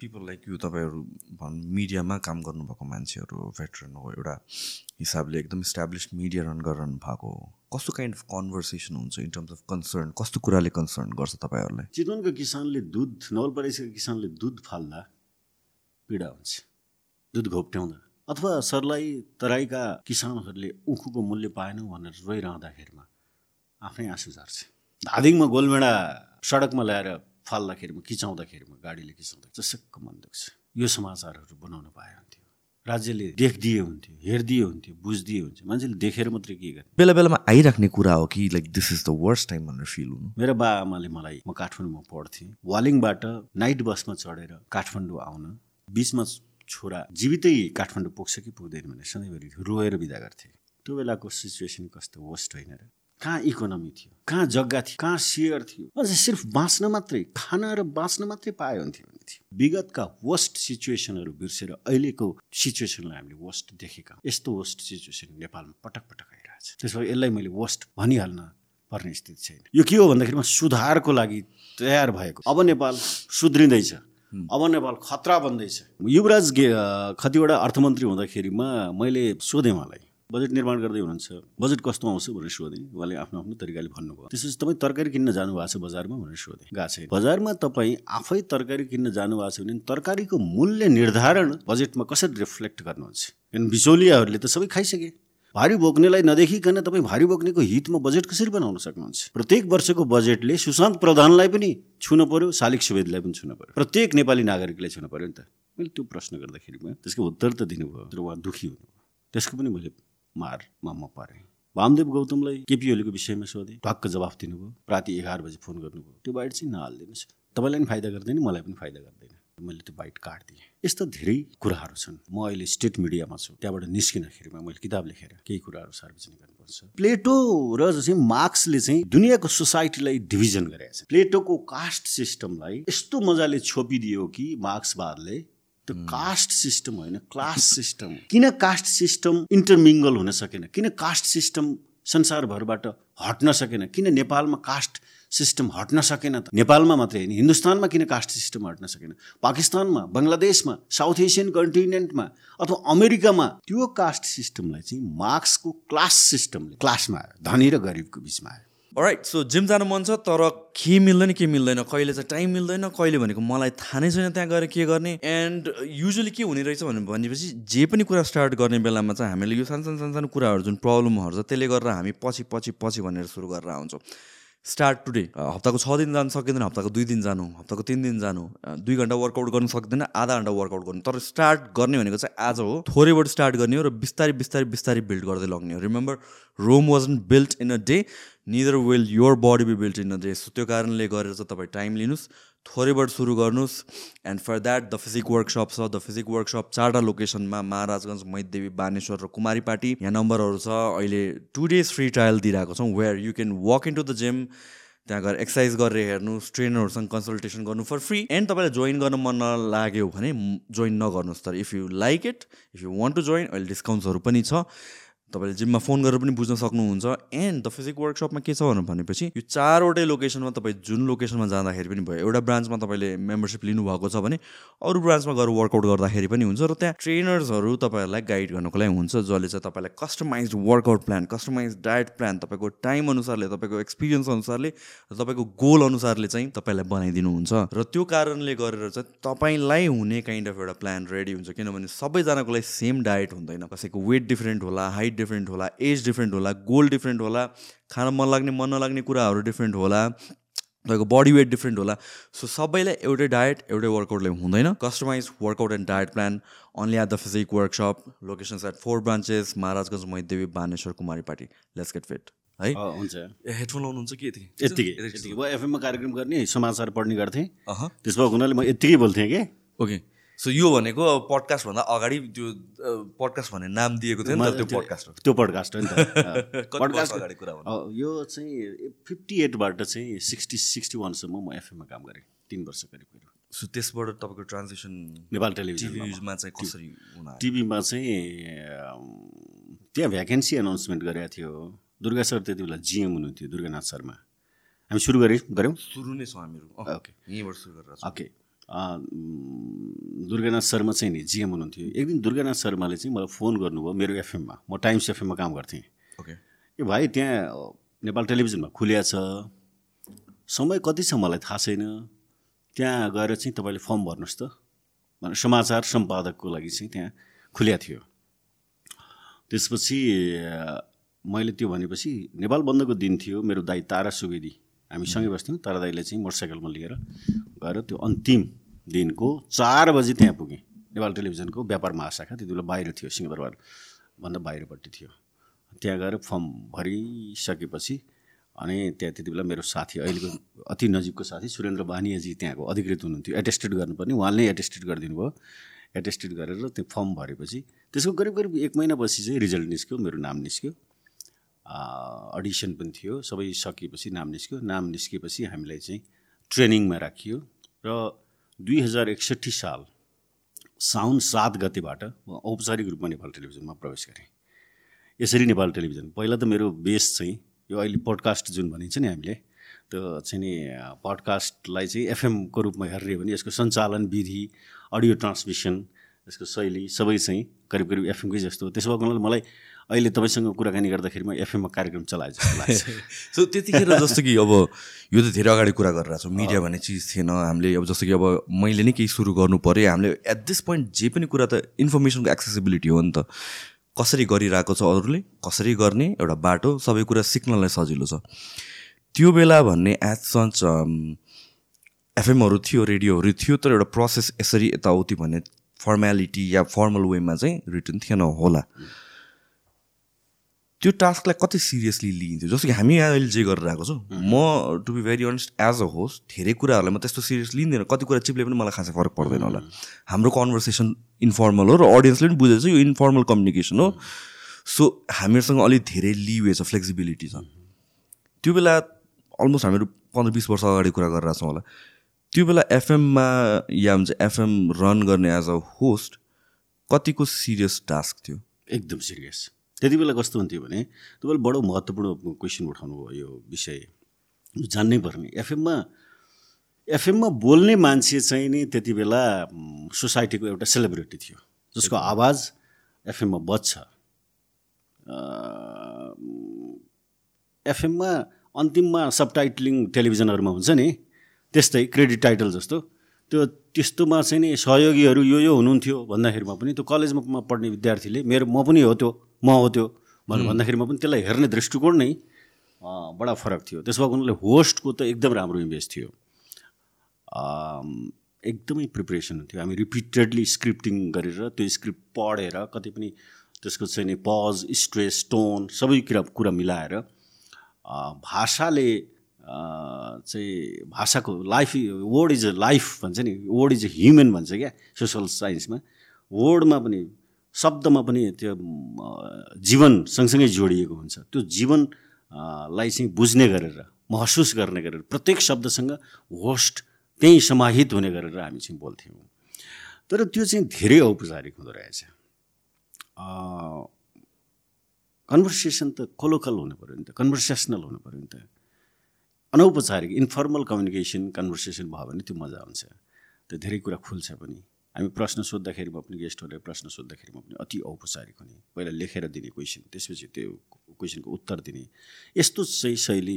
People like you तपाईँहरू भन् मिडियामा काम गर्नुभएको मान्छेहरू भेटरन हो एउटा हिसाबले एकदम इस्टाब्लिस मिडिया रन गरिरहनु भएको हो। कस्तो काइन्ड अफ कन्भर्सेसन हुन्छ इन टर्म्स अफ कन्सर्न कस्तो कुराले कन्सर्न गर्छ तपाईँहरूलाई? चितवनको किसानले दुध नवलपरासीका किसानले दुध फाल्दा पीडा हुन्छ। दुध घोप्ट्याउँदा। अथवा सरलाई तराईका किसानहरूले उखुको मूल्य पाएनौँ भनेर रोइरहँदाखेरिमा आफ्नै आँसु झार्छ। धादिङमा गोलमेडा सडकमा ल्याएर फाल्दाखेरिमा किचाउँदाखेरिमा गाडीले किचाउँदा चसक्क मन दुख्छ। यो समाचारहरू बनाउन पाए हुन्थ्यो। राज्यले देखदिए हुन्थ्यो हेरिदिए हुन्थ्यो बुझिदिए हुन्थ्यो। मान्छेले देखेर मात्रै के गर्ने? बेला बेलामा आइराख्ने कुरा हो कि like this is the worst time भनेर फिल हुनु? मेरो बा आमाले मलाई म काठमाडौँमा पढ्थेँ। वालिङबाट नाइट बसमा चढेर काठमाडौँ आउन बिचमा छोरा जीवितै काठमाडौँ पुग्छ कि पुग्दैन भनेर सधैँभरि रोएर बिदा गर्थे। त्यो बेलाको सिचुएसन कस्तो वर्स्ट होइन र? कहाँ इकोनोमी थियो? कहाँ जग्गा थियो? कहाँ सेयर थियो? अझ सिर्फ बाँच्न मात्रै खान र बाँच्न मात्रै पाए हुन्थ्यो भने थियो। विगतका वर्स्ट सिचुएसनहरू बिर्सेर अहिलेको सिचुएसनलाई हामीले वर्स्ट देखेका। यस्तो वर्स्ट सिचुएसन नेपालमा पटक पटक आइरहेछ। त्यसो भए यसलाई मैले वर्स्ट भनिहाल्न पर्ने स्थिति छैन। यो के हो भन्दाखेरिमा सुधारको लागि तयार भएको। अब नेपाल सुध्रिँदैछ। अब नेपाल खतरा बन्दैछ। युवराज खतिवटा अर्थमन्त्री हुँदाखेरिमा मैले सोधेँ उहाँलाई। बजेट निर्माण गर्दै हुनुहुन्छ। बजेट कस्तो आउँछ भनेर सोधेँ। उहाँले आफ्नो आफ्नो तरिकाले भन्नुभयो। त्यसपछि तपाईँ तरकारी किन्न जानुभएको छ बजारमा भनेर सोधेँ। गएको छैन। बजारमा तपाईँ आफै तरकारी किन्न जानुभएको छ भने तरकारीको मूल्य निर्धारण बजेटमा कसरी रिफ्लेक्ट गर्नुहुन्छ? किन बिचौलियाहरूले त सबै खाइसके। भारी बोक्नेलाई नदेखिकन तपाईँ भारी बोक्नेको हितमा बजेट कसरी बनाउन सक्नुहुन्छ? प्रत्येक वर्षको बजेटले सुशान्त प्रधानलाई पनि छुन पर्यो शालिक सुवेदलाई पनि छुन पर्यो। प्रत्येक नेपाली नागरिकलाई छुन पर्यो नि त। मैले त्यो प्रश्न गर्दाखेरिमा त्यसको उत्तर त दिनुभयो। तर उहाँ दुःखी हुनुभयो। त्यसको पनि मैले मारमा म परेँ। वामदेव गौतमलाई केपी ओलीको विषयमा सोधेँ। टक्क जवाफ दिनुभयो। राति एघार बजी फोन गर्नुभयो। त्यो बाइट चाहिँ नहालिदिनुहोस् तपाईँलाई पनि फाइदा गर्दैन मलाई पनि फाइदा गर्दैन। मैले त्यो बाइट काटिदिएँ। यस्तो धेरै कुराहरू छन्। म अहिले स्टेट मिडियामा छु। त्यहाँबाट निस्किँदाखेरिमा मैले किताब लेखेर केही कुराहरू सार्वजनिक गर्नुपर्छ प्लेटो र चाहिँ मार्क्सले चाहिँ दुनियाँको सोसाइटीलाई डिभिजन गरेका छ प्लेटोको कास्ट सिस्टमलाई यस्तो मजाले छोपिदियो कि मार्क्सवादले त्यो कास्ट सिस्टम होइन क्लास सिस्टम। किन कास्ट सिस्टम इन्टरमिङ्गल हुन सकेन? किन कास्ट सिस्टम संसारभरबाट हट्न सकेन? किन नेपालमा कास्ट सिस्टम हट्न सकेन त? नेपालमा मात्रै होइन हिन्दुस्तानमा किन कास्ट सिस्टम हट्न सकेन? पाकिस्तानमा बङ्गलादेशमा साउथ एसियन कन्टिनेन्टमा अथवा अमेरिकामा त्यो कास्ट सिस्टमलाई चाहिँ मार्क्सको क्लास सिस्टमले क्लासमा आयो धनी र गरिबको बिचमा आयो। राइट सो जिम जानु मन छ तर के मिल्दैन के मिल्दैन? कहिले चाहिँ टाइम मिल्दैन कहिले भनेको मलाई थाहा नै छैन त्यहाँ गएर के गर्ने। एन्ड युजली के हुने रहेछ भने भनेपछि जे पनि कुरा स्टार्ट गर्ने बेलामा चाहिँ हामीले यो सानो सानो सानो सानो कुराहरू जुन प्रब्लमहरू छ त्यसले गर्दा हामी पछि पछि पछि भनेर सुरु गरेर आउँछौँ। स्टार्ट टुडे हप्ताको छ दिन जानु सकिँदैन हप्ताको दुई दिन जानु हप्ताको तिन दिन जानु दुई घन्टा वर्कआउट गर्नु सक्दैन आधा घन्टा वर्कआउट गर्नु तर स्टार्ट गर्ने भनेको चाहिँ आज हो थोरैबाट स्टार्ट गर्ने हो र बिस्तारै बिस्तारै बिस्तारै बिल्ड गर्दै लग्ने हो remember Rome wasn't built in a day neither will your body be built in a day so त्यो कारणले गरेर चाहिँ तपाईँ टाइम लिनुहोस् थोरैबाट सुरु गर्नुहोस् and for that the physique workshop छ। द फिजिक वर्कसप चारवटा लोकेसनमा महाराजगञ्ज मैदेवी बानेश्वर र कुमारी पार्टी यहाँ नम्बरहरू छ। अहिले टु डेज फ्री ट्रायल दिइरहेको छौँ where you can walk in to the gym त्यहाँ गएर एक्सर्साइज गरेर हेर्नुहोस् ट्रेनरहरूसँग कन्सल्टेसन गर्नु फर फ्री एन्ड तपाईँलाई जोइन गर्न मन नलाग्यो भने जोइन नगर्नुहोस् तर if you like it if you want to join अहिले डिस्काउन्ट्सहरू पनि छ। तपाईँले जिममा फोन गरेर पनि बुझ्न सक्नुहुन्छ। एन्ड द फिजिक वर्कसपमा के छ भनेर भनेपछि यो चारवटै लोकेसनमा तपाईँ जुन लोकेसनमा जाँदाखेरि पनि भयो एउटा ब्रान्चमा तपाईँले मेम्बरसिप लिनुभएको छ भने अरू ब्रान्चमा गएर वर्कआउट गर्दाखेरि पनि हुन्छ र त्यहाँ ट्रेनर्सहरू तपाईँहरूलाई गाइड गर्नको लागि हुन्छ जसले चाहिँ तपाईँलाई customize workout plan customize diet plan तपाईँको टाइम अनुसारले तपाईँको एक्सपिरियन्स अनुसारले र तपाईँको गोल अनुसारले चाहिँ तपाईँलाई बनाइदिनुहुन्छ। र त्यो कारणले गरेर चाहिँ तपाईँलाई हुने काइन्ड अफ एउटा प्लान रेडी हुन्छ किनभने सबैजनाको लागि सेम डायट हुँदैन। कसैको वेट डिफ्रेन्ट होला हाइट डिफ्रेन्ट होला एज डिफ्रेन्ट होला गोल डिफ्रेन्ट होला खान मन लाग्ने मन नलाग्ने कुराहरू डिफ्रेन्ट होला तपाईँको बडी वेट डिफ्रेन्ट होला। सो सबैलाई एउटै डायट एउटै वर्कआउटले हुँदैन। Customize workout and diet plan only at the physique workshop locations at four branches Maharajganj Maidevi Baneshwar Kumaripati let's get fit है? अँ, हुन्छ। हेडफोन लाउनुहुन्छ के यति यत्तिकै यत्तिकै म एफएममा कार्यक्रम गर्ने समाचार पढ्ने गर्थेँ। त्यस भएको हुनाले म यत्तिकै बोल्थेँ कि? ओके। सो यो भनेको अब पडकास्टभन्दा अगाडि त्यो पडकास्ट भन्ने नाम दिएको थियो नि त त्यो पडकास्ट हो। त्यो पडकास्ट हो नि त। पडकास्ट अगाडि कुरा यो चाहिँ फिफ्टी एटबाट चाहिँ सिक्सटी सिक्सटी वानसम्म म एफएममा काम गरेँ तिन वर्ष करिब करिब सो त्यसबाट तपाईँको ट्रान्जेक्सन नेपाल टेलिभिजनमा। चाहिँ कसरी? टिभीमा चाहिँ त्यहाँ भ्याकेन्सी अनाउन्समेन्ट गरेको थियो। दुर्गा सर त्यति बेला जिएम हुनुहुन्थ्यो दुर्गानाथ शर्मा। हामी सुरु गरे गऱ्यौँ? सुरु नै छ हामीहरू। ओके यहीँबाट सुरु गरेर। ओके दुर्गानाथ शर्मा चाहिँ नि जिएम हुनुहुन्थ्यो। एक दिन दुर्गानाथ शर्माले चाहिँ मलाई फोन गर्नुभयो मेरो एफएममा। म टाइम्स एफएममा काम गर्थेँ। ओके। ए भाइ त्यहाँ नेपाल टेलिभिजनमा खुलिया छ। समय कति छ मलाई थाहा छैन। त्यहाँ गएर चाहिँ तपाईँले फर्म भर्नुहोस् त। भने समाचार सम्पादकको लागि चाहिँ त्यहाँ खुलिया थियो। त्यसपछि मैले त्यो भनेपछि नेपाल बन्दको दिन थियो। मेरो दाई तारा सुवेदी। हामी सँगै बस्थ्यौँ। तारा दाईले चाहिँ मोटरसाइकलमा लिएर गएर त्यो अन्तिम दिनको चार बजी त्यहाँ पुगेँ। नेपाल टेलिभिजनको व्यापार महाशाखा त्यति बेला बाहिर थियो सिंहदरबार भन्दा बाहिरपट्टि थियो। त्यहाँ गएर फर्म भरिसकेपछि अनि त्यहाँ त्यति बेला मेरो साथी अहिलेको अति नजिकको साथी सुरेन्द्र बानियाजी त्यहाँको अधिकृत हुनुहुन्थ्यो। एटेस्टेड गर्नुपर्ने उहाँले नै एटेस्टेड गरिदिनु भयो एटेस्टेड गरेर त्यो फर्म भरेपछि त्यसको करिब करिब एक महिनापछि चाहिँ रिजल्ट निस्क्यो मेरो नाम निस्क्यो। अडिसन पनि थियो सबै सकिएपछि नाम निस्क्यो। नाम निस्किएपछि हामीलाई चाहिँ ट्रेनिङमा राखियो र दुई हजार एकसट्ठी साल साउन सात गतेबाट म औपचारिक रूपमा नेपाल टेलिभिजनमा प्रवेश गरेँ। यसरी नेपाल टेलिभिजन पहिला त मेरो बेस चाहिँ यो अहिले पोडकास्ट जुन भनिन्छ नि हामीले त्यो चाहिँ नि पडकास्टलाई चाहिँ एफएमको रूपमा हेर्ने भने यसको सञ्चालन विधि अडियो ट्रान्समिसन यसको शैली सबै चाहिँ करिब करिब एफएमकै जस्तो त्यसो भएको मलाई अहिले तपाईँसँग कुराकानी गर्दाखेरि म एफएममा कार्यक्रम चलाए जस्तो लाग्छ। सो त्यतिखेर जस्तो कि अब यो त धेरै अगाडि कुरा गरिरहेको छौँ। मिडिया भन्ने चिज थिएन। हामीले अब जस्तो कि अब मैले नै केही सुरु गर्नु पऱ्यो। हामीले एट दिस पोइन्ट जे पनि कुरा त इन्फर्मेसनको एक्सेसिबिलिटी हो नि त। कसरी गरिरहेको छ अरूले? कसरी गर्ने? एउटा बाटो। सबै कुरा सिक्नलाई सजिलो छ। त्यो बेला भन्ने एज सच एफएमहरू थियो रेडियोहरू थियो तर एउटा प्रोसेस यसरी यताउति भन्ने फर्मेलिटी या फर्मल वेमा चाहिँ रिटर्न थिएन होला। त्यो टास्कलाई कति सिरियसली लिइन्थ्यो? जस्तो कि हामी यहाँ अहिले जे गरिरहेको छौँ म to be very honest as a host धेरै कुराहरूलाई म त्यस्तो सिरियस लिँदैन। कति कुरा चिप्ले पनि मलाई खासै फरक पर्दैन होला। हाम्रो कन्भर्सेसन इन्फर्मल हो र अडियन्सले पनि बुझेको छ यो इन्फर्मल कम्युनिकेसन हो। सो हामीहरूसँग अलिक धेरै लिवे छ फ्लेक्सिबिलिटी छ। त्यो बेला अलमोस्ट हामीहरू पन्ध्र बिस वर्ष अगाडि कुरा गरिरहेको छौँ होला। त्यो बेला एफएममा या हुन्छ एफएम रन गर्ने एज अ होस्ट कतिको सिरियस टास्क थियो? एकदम सिरियस त्यति बेला कस्तो हुन्थ्यो भने त्यो बेला बडो महत्त्वपूर्ण क्वेसन उठाउनु भयो यो विषय। जान्नै पर्ने। एफएममा एफएममा बोल्ने मान्छे चाहिँ नि त्यति बेला सोसाइटीको एउटा सेलिब्रिटी थियो जसको आवाज एफएममा बज्छ। एफएममा अन्तिममा सबटाइटलिङ टेलिभिजनहरूमा हुन्छ नि त्यस्तै क्रेडिट टाइटल जस्तो त्यो त्यस्तोमा चाहिँ नि सहयोगीहरू यो यो हुनुहुन्थ्यो भन्दाखेरिमा पनि त्यो कलेजमा पढ्ने विद्यार्थीले मेरो म पनि हो त्यो। म हो त्यो। भनेर भन्दाखेरिमा पनि त्यसलाई हेर्ने दृष्टिकोण नै बडा फरक थियो। त्यसो भएको हुनाले होस्टको त एकदम राम्रो इमेज थियो। एकदमै प्रिपरेसन हुन्थ्यो। हामी रिपिटेडली स्क्रिप्टिङ गरेर त्यो स्क्रिप्ट पढेर कति पनि त्यसको चाहिँ नि पज स्ट्रेस टोन सबै कुरा कुरा मिलाएर भाषाले चाहिँ भाषाको life word is a life भन्छ नि। वर्ड इज अ ह्युमन भन्छ क्या सोसल साइन्समा। वर्डमा पनि शब्दमा पनि त्यो जीवन सँगसँगै जोडिएको हुन्छ। त्यो जीवन अ, लाई चाहिँ बुझ्ने गरेर महसुस गर्ने गरेर प्रत्येक शब्दसँग होस्ट त्यहीँ समाहित हुने गरेर हामी चाहिँ बोल्थ्यौँ। तर त्यो चाहिँ धेरै औपचारिक हुँदो रहेछ। कन्भर्सेसन त कोलोकल हुनु पऱ्यो नि त कन्भर्सेसनल हुनु पऱ्यो नि त। अनौपचारिक इन्फर्मल कम्युनिकेसन कन्भर्सेसन भयो भने त्यो मजा हुन्छ त्यो धेरै कुरा खुल्छ पनि। हामी प्रश्न सोद्धाखेरिमा पनि गेस्टहरूले प्रश्न सोद्धाखेरिमा पनि अति औपचारिक हुने। पहिला लेखेर दिने क्वेसन त्यसपछि त्यो क्वेसनको उत्तर दिने। यस्तो चाहिँ शैली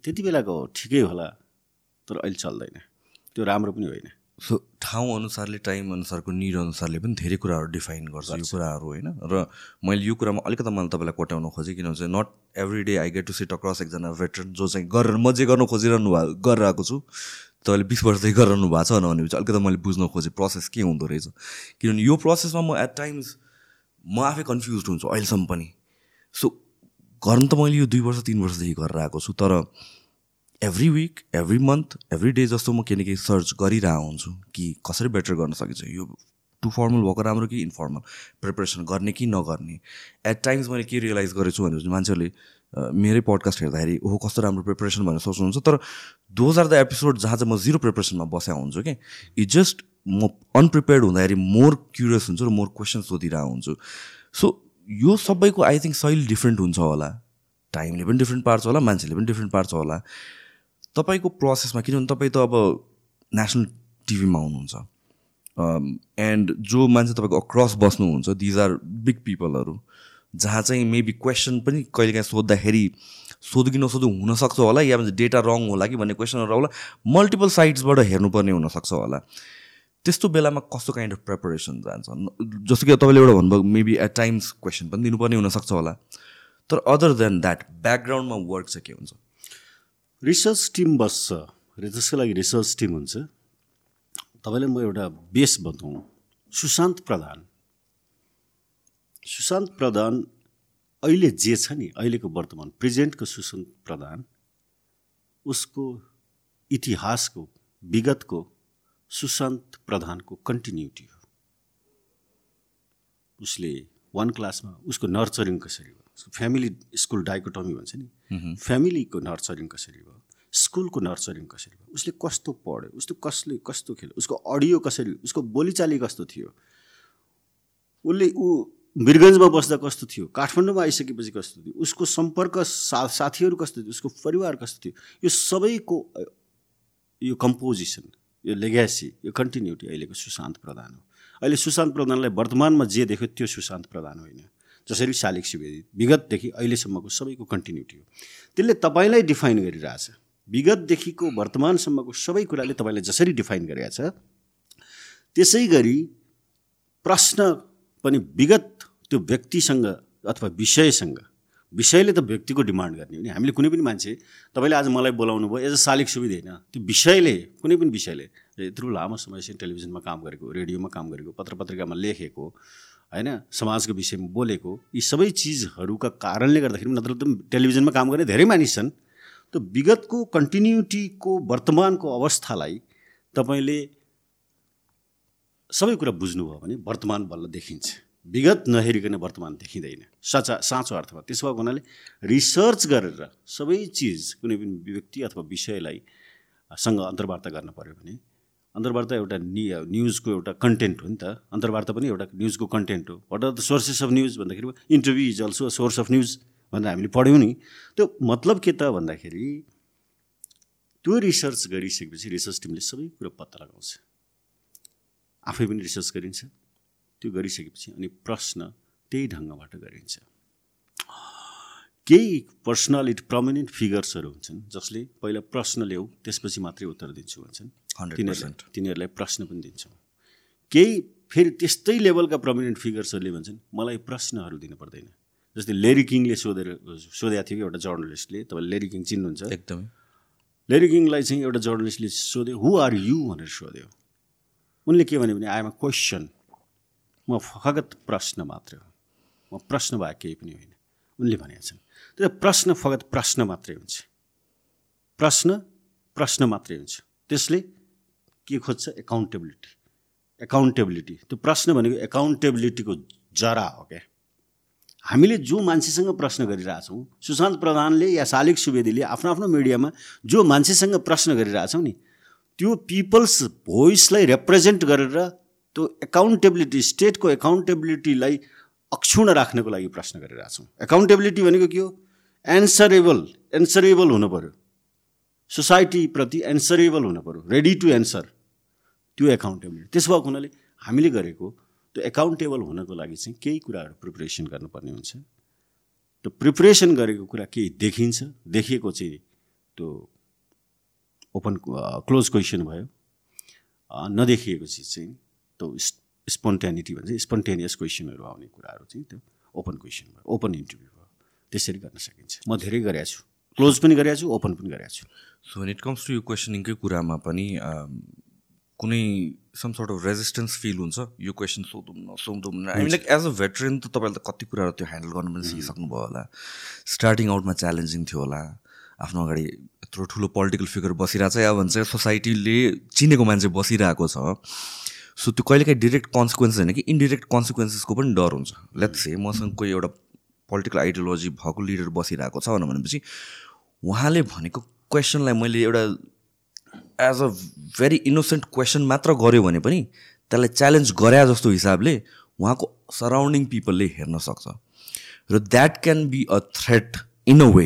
त्यति बेलाको ठिकै होला तर अहिले चल्दैन। त्यो राम्रो पनि होइन। सो ठाउँ अनुसारले टाइम अनुसारको निड अनुसारले पनि धेरै कुराहरू डिफाइन गर्छ यो कुराहरू होइन। र मैले यो कुरामा अलिकति मैले तपाईँलाई कोट्याउन खोजेँ किनभने चाहिँ not every day I get to sit across एकजना भेटरन जो चाहिँ गरेर म जे गर्न खोजिरहनु भएको गरिरहेको छु। तपाईँले बिस वर्षदेखि गरिरहनु भएको छ भनेपछि अलिकति मैले बुझ्न खोजेँ प्रोसेस के हुँदो रहेछ? किनभने यो प्रोसेसमा म एट टाइम्स म आफै कन्फ्युज हुन्छु अहिलेसम्म पनि। सो गर्नु त मैले यो दुई वर्ष तिन वर्षदेखि गरेर आएको छु तर every week every month every day जस्तो म केही न केही सर्च गरिरहेको हुन्छु कि कसरी बेटर गर्न सकिन्छ। यो टु फर्मल भएको राम्रो कि इन्फर्मल प्रिपरेसन गर्ने कि नगर्ने? एट टाइम्स मैले के रियलाइज गरेको छु भनेपछि मान्छेहरूले मेरै पडकास्ट हेर्दाखेरि ओहो कस्तो राम्रो प्रिपरेसन भनेर सोच्नुहुन्छ। तर दोज आर द एपिसोड जहाँ चाहिँ म जिरो प्रिपरेसनमा बसेको हुन्छु कि। इट जस्ट म अनप्रिपेयर्ड हुँदाखेरि मोर क्युरियस हुन्छु र मोर क्वेसन सोधिरहेको हुन्छु। सो यो सबैको आई थिङ्क शैली डिफ्रेन्ट हुन्छ होला। टाइमले पनि डिफ्रेन्ट पार्छ होला मान्छेले पनि डिफ्रेन्ट पार्छ होला। तपाईँको प्रोसेसमा किनभने तपाईँ त अब नेसनल टिभीमा आउनुहुन्छ एन्ड जो मान्छे तपाईँको अक्रस बस्नुहुन्छ दिज आर बिग पिपलहरू जहाँ चाहिँ मेबी क्वेसन पनि कहिलेकाहीँ सोद्धाखेरि सोधु कि नसोधु हुनसक्छ होला या डेटा रङ होला कि भन्ने क्वेसनहरू आउला मल्टिपल साइड्सबाट हेर्नुपर्ने हुनसक्छ होला। त्यस्तो बेलामा कस्तो काइन्ड अफ प्रिपरेसन जान्छ? जस्तो कि तपाईँले एउटा भन्नुभयो मेबी एट टाइम्स क्वेसन पनि दिनुपर्ने हुनसक्छ होला। तर अदर देन द्याट ब्याकग्राउन्डमा वर्क चाहिँ के हुन्छ? रिसर्च टिम बस्छ। र त्यसको लागि रिसर्च टिम हुन्छ। तपाईँलाई म एउटा बेस बताउँ सुशान्त प्रधान। सुशान्त प्रधान अहिले जे छ नि अहिलेको वर्तमान प्रेजेन्टको सुशान्त प्रधान उसको इतिहासको विगतको सुशान्त प्रधानको कन्टिन्युटी हो। उसले वान क्लासमा उसको नर्चरिङ कसरी भयो? उसको फ्यामिली स्कुल डाइकोटमी भन्छ नि। फ्यामिलीको नर्चरिङ कसरी भयो? स्कुलको नर्चरिङ कसरी भयो? उसले कस्तो पढ्यो? उसले कसले कस्तो खेल्यो? उसको अडियो कसरी उसको बोलीचाली कस्तो थियो? उसले ऊ वीरगन्जमा बस्दा कस्तो थियो? काठमाडौँमा आइसकेपछि कस्तो थियो? उसको सम्पर्क सा साथीहरू कस्तो थियो? उसको परिवार कस्तो थियो? यो सबैको यो कम्पोजिसन यो लेग्यासी यो कन्टिन्युटी अहिलेको सुशान्त प्रधान हो। अहिले सुशान्त प्रधानलाई वर्तमानमा जे देख्यो त्यो सुशान्त प्रधान होइन। जसरी शालिक सुवेदी विगतदेखि अहिलेसम्मको सबैको कन्टिन्युटी हो। त्यसले तपाईँलाई डिफाइन गरिरहेछ। विगतदेखिको वर्तमानसम्मको सबै कुराले तपाईँलाई जसरी डिफाइन गरेका छ त्यसै गरी प्रश्न पनि विगत त्यो व्यक्तिसँग अथवा विषयसँग विषयले त व्यक्तिको डिमान्ड गर्ने हो नि। हामीले कुनै पनि मान्छे तपाईँले आज मलाई बोलाउनु भयो एज अ सालिक सुविधा होइन। त्यो विषयले कुनै पनि विषयले यत्रो लामो समयसम्म टेलिभिजनमा काम गरेको रेडियोमा काम गरेको पत्र पत्रिकामा लेखेको होइन समाजको विषयमा बोलेको यी सबै चिजहरूका कारणले गर्दाखेरि नत्र टेलिभिजनमा काम गर्ने धेरै मानिस छन्। त विगतको कन्टिन्युटीको वर्तमानको अवस्थालाई तपाईँले सबै कुरा बुझ्नुभयो भने वर्तमान बल्ल देखिन्छ। विगत नहेरिकन वर्तमान देखिँदैन। सचा साँचो अर्थमा त्यसो भएको हुनाले रिसर्च गरेर सबै चिज कुनै पनि व्यक्ति अथवा विषयलाई सँग अन्तर्वार्ता गर्न पऱ्यो भने अन्तर्वार्ता एउटा नि न्युजको एउटा कन्टेन्ट हो नि त। अन्तर्वार्ता पनि एउटा न्युजको कन्टेन्ट हो। What are the sources of news भन्दाखेरि interview is also source of news भनेर हामीले पढ्यौँ नि। त्यो मतलब के त भन्दाखेरि त्यो रिसर्च गरिसकेपछि रिसर्च टिमले सबै कुरो पत्ता लगाउँछ। आफै पनि रिसर्च गरिन्छ। त्यो गरिसकेपछि अनि प्रश्न त्यही ढङ्गबाट गरिन्छ। केही पर्सनालिटी प्रमिनेन्ट फिगर्सहरू हुन्छन् जसले पहिला प्रश्न ल्याऊ त्यसपछि मात्रै उत्तर दिन्छु भन्छन्। तिनीहरूलाई तिनीहरूलाई प्रश्न पनि दिन्छौँ। केही फेरि त्यस्तै लेभलका प्रमिनेन्ट फिगर्सहरूले भन्छन् मलाई प्रश्नहरू दिनु पर्दैन। जस्तै लेरी किङले सोधेर सोधेको थियो कि एउटा जर्नलिस्टले तपाईँले लेरी किङ चिन्नुहुन्छ? एकदमै। लेरी किङलाई चाहिँ एउटा जर्नलिस्टले सोध्यो हु आर यु भनेर सोध्यो। उनले के भन्यो भने आइएम अ क्वेसन म फगत प्रश्न मात्र हो। म प्रश्न भए केही पनि होइन। उनले भनेका छन् तर प्रश्न फगत प्रश्न मात्रै हुन्छ। प्रश्न प्रश्न मात्रै हुन्छ। त्यसले के खोज्छ? एकाउन्टेबिलिटी एकाउन्टेबिलिटी त्यो प्रश्न भनेको एकाउन्टेबिलिटीको जरा हो क्या। हामीले जो मान्छेसँग प्रश्न गरिरहेछौँ सुशान्त प्रधानले या शालिक सुवेदीले आफ्नो आफ्नो मिडियामा जो मान्छेसँग प्रश्न गरिरहेछौँ नि त्यो पिपल्स भोइसलाई रिप्रेजेन्ट गरेर त्यो एकाउन्टेबिलिटी स्टेटको एकाउन्टेबिलिटीलाई अक्षुण राख्नको लागि प्रश्न गरिरहेछौँ एकाउन्टेबिलिटी भनेको के हो? एन्सरेबल एन्सरेबल हुनु पऱ्यो सोसाइटीप्रति एन्सरेबल हुनु पऱ्यो रेडी टु एन्सर त्यो एकाउन्टेबिलिटी त्यसो भएको हुनाले हामीले गरेको त्यो एकाउन्टेबल हुनको लागि चाहिँ केही कुराहरू प्रिपरेसन गर्नुपर्ने हुन्छ। त्यो प्रिपरेसन गरेको कुरा केही देखिन्छ। देखिएको चाहिँ त्यो ओपन क्लोज क्वेसन भयो। नदेखिएको चिज चाहिँ त्यो स्पोन्टेनिटी भन्छ स्पोन्टेनियस क्वेसनहरू आउने कुराहरू चाहिँ त्यो ओपन क्वेसन भयो ओपन इन्टरभ्यू भयो। त्यसरी गर्न सकिन्छ। म धेरै गरेको छु। क्लोज पनि गरेको छु ओपन पनि गरेको छु। So when it comes to यो क्वेसनिङकै कुरामा पनि कुनै some sort of resistance feel हुन्छ? यो क्वेसन सोधौँ न सोधौँ न I like as a veteran त तपाईँले त कति कुराहरू त्यो ह्यान्डल गर्नु पनि सिकिसक्नुभयो होला। स्टार्टिङ आउटमा च्यालेन्जिङ थियो होला। आफ्नो अगाडि यत्रो ठुलो पोलिटिकल फिगर बसिरहेको छ या भन्छ सोसाइटीले चिनेको मान्छे बसिरहेको छ। सो त्यो कहिलेकाहीँ डिरेक्ट कन्सिक्वेन्सेस होइन कि इन्डिरेक्ट कन्सिक्वेन्सेसको पनि डर हुन्छ। लेट्स से मसँग कोही एउटा पोलिटिकल आइडियोलोजी भएको लिडर बसिरहेको छ भनेपछि उहाँले भनेको क्वेसनलाई मैले एउटा as a very innocent question मात्र गऱ्यो भने पनि त्यसलाई च्यालेन्ज गरे जस्तो हिसाबले उहाँको सराउन्डिङ पिपलले हेर्न सक्छ। र that can be a threat in a way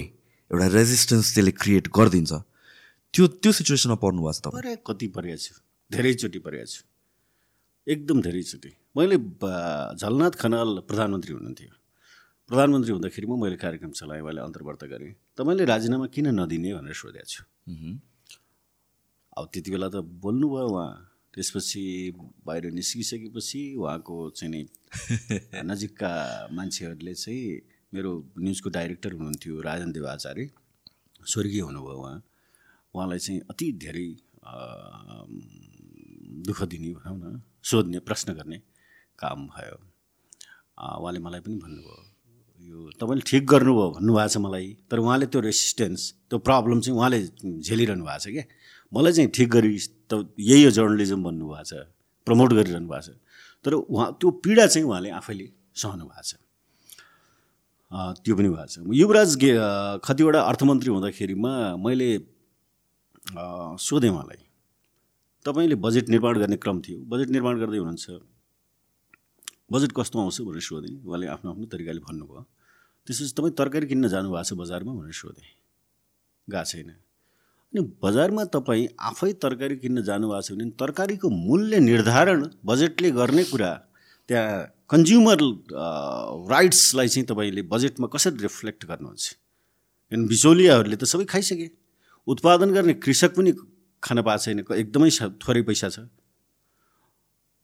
एउटा रेजिस्टेन्स त्यसले क्रिएट गरिदिन्छ। त्यो त्यो सिचुएसनमा पर्नु भएको छ तपाईँ। कति परेको छु धेरैचोटि परेको छु एकदम धेरैचोटि मैले झलनाथ खनाल प्रधानमन्त्री हुनुहुन्थ्यो। प्रधानमन्त्री हुँदाखेरिमा मैले कार्यक्रम चलाएँ उहाँले अन्तर्वार्ता गरेँ। तपाईँले राजीनामा किन नदिने भनेर सोधेको छु। अब त्यति बेला त बोल्नुभयो उहाँ। त्यसपछि बाहिर निस्किसकेपछि उहाँको चाहिँ नि नजिकका मान्छेहरूले चाहिँ मेरो न्युजको डाइरेक्टर हुनुहुन्थ्यो राजन देव आचार्य स्वर्गीय हुनुभयो उहाँ। उहाँलाई चाहिँ अति धेरै दुःख दिने भनौँ न। सोध्ने प्रश्न गर्ने काम भयो। उहाँले मलाई पनि भन्नुभयो यो तपाईँले ठिक गर्नुभयो भन्नुभएको छ मलाई तर उहाँले त्यो रेसिस्टेन्स त्यो प्रब्लम चाहिँ उहाँले झेलिरहनु भएको छ क्या। मलाई चाहिँ ठिक गरी त यही हो जर्नलिजम भन्नुभएको छ प्रमोट गरिरहनु भएको छ। तर उहाँ त्यो पीडा चाहिँ उहाँले आफैले सहनु भएको छ। त्यो पनि भएको छ। युवराज कतिवटा अर्थमन्त्री हुँदाखेरिमा मैले सोधेँ उहाँलाई। तपाईँले बजेट निर्माण गर्ने क्रम थियो। बजेट निर्माण गर्दै हुनुहुन्छ। बजेट कस्तो आउँछ भनेर सोधेँ। उहाँले आफ्नो आफ्नो तरिकाले भन्नुभयो। त्यसपछि तपाईँ तरकारी किन्न जानुभएको छ बजारमा भनेर सोधेँ। गएको छैन। अनि बजारमा तपाईँ आफै तरकारी किन्न जानुभएको छ भने तरकारीको मूल्य निर्धारण बजेटले गर्ने कुरा त्यहाँ कन्ज्युमर राइट्सलाई चाहिँ तपाईँले बजेटमा कसरी रिफ्लेक्ट गर्नुहुन्छ? किन बिचौलियाहरूले त सबै खाइसके। उत्पादन गर्ने कृषक पनि खान पाएको छैन एकदमै थोरै पैसा छ।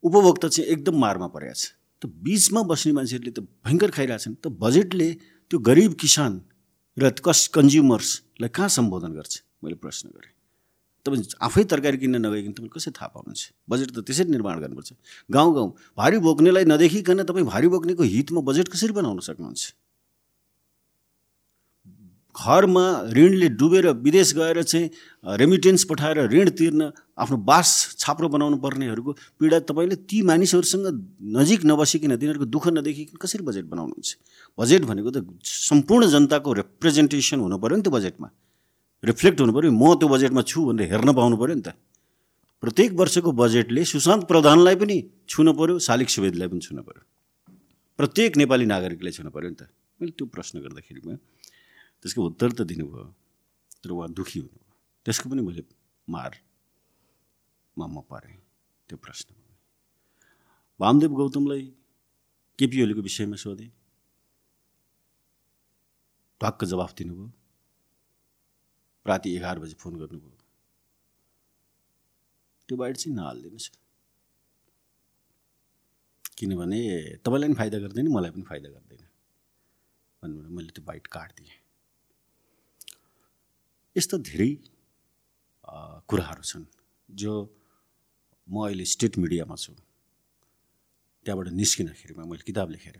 उपभोक्ता चाहिँ एकदम मारमा परेको छ। त बिचमा बस्ने मान्छेहरूले त भयङ्कर खाइरहेछन्। त बजेटले त्यो गरिब किसान र कस कन्ज्युमर्सलाई कहाँ सम्बोधन गर्छ? मैले प्रश्न गरेँ। तपाईँ आफै तरकारी किन्न नगइकन तपाईँ कसरी थाहा पाउनुहुन्छ? बजेट त त्यसरी निर्माण गर्नुपर्छ। गाउँ गाउँ भारी बोक्नेलाई नदेखिकन तपाईँ भारी बोक्नेको हितमा बजेट कसरी बनाउन सक्नुहुन्छ? घरमा ऋणले डुबेर विदेश गएर चाहिँ रेमिटेन्स पठाएर ऋण तिर्न आफ्नो बास छाप्रो बनाउनु पर्नेहरूको पीडा तपाईँले ती मानिसहरूसँग नजिक नबसिकन तिनीहरूको दुःख नदेखिकन कसरी बजेट बनाउनुहुन्छ? बजेट भनेको त सम्पूर्ण जनताको रिप्रेजेन्टेसन हुनु पऱ्यो नि त बजेटमा रिफ्लेक्ट हुनु पऱ्यो म त्यो बजेटमा छु भनेर हेर्न पाउनु पऱ्यो नि त। प्रत्येक वर्षको बजेटले सुशान्त प्रधानलाई पनि छुन पऱ्यो शालिक सुवेदीलाई पनि छुन पऱ्यो प्रत्येक नेपाली नागरिकलाई छुन पऱ्यो नि त। मैले त्यो प्रश्न गर्दाखेरिमा त्यसको उत्तर त दिनुभयो तर उहाँ दुःखी हुनुभयो। त्यसको पनि मैले मारमा म परेँ त्यो प्रश्न वामदेव गौतमलाई केपी ओलीको विषयमा सोधेँ। ढक्क जवाफ दिनुभयो। राति एघार बजी फोन गर्नुभयो। त्यो बाहिर चाहिँ नहालिदिनुहोस्। किनभने तपाईँलाई पनि फाइदा गर्दैन मलाई पनि फाइदा गर्दैन। भन्नु मैले त्यो बाइट काटिदिएँ। यस्तो धेरै कुराहरू छन् जो म अहिले स्टेट मिडियामा छु। त्यहाँबाट निस्किँदाखेरिमा मैले किताब लेखेर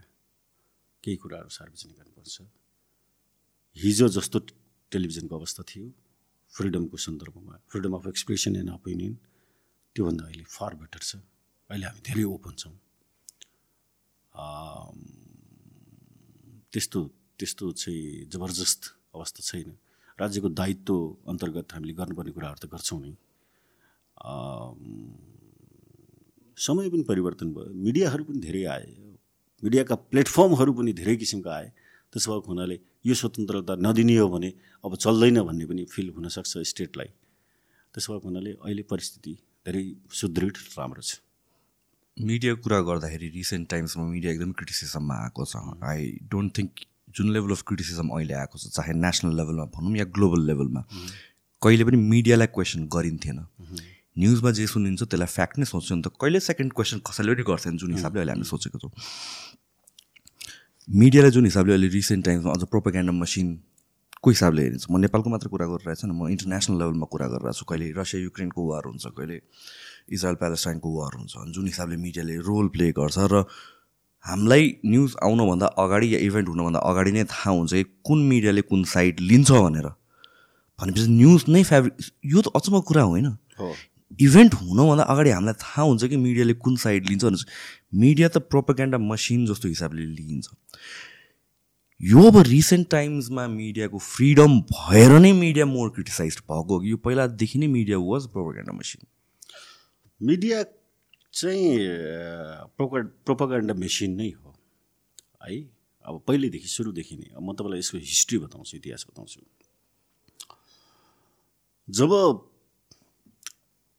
केही कुराहरू सार्वजनिक गर्नुपर्छ। हिजो जस्तो टेलिभिजनको अवस्था थियो। फ्रिडमको सन्दर्भमा freedom of expression and opinion त्योभन्दा अहिले फार बेटर छ। अहिले हामी धेरै ओपन छौँ। त्यस्तो त्यस्तो चाहिँ जबरजस्त अवस्था छैन। राज्यको दायित्व अन्तर्गत हामीले गर्नुपर्ने कुराहरू त गर्छौँ नै। समय पनि परिवर्तन भयो मिडियाहरू पनि धेरै आए मिडियाका प्लेटफर्महरू पनि धेरै किसिमका आए। त्यसो भएको हुनाले यो स्वतन्त्रता नदिने हो भने अब चल्दैन भन्ने पनि फिल हुनसक्छ स्टेटलाई। त्यसो भएको हुनाले अहिले परिस्थिति धेरै सुदृढ राम्रो छ। मिडियाको कुरा गर्दाखेरि रिसेन्ट टाइम्समा मिडिया एकदम क्रिटिसिजममा आएको छ। आई डोन्ट थिङ्क जुन लेभल अफ क्रिटिसिजम अहिले आएको छ चाहे नेसनल लेभलमा भनौँ या ग्लोबल लेभलमा कहिले पनि मिडियालाई क्वेसन गरिन्थेन। न्युजमा जे सुनिन्छ त्यसलाई फ्याक्ट नै सोच्छ। नि त कहिले सेकेन्ड क्वेसन कसैले पनि गर्दैन जुन हिसाबले अहिले हामीले सोचेको छौँ। मिडियालाई जुन हिसाबले अहिले रिसेन्ट टाइम्समा अझ प्रोपोगेन्डा मसिनको हिसाबले हेरिन्छ। म नेपालको मात्र कुरा गरिरहेको छु म इन्टरनेसनल लेभलमा कुरा गरिरहेको छु। कहिले रसिया युक्रेनको वार हुन्छ कहिले इजरायल प्यालेस्टाइनको वार हुन्छ। जुन हिसाबले मिडियाले रोल प्ले गर्छ र हामीलाई न्युज आउनुभन्दा अगाडि या इभेन्ट हुनुभन्दा अगाडि नै थाहा हुन्छ कि कुन मिडियाले कुन साइड लिन्छ भनेर। भनेपछि न्युज नै फेब्रिक यो त अचम्म कुरा होइन। इभेन्ट हुनुभन्दा अगाडि हामीलाई थाहा हुन्छ कि मिडियाले कुन साइड लिन्छ भने मिडिया त प्रोपोगेन्डा मसिन जस्तो हिसाबले लिइन्छ। यो अब रिसेन्ट टाइम्समा मिडियाको फ्रिडम भएर नै मिडिया मोर क्रिटिसाइज भएको हो कि यो पहिलादेखि नै media was propaganda machine media चाहिँ प्रोपा प्रोपागान्डा मेसिन नै हो। है अब पहिलेदेखि सुरुदेखि नै। म तपाईँलाई यसको हिस्ट्री बताउँछु इतिहास बताउँछु। जब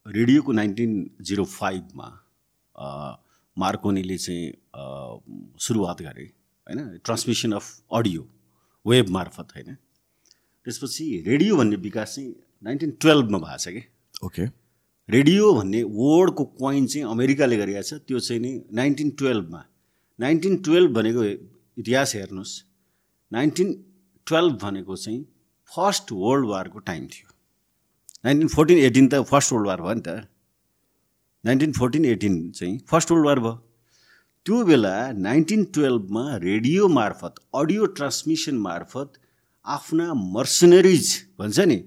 रेडियोको नाइन्टिन जिरो फाइभमा मार्कोनीले चाहिँ सुरुवात गरे होइन? ट्रान्समिसन अफ अडियो वेब मार्फत होइन? त्यसपछि रेडियो भन्ने विकास चाहिँ नाइन्टिन टुवेल्भमा भएको छ कि? ओके। रेडियो भन्ने वर्डको कोइन चाहिँ अमेरिकाले गरेको छ। त्यो चाहिँ नि नाइन्टिन टुवेल्भमा नाइन्टिन टुवेल्भ भनेको इतिहास हेर्नुहोस्। नाइन्टिन टुवेल्भ भनेको चाहिँ फर्स्ट वर्ल्ड वारको टाइम थियो। नाइन्टिन फोर्टिन एटिन त फर्स्ट वर्ल्ड वार भयो नि त। नाइन्टिन फोर्टिन एटिन चाहिँ फर्स्ट वर्ल्ड वार भयो। त्यो बेला नाइन्टिन टुवेल्भमा रेडियो मार्फत अडियो ट्रान्समिसन मार्फत आफ्ना मर्सनरिज भन्छ नि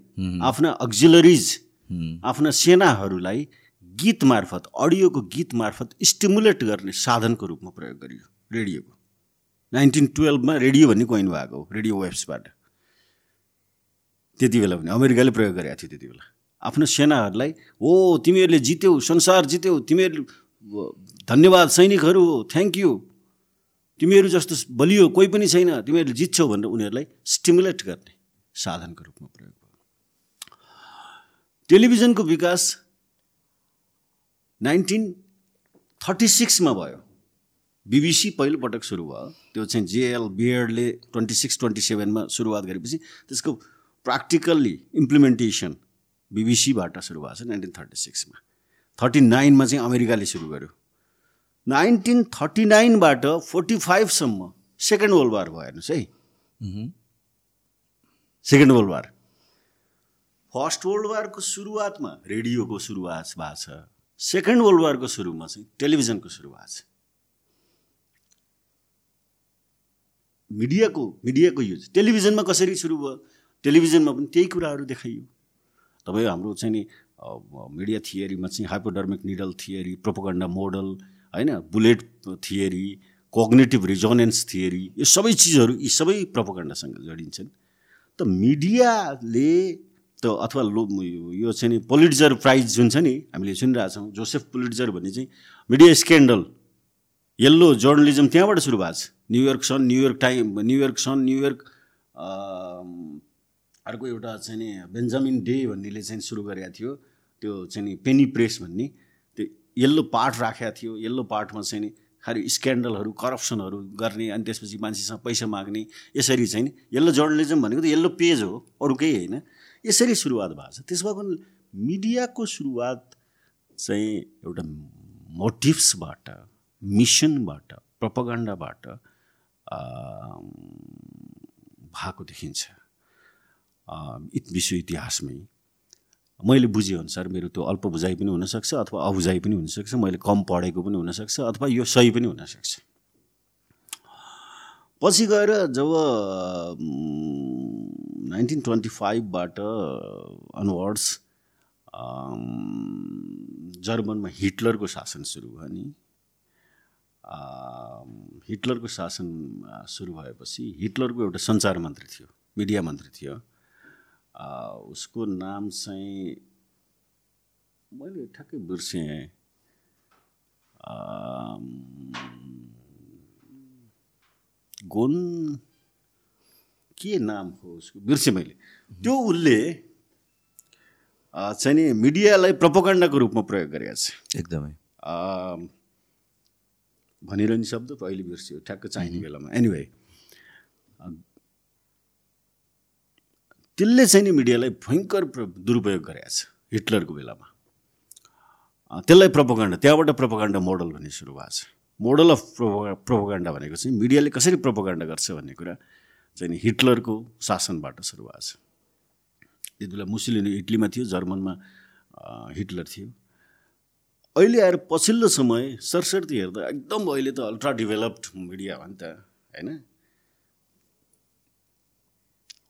आफ्ना अक्जिलरिज आफ्ना सेनाहरूलाई गीत मार्फत अडियोको गीत मार्फत स्टिमुलेट गर्ने साधनको रूपमा प्रयोग गरियो रेडियोको। नाइन्टिन टुवेल्भमा रेडियो भन्ने कोइन भएको हो रेडियो वेब्सबाट त्यति बेला पनि अमेरिकाले प्रयोग गरेको थियो त्यति बेला। आफ्नो सेनाहरूलाई हो तिमीहरूले जित्यौ संसार जित्यौ तिमीहरू धन्यवाद सैनिकहरू हो थ्याङ्क यू तिमीहरू जस्तो बलियो कोही पनि छैन तिमीहरूले जित्छौ भनेर उनीहरूलाई स्टिमुलेट गर्ने साधनको रूपमा प्रयोग टेलिभिजनको विकास नाइन्टिन थर्टी सिक्समा भयो। बिबिसी पहिलोपटक सुरु भयो। त्यो चाहिँ जेएल बिएडले ट्वेन्टी सिक्स ट्वेन्टी सेभेनमा सुरुवात गरेपछि त्यसको प्र्याक्टिकल्ली इम्प्लिमेन्टेसन बिबिसीबाट सुरु भएको छ नाइन्टिन थर्टी सिक्समा। थर्टी नाइनमा चाहिँ अमेरिकाले सुरु गर्यो। नाइन्टिन थर्टी नाइनबाट फोर्टी फाइभसम्म सेकेन्ड वर्ल्ड वार भयो हेर्नुहोस् है। Second world war. First world वारको सुरुवातमा रेडियोको सुरुवात भएको छ। सेकेन्ड वर्ल्ड वारको सुरुमा चाहिँ टेलिभिजनको सुरुवात छ। मिडियाको मिडियाको युज टेलिभिजनमा कसरी सुरु भयो? टेलिभिजनमा पनि त्यही कुराहरू देखाइयो। तपाईँ हाम्रो चाहिँ नि मिडिया थियरीमा चाहिँ hypodermic needle theory propaganda model होइन bullet theory cognitive resonance theory यो सबै चिजहरू यी सबै प्रोपोगन्डासँग जोडिन्छन्। त मिडियाले त अथवा लो यो चाहिँ नि पोलिटिजर प्राइज जुन छ नि हामीले सुनिरहेछौँ जोसेफ पोलिटिजर भन्ने चाहिँ मिडिया स्क्यान्डल यल्लो जर्नलिजम त्यहाँबाट सुरु भएको छ। New York Sun New York Time New York Sun New York अर्को एउटा चाहिँ नि बेन्जामिन डे भन्नेले चाहिँ सुरु गरेको थियो। त्यो चाहिँ नि पेनी प्रेस भन्ने। त्यो यल्लो पार्ट राखेको थियो। यल्लो पार्टमा चाहिँ नि खालि स्क्यान्डलहरू करप्सनहरू गर्ने अनि त्यसपछि मान्छेसँग पैसा माग्ने। यसरी चाहिँ नि यल्लो जर्नलिजम भनेको त यल्लो पेज हो अरू केही होइन। यसरी सुरुवात भएको छ। त्यसमा पनि मिडियाको सुरुवात चाहिँ एउटा मोटिभ्सबाट मिसनबाट प्रपगण्डाबाट भएको देखिन्छ। विश्व इतिहासमै। मैले बुझेअनुसार मेरो त्यो अल्प बुझाइ पनि हुनसक्छ अथवा अबुझाइ पनि हुनसक्छ मैले कम पढेको पनि हुनसक्छ अथवा यो सही पनि हुनसक्छ। पछि गएर जब नाइन्टिन ट्वेन्टी फाइभबाट अनवर्ड्स जर्मनमा हिटलरको शासन सुरु भयो नि। अम, हिटलरको शासन अ, सुरु भएपछि हिटलरको एउटा सञ्चार मन्त्री थियो मिडिया मन्त्री थियो। अ, उसको नाम चाहिँ मैले ठ्याक्कै बिर्सेँ। अम, गोन के नाम हो उसको? बिर्सेँ मैले। त्यो उसले चाहिँ नि मिडियालाई प्रपोगण्डाको रूपमा प्रयोग गरेका छ एकदमै। भनिरहने शब्द पो अहिले बिर्सियो। ठ्याक्क चाहिने बेलामा। एनिवे त्यसले चाहिँ नि मिडियालाई भयङ्कर दुरुपयोग गरेको छ हिटलरको बेलामा। त्यसलाई प्रपोगण्डा त्यहाँबाट प्रपोगण्डा मोडल भन्ने सुरु भएको छ। मोडल अफ प्रोपो प्रोपोगण्डा भनेको चाहिँ मिडियाले कसरी प्रोपोगण्डा गर्छ भन्ने कुरा चाहिँ हिटलरको शासनबाट सुरु भएको छ। त्यति बेला मुसलिनी इटलीमा थियो जर्मनमा हिटलर थियो। अहिले आएर पछिल्लो समय सरसर्ती हेर्दा एकदम अहिले त अल्ट्रा डेभलप्ड मिडिया हो नि त होइन?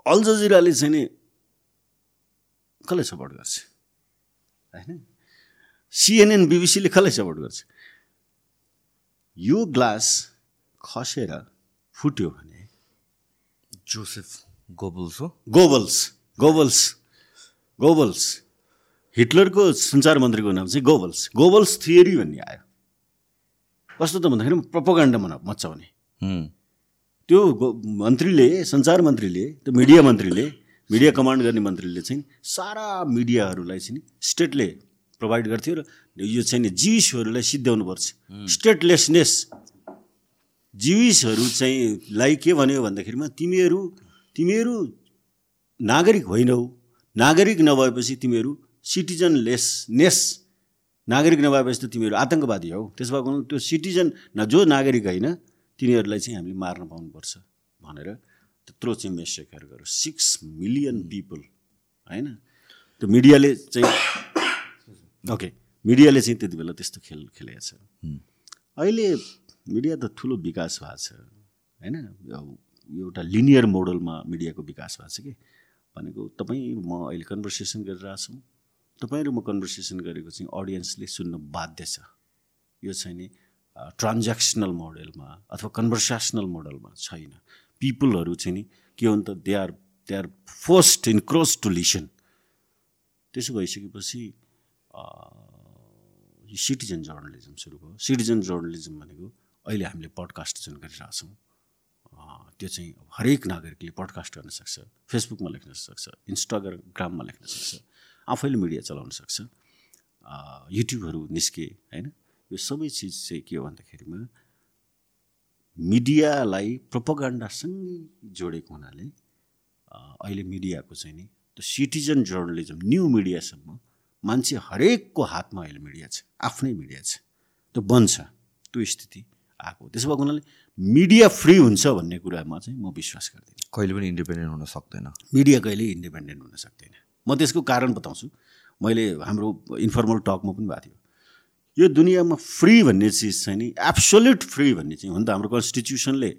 अल जजिराले चाहिँ नि कसलाई सपोर्ट गर्छ होइन? सिएनएन बिबिसीले कसलाई सपोर्ट गर्छ? यो ग्लास खसेर फुट्यो भने जोसेफ गोबल्स हो? गोबल्स गोबल्स गोबल्स हिटलरको सञ्चार मन्त्रीको नाम चाहिँ गोबल्स गोबल्स थियरी भन्ने आयो। कस्तो त भन्दाखेरि प्रपोगण्डा मना मचाउने त्यो मन्त्रीले सञ्चार मन्त्रीले त्यो मिडिया मन्त्रीले मिडिया कमान्ड गर्ने मन्त्रीले चाहिँ सारा मिडियाहरूलाई चाहिँ स्टेटले प्रोभाइड गर्थ्यो र यो चाहिँ नि जिविसहरूलाई सिद्ध्याउनुपर्छ स्टेटलेसनेस जिविसहरू चाहिँ लाई के भन्यो भन्दाखेरिमा तिमीहरू तिमीहरू नागरिक होइनौ। नागरिक नभएपछि तिमीहरू सिटिजनलेसनेस नागरिक नभएपछि त तिमीहरू आतङ्कवादी हौ। त्यसो भएको त्यो सिटिजन न जो नागरिक होइन तिनीहरूलाई चाहिँ हामीले मार्न पाउनुपर्छ। भनेर त्यत्रो चाहिँ मेसेकर गर्यो। सिक्स मिलियन पिपल होइन? त्यो मिडियाले चाहिँ ओके मिडियाले चाहिँ त्यति बेला त्यस्तो खेल खेलेको छ। अहिले मिडिया त ठुलो विकास भएको छ होइन? एउटा लिनियर मोडलमा मिडियाको विकास भएको छ कि? भनेको तपाईँ म अहिले कन्भर्सेसन गरिरहेछौँ तपाईँ र म कन्भर्सेसन गरेको चाहिँ अडियन्सले सुन्न बाध्य छ। यो चाहिँ नि ट्रान्ज्याक्सनल मोडलमा अथवा कन्भर्सेसनल मोडलमा छैन। पिपुलहरू चाहिँ नि के हो भने त they are they are forced in crowds to listen त्यसो भइसकेपछि सिटिजन जर्नलिजम सुरु भयो। सिटिजन जर्नलिजम भनेको अहिले हामीले पडकास्ट जुन गरिरहेछौँ त्यो चाहिँ हरेक नागरिकले पडकास्ट गर्न सक्छ फेसबुकमा लेख्न सक्छ इन्स्टाग्राममा लेख्न सक्छ आफैले मिडिया चलाउन सक्छ युट्युबहरू निस्के होइन? यो सबै चिज चाहिँ के हो भन्दाखेरिमा मिडियालाई प्रोपोगान्डासँगै जोडेको हुनाले अहिले मिडियाको चाहिँ नि त्यो सिटिजन जर्नलिजम न्यू मिडियासम्म मान्छे हरेकको हातमा अहिले मिडिया छ आफ्नै मिडिया छ। त्यो बन्छ त्यो स्थिति। आएको त्यसो भएको हुनाले मिडिया फ्री हुन्छ भन्ने कुरामा चाहिँ म विश्वास गर्दिनँ। कहिले पनि इन्डिपेन्डेन्ट हुन सक्दैन। मिडिया कहिले इन्डिपेन्डेन्ट हुन सक्दैन। म त्यसको कारण बताउँछु। मैले हाम्रो इन्फर्मल टकमा पनि भएको थियो। यो दुनियाँमा फ्री भन्ने चिज चाहिँ नि एब्सोल्युट फ्री भन्ने चाहिँ हो नि त हाम्रो कन्स्टिट्युसनले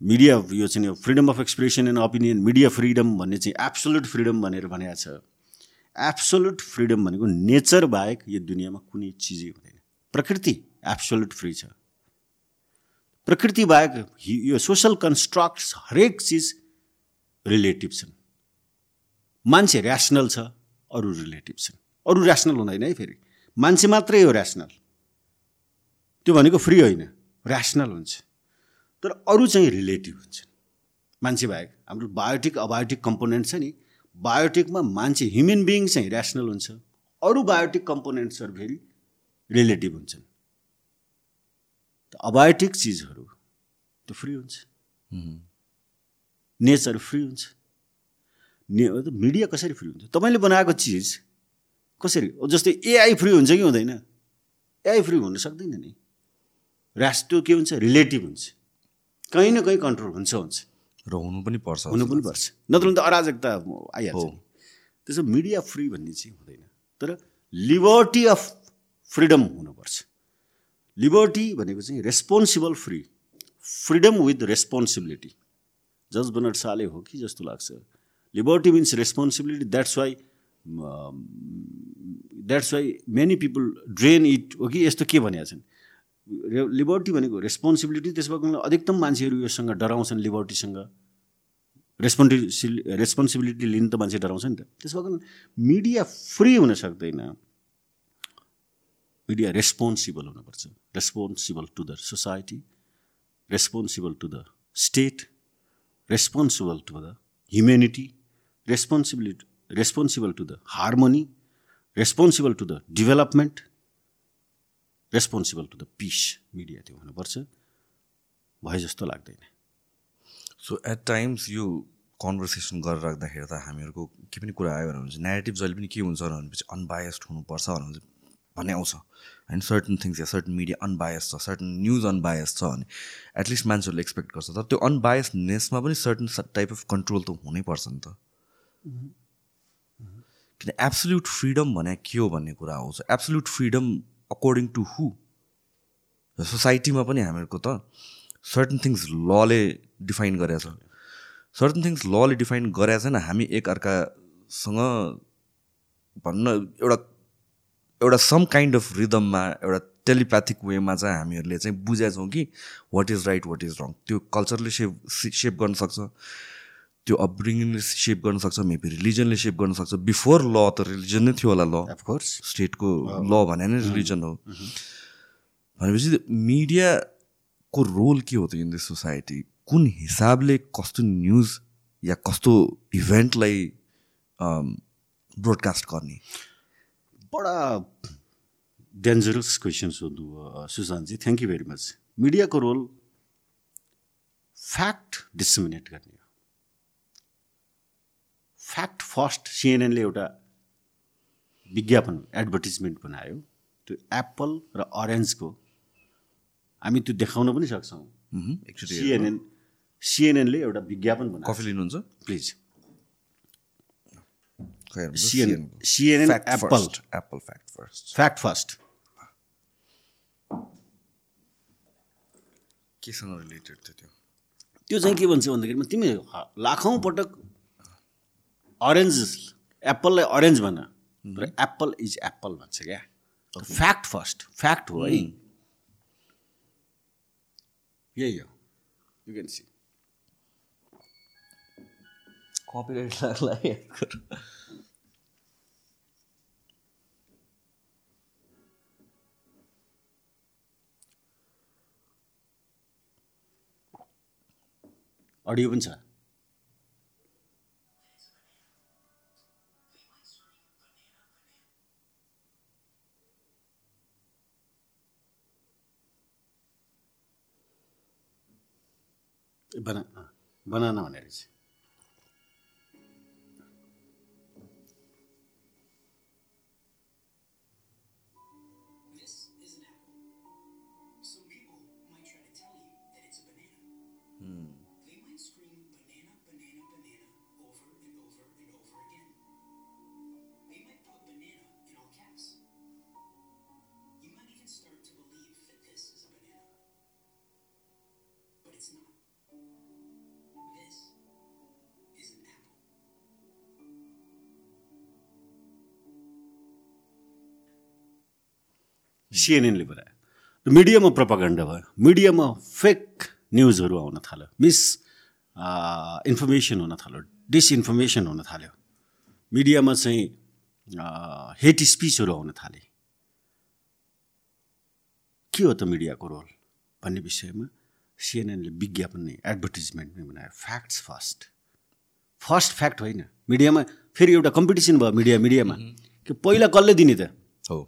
मिडिया यो चाहिँ freedom of expression and opinion media freedom भन्ने चाहिँ एब्सोल्युट फ्रिडम भनेर भनेको छ। एब्सोल्युट फ्रिडम भनेको नेचर बाहेक यो दुनियाँमा कुनै चिजै हुँदैन। प्रकृति एब्सोल्युट फ्री छ। प्रकृति बाहेक यो सोसल कन्स्ट्रक्ट्स हरेक चिज रिलेटिभ छन्। मान्छे ऱ्यासनल छ अरू रिलेटिभ छन्। अरू ऱ्यासनल हुँदैन है फेरि। मान्छे मात्रै हो ऱ्यासनल त्यो भनेको फ्री होइन। ऱ्यासनल हुन्छ। तर अरू चाहिँ रिलेटिभ हुन्छन्। मान्छे बाहेक हाम्रो बायोटिक अबायोटिक कम्पोनेन्ट छ नि। बायोटिकमा मान्छे ह्युमन बिइङ चाहिँ ऱ्यासनल हुन्छ। अरू बायोटिक कम्पोनेन्ट्सहरू फेरि रिलेटिभ हुन्छन्। अबायोटिक चिजहरू त्यो फ्री हुन्छ। नेचर फ्री हुन्छ। ने मिडिया कसरी फ्री हुन्छ? तपाईँले बनाएको चिज कसरी? जस्तै एआई फ्री हुन्छ कि हुँदैन? एआई फ्री हुन सक्दैन नि। त्यो के हुन्छ? रिलेटिभ हुन्छ। कहीँ न कहीँ कन्ट्रोल हुन्छ हुन्छ। र हुनु पनि पर्छ। हुनु पनि पर्छ। नत्र भने त अराजकता आइहाल्छ। त्यसो मिडिया फ्री भन्ने चाहिँ हुँदैन। तर लिबर्टी अफ फ्रिडम हुनुपर्छ। लिबर्टी भनेको चाहिँ responsible free freedom with responsibility जज बनर साले हो कि जस्तो लाग्छ। Liberty means responsibility that's why that's why many people dread it हो कि यस्तो के भनेको छन्? लिबर्टी भनेको रेस्पोन्सिबिलिटी त्यस भएको अधिकतम मान्छेहरू योसँग डराउँछन् लिबर्टीसँग रेस्पोन्सि रेस्पोन्सिबिलिटी लिनु त मान्छे डराउँछ नि त। त्यस भएको मिडिया फ्री हुन सक्दैन। मिडिया रेस्पोन्सिबल हुनुपर्छ responsible to the society responsible to the state responsible to the humanity responsibility responsible to the harmony responsible to the development responsible to the peace media त्यो हुनुपर्छ भए जस्तो लाग्दैन. सो एट टाइम्स यो conversation गरेर राख्दाखेरि त हामीहरूको के पनि कुरा आयो भने नेगेटिभ जहिले पनि के हुन्छ भनेपछि अनबायस्ड हुनुपर्छ भनेपछि भन्ने आउँछ। होइन सर्टन थिङ्स या सर्टन मिडिया अनबायस छ सर्टन न्युज अनबायस छ भने एटलिस्ट मान्छेहरूले एक्सपेक्ट गर्छ। तर त्यो अनबायसनेसमा पनि सर्टन टाइप अफ कन्ट्रोल त हुनैपर्छ नि त। किन एब्सोल्युट फ्रिडम भने के हो भन्ने कुरा आउँछ absolute freedom according to who सोसाइटीमा पनि हामीहरूको त सर्टन थिङ्स लले डिफाइन गरेछ सर्टन थिङ्स लले डिफाइन गरेछ छैन। हामी एकअर्कासँग भन्न एउटा एउटा सम काइन्ड अफ रिदममा एउटा टेलिप्याथिक वेमा चाहिँ हामीहरूले चाहिँ बुझेछौँ कि what is right what is wrong त्यो कल्चरले सेप सेप गर्न सक्छ त्यो अपब्रिङिङले सेप गर्न सक्छ मेबी रिलिजनले सेप गर्न सक्छ. बिफोर ल त रिलिजन नै थियो होला ल अफकोर्स स्टेटको ल भने नै रिलिजन हो. भनेपछि मिडियाको रोल के हो त इन दिस सोसाइटी कुन हिसाबले कस्तो न्युज या कस्तो इभेन्टलाई ब्रोडकास्ट गर्ने? बडा डेन्जरस क्वेसन सोध्नु भयो सुशान्तजी थ्याङ्क यू भेरी मच मिडियाको रोल फ्याक्ट डिसमिनेट गर्ने हो. फ्याक्ट फर्स्ट सिएनएनले एउटा विज्ञापन एडभर्टिजमेन्ट बनायो. त्यो एप्पल र अरेन्जको हामी त्यो देखाउन पनि सक्छौँ। सिएनएन सिएनएनले एउटा विज्ञापन बनायो। कफी लिनुहुन्छ? Please Fact Apple. first, Apple. Fact first. Fact first केसँग related थियो त्यो त्यो चाहिँ के भन्छ भन्दाखेरिमा तिमी लाखौँ पटक अरेन्ज एप्पललाई अरेन्ज भन। तर एप्पल इज एप्पल भन्छ क्या। फ्याक्ट फर्स्ट फ्याक्ट हो है। यही हो। यु क्यान सी कपिराइट लाग्ला अडियो पनि छ। बना बनाना भनेर चाहिँ। सिएनएनले बनायो र मिडियामा प्रपागन्डा भयो। मिडियामा फेक न्युजहरू आउन थाल्यो। मिस इन्फर्मेसन हुन थाल्यो। डिसइन्फर्मेसन हुन थाल्यो। मिडियामा चाहिँ हेट स्पिचहरू आउन थाले। के हो त मिडियाको रोल भन्ने विषयमा? सिएनएनले विज्ञापन नै एडभर्टिजमेन्ट नै बनायो। फ्याक्ट्स फर्स्ट फर्स्ट फ्याक्ट होइन। मिडियामा फेरि एउटा कम्पिटिसन भयो मिडिया मिडियामा। कि पहिला कसले दिने त? हो।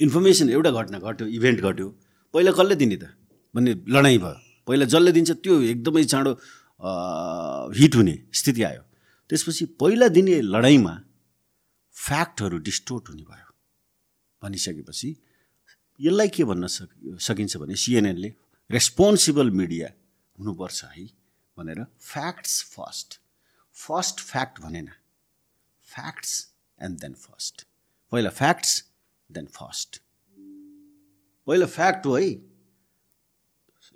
इन्फर्मेसन एउटा घटना घट्यो इभेन्ट घट्यो। पहिला कसले दिने त? भन्ने लडाइँ भयो। पहिला जसले दिन्छ त्यो एकदमै चाँडो हिट हुने स्थिति आयो। त्यसपछि पहिला दिने लडाइँमा फ्याक्टहरू डिस्टोर्ट हुने भयो। भनिसकेपछि यसलाई के भन्न सक सकिन्छ भने सिएनएनले रेस्पोन्सिबल मिडिया हुनुपर्छ है भनेर फ्याक्ट्स फर्स्ट। फर्स्ट फ्याक्ट भनेन। Facts and then first. पहिला फ्याक्ट्स देन फर्स्ट पहिला फ्याक्ट हो है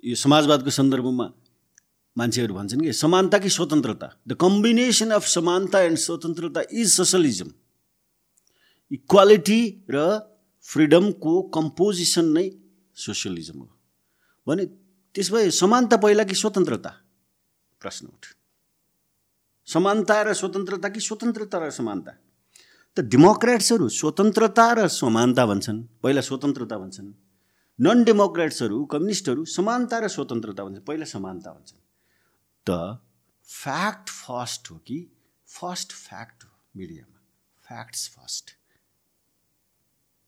यो समाजवादको सन्दर्भमा मान्छेहरू भन्छन् कि समानता कि स्वतन्त्रता? द कम्बिनेसन अफ समानता एन्ड स्वतन्त्रता इज सोसलिजम इक्वालिटी र फ्रिडमको कम्पोजिसन नै सोसियलिजम हो. भने त्यसो भए समानता पहिला कि स्वतन्त्रता? प्रश्न उठ समानता र स्वतन्त्रता कि स्वतन्त्रता र समानता? त डेमोक्रेट्सहरू स्वतन्त्रता र समानता भन्छन्। पहिला स्वतन्त्रता भन्छन्। नन डेमोक्रेट्सहरू कम्युनिस्टहरू समानता र स्वतन्त्रता भन्छन्। पहिला समानता भन्छन्। त फ्याक्ट फर्स्ट हो कि फर्स्ट फ्याक्ट हो मिडियामा? फ्याक्ट्स फर्स्ट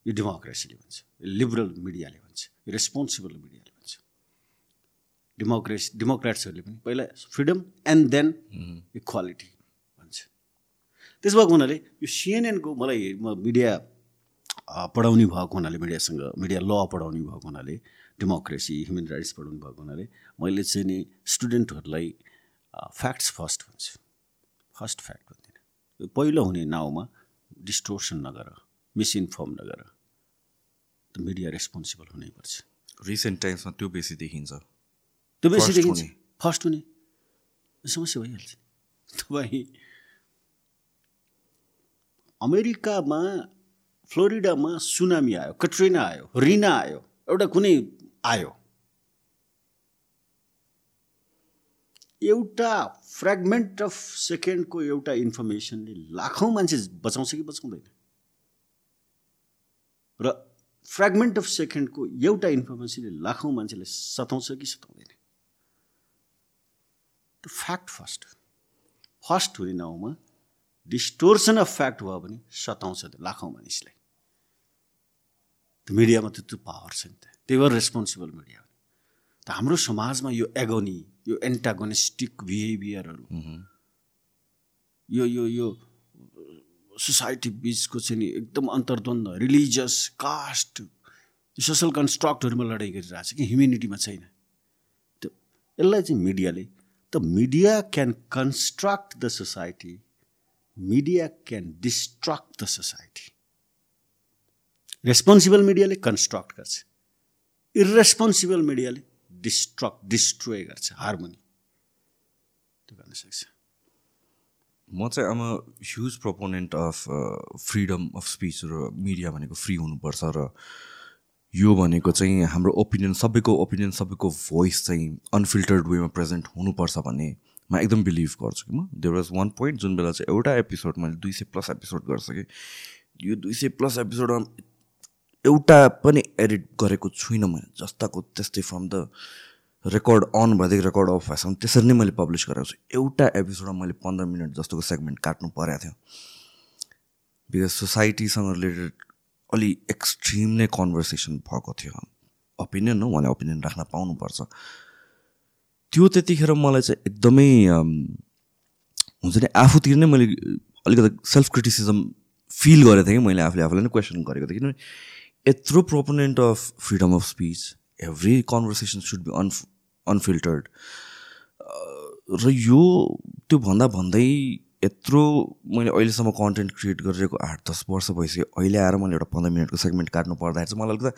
यो डेमोक्रेसीले भन्छ। लिबरल मिडियाले भन्छ। रेस्पोन्सिबल मिडियाले भन्छ। डेमोक्रेसी डेमोक्रेट्सहरूले पनि पहिला फ्रिडम एन्ड देन इक्वालिटी त्यसो भएको हुनाले यो सिएनएनको मलाई म मिडिया पढाउने भएको हुनाले मिडियासँग मिडिया ल पढाउने भएको हुनाले डेमोक्रेसी ह्युमन राइट्स पढाउनु भएको हुनाले मैले चाहिँ नि स्टुडेन्टहरूलाई फ्याक्ट्स फर्स्ट भन्छु। फर्स्ट फ्याक्ट भन्दिनँ। पहिलो हुने नाउँमा डिस्टोर्सन नगर मिसइन्फर्म नगर त मिडिया रेस्पोन्सिबल हुनैपर्छ रिसेन्ट टाइम्समा त्यो बेसी देखिन्छ। त्यो बेसी देखिन्छ। फर्स्ट हुने। समस्या भइहाल्छ। तपाईँ अमेरिकामा फ्लोरिडामा सुनामी आयो कट्रिना आयो रिना आयो एउटा कुनै आयो। एउटा फ्रेगमेन्ट अफ सेकेन्डको एउटा इन्फर्मेसनले लाखौँ मान्छे बचाउँछ कि बचाउँदैन? र फ्रेगमेन्ट अफ सेकेन्डको एउटा इन्फर्मेसनले लाखौँ मान्छेलाई सताउँछ कि सताउँदैन? फ्याक्ट फर्स्ट फर्स्ट हुने नाउँमा डिस्टोर्सन अफ फ्याक्ट भयो भने सताउँछ त्यो लाखौँ मानिसलाई। त मिडियामा त्यत्रो पावर छ नि त। त्यही भएर रेस्पोन्सिबल मिडिया हो त हाम्रो समाजमा यो एगोनी यो एन्टागोनिस्टिक बिहेभियरहरू यो यो यो सोसाइटी बिचको चाहिँ नि एकदम अन्तर्द्वन्द रिलिजियस कास्ट सोसल कन्स्ट्रक्टहरूमा लडाइँ गरिरहेको छ कि ह्युमेनिटीमा छैन। त यसलाई चाहिँ मिडियाले त media can construct the society media can destruct the society responsible मिडियाले कन्स्ट्रक्ट गर्छ. इरेस्पोन्सिबल मिडियाले डिस्ट्रक्ट डिस्ट्रोय गर्छ हार्मोनी त्यो गर्न सक्छ। म चाहिँ am huge proponent of freedom of speech र मिडिया भनेको फ्री हुनुपर्छ र यो भनेको चाहिँ हाम्रो ओपिनियन सबैको ओपिनियन सबैको भोइस चाहिँ अनफिल्टर्ड वेमा प्रेजेन्ट हुनुपर्छ भन्ने म एकदम बिलिभ गर्छु कि म। देयर वाज वान पोइन्ट जुन बेला चाहिँ एउटा एपिसोड मैले दुई सय प्लस एपिसोड गरिसकेँ। यो दुई सय प्लस एपिसोडमा एउटा पनि एडिट गरेको छुइनँ मैले जस्ताको त्यस्तै फ्रम द रेकर्ड अन भएदेखि रेकर्ड अफ भएसम्म त्यसरी नै मैले पब्लिस गरेको छु। एउटा एपिसोडमा मैले पन्ध्र मिनट जस्तोको सेगमेन्ट काट्नु परेको थियो। बिकज सोसाइटीसँग रिलेटेड अलि एक्सट्रिम नै कन्भर्सेसन भएको थियो। ओपिनियन हो उहाँले ओपिनियन राख्न पाउनुपर्छ। त्यो त्यतिखेर मलाई चाहिँ एकदमै हुन्छ नि आफूतिर नै मैले अलिकति सेल्फ क्रिटिसिजम फिल गरेको थिएँ कि मैले आफूले आफूलाई नै क्वेसन गरेको थिएँ। किनभने यत्रो proponent of freedom of speech every conversation should be un unfiltered र यो त्यो भन्दा भन्दै यत्रो मैले अहिलेसम्म कन्टेन्ट क्रिएट गरिरहेको आठ दस वर्ष भइसक्यो। अहिले आएर मैले एउटा पन्ध्र मिनटको सेगमेन्ट काट्नु पर्दाखेरि चाहिँ मलाई अलिकति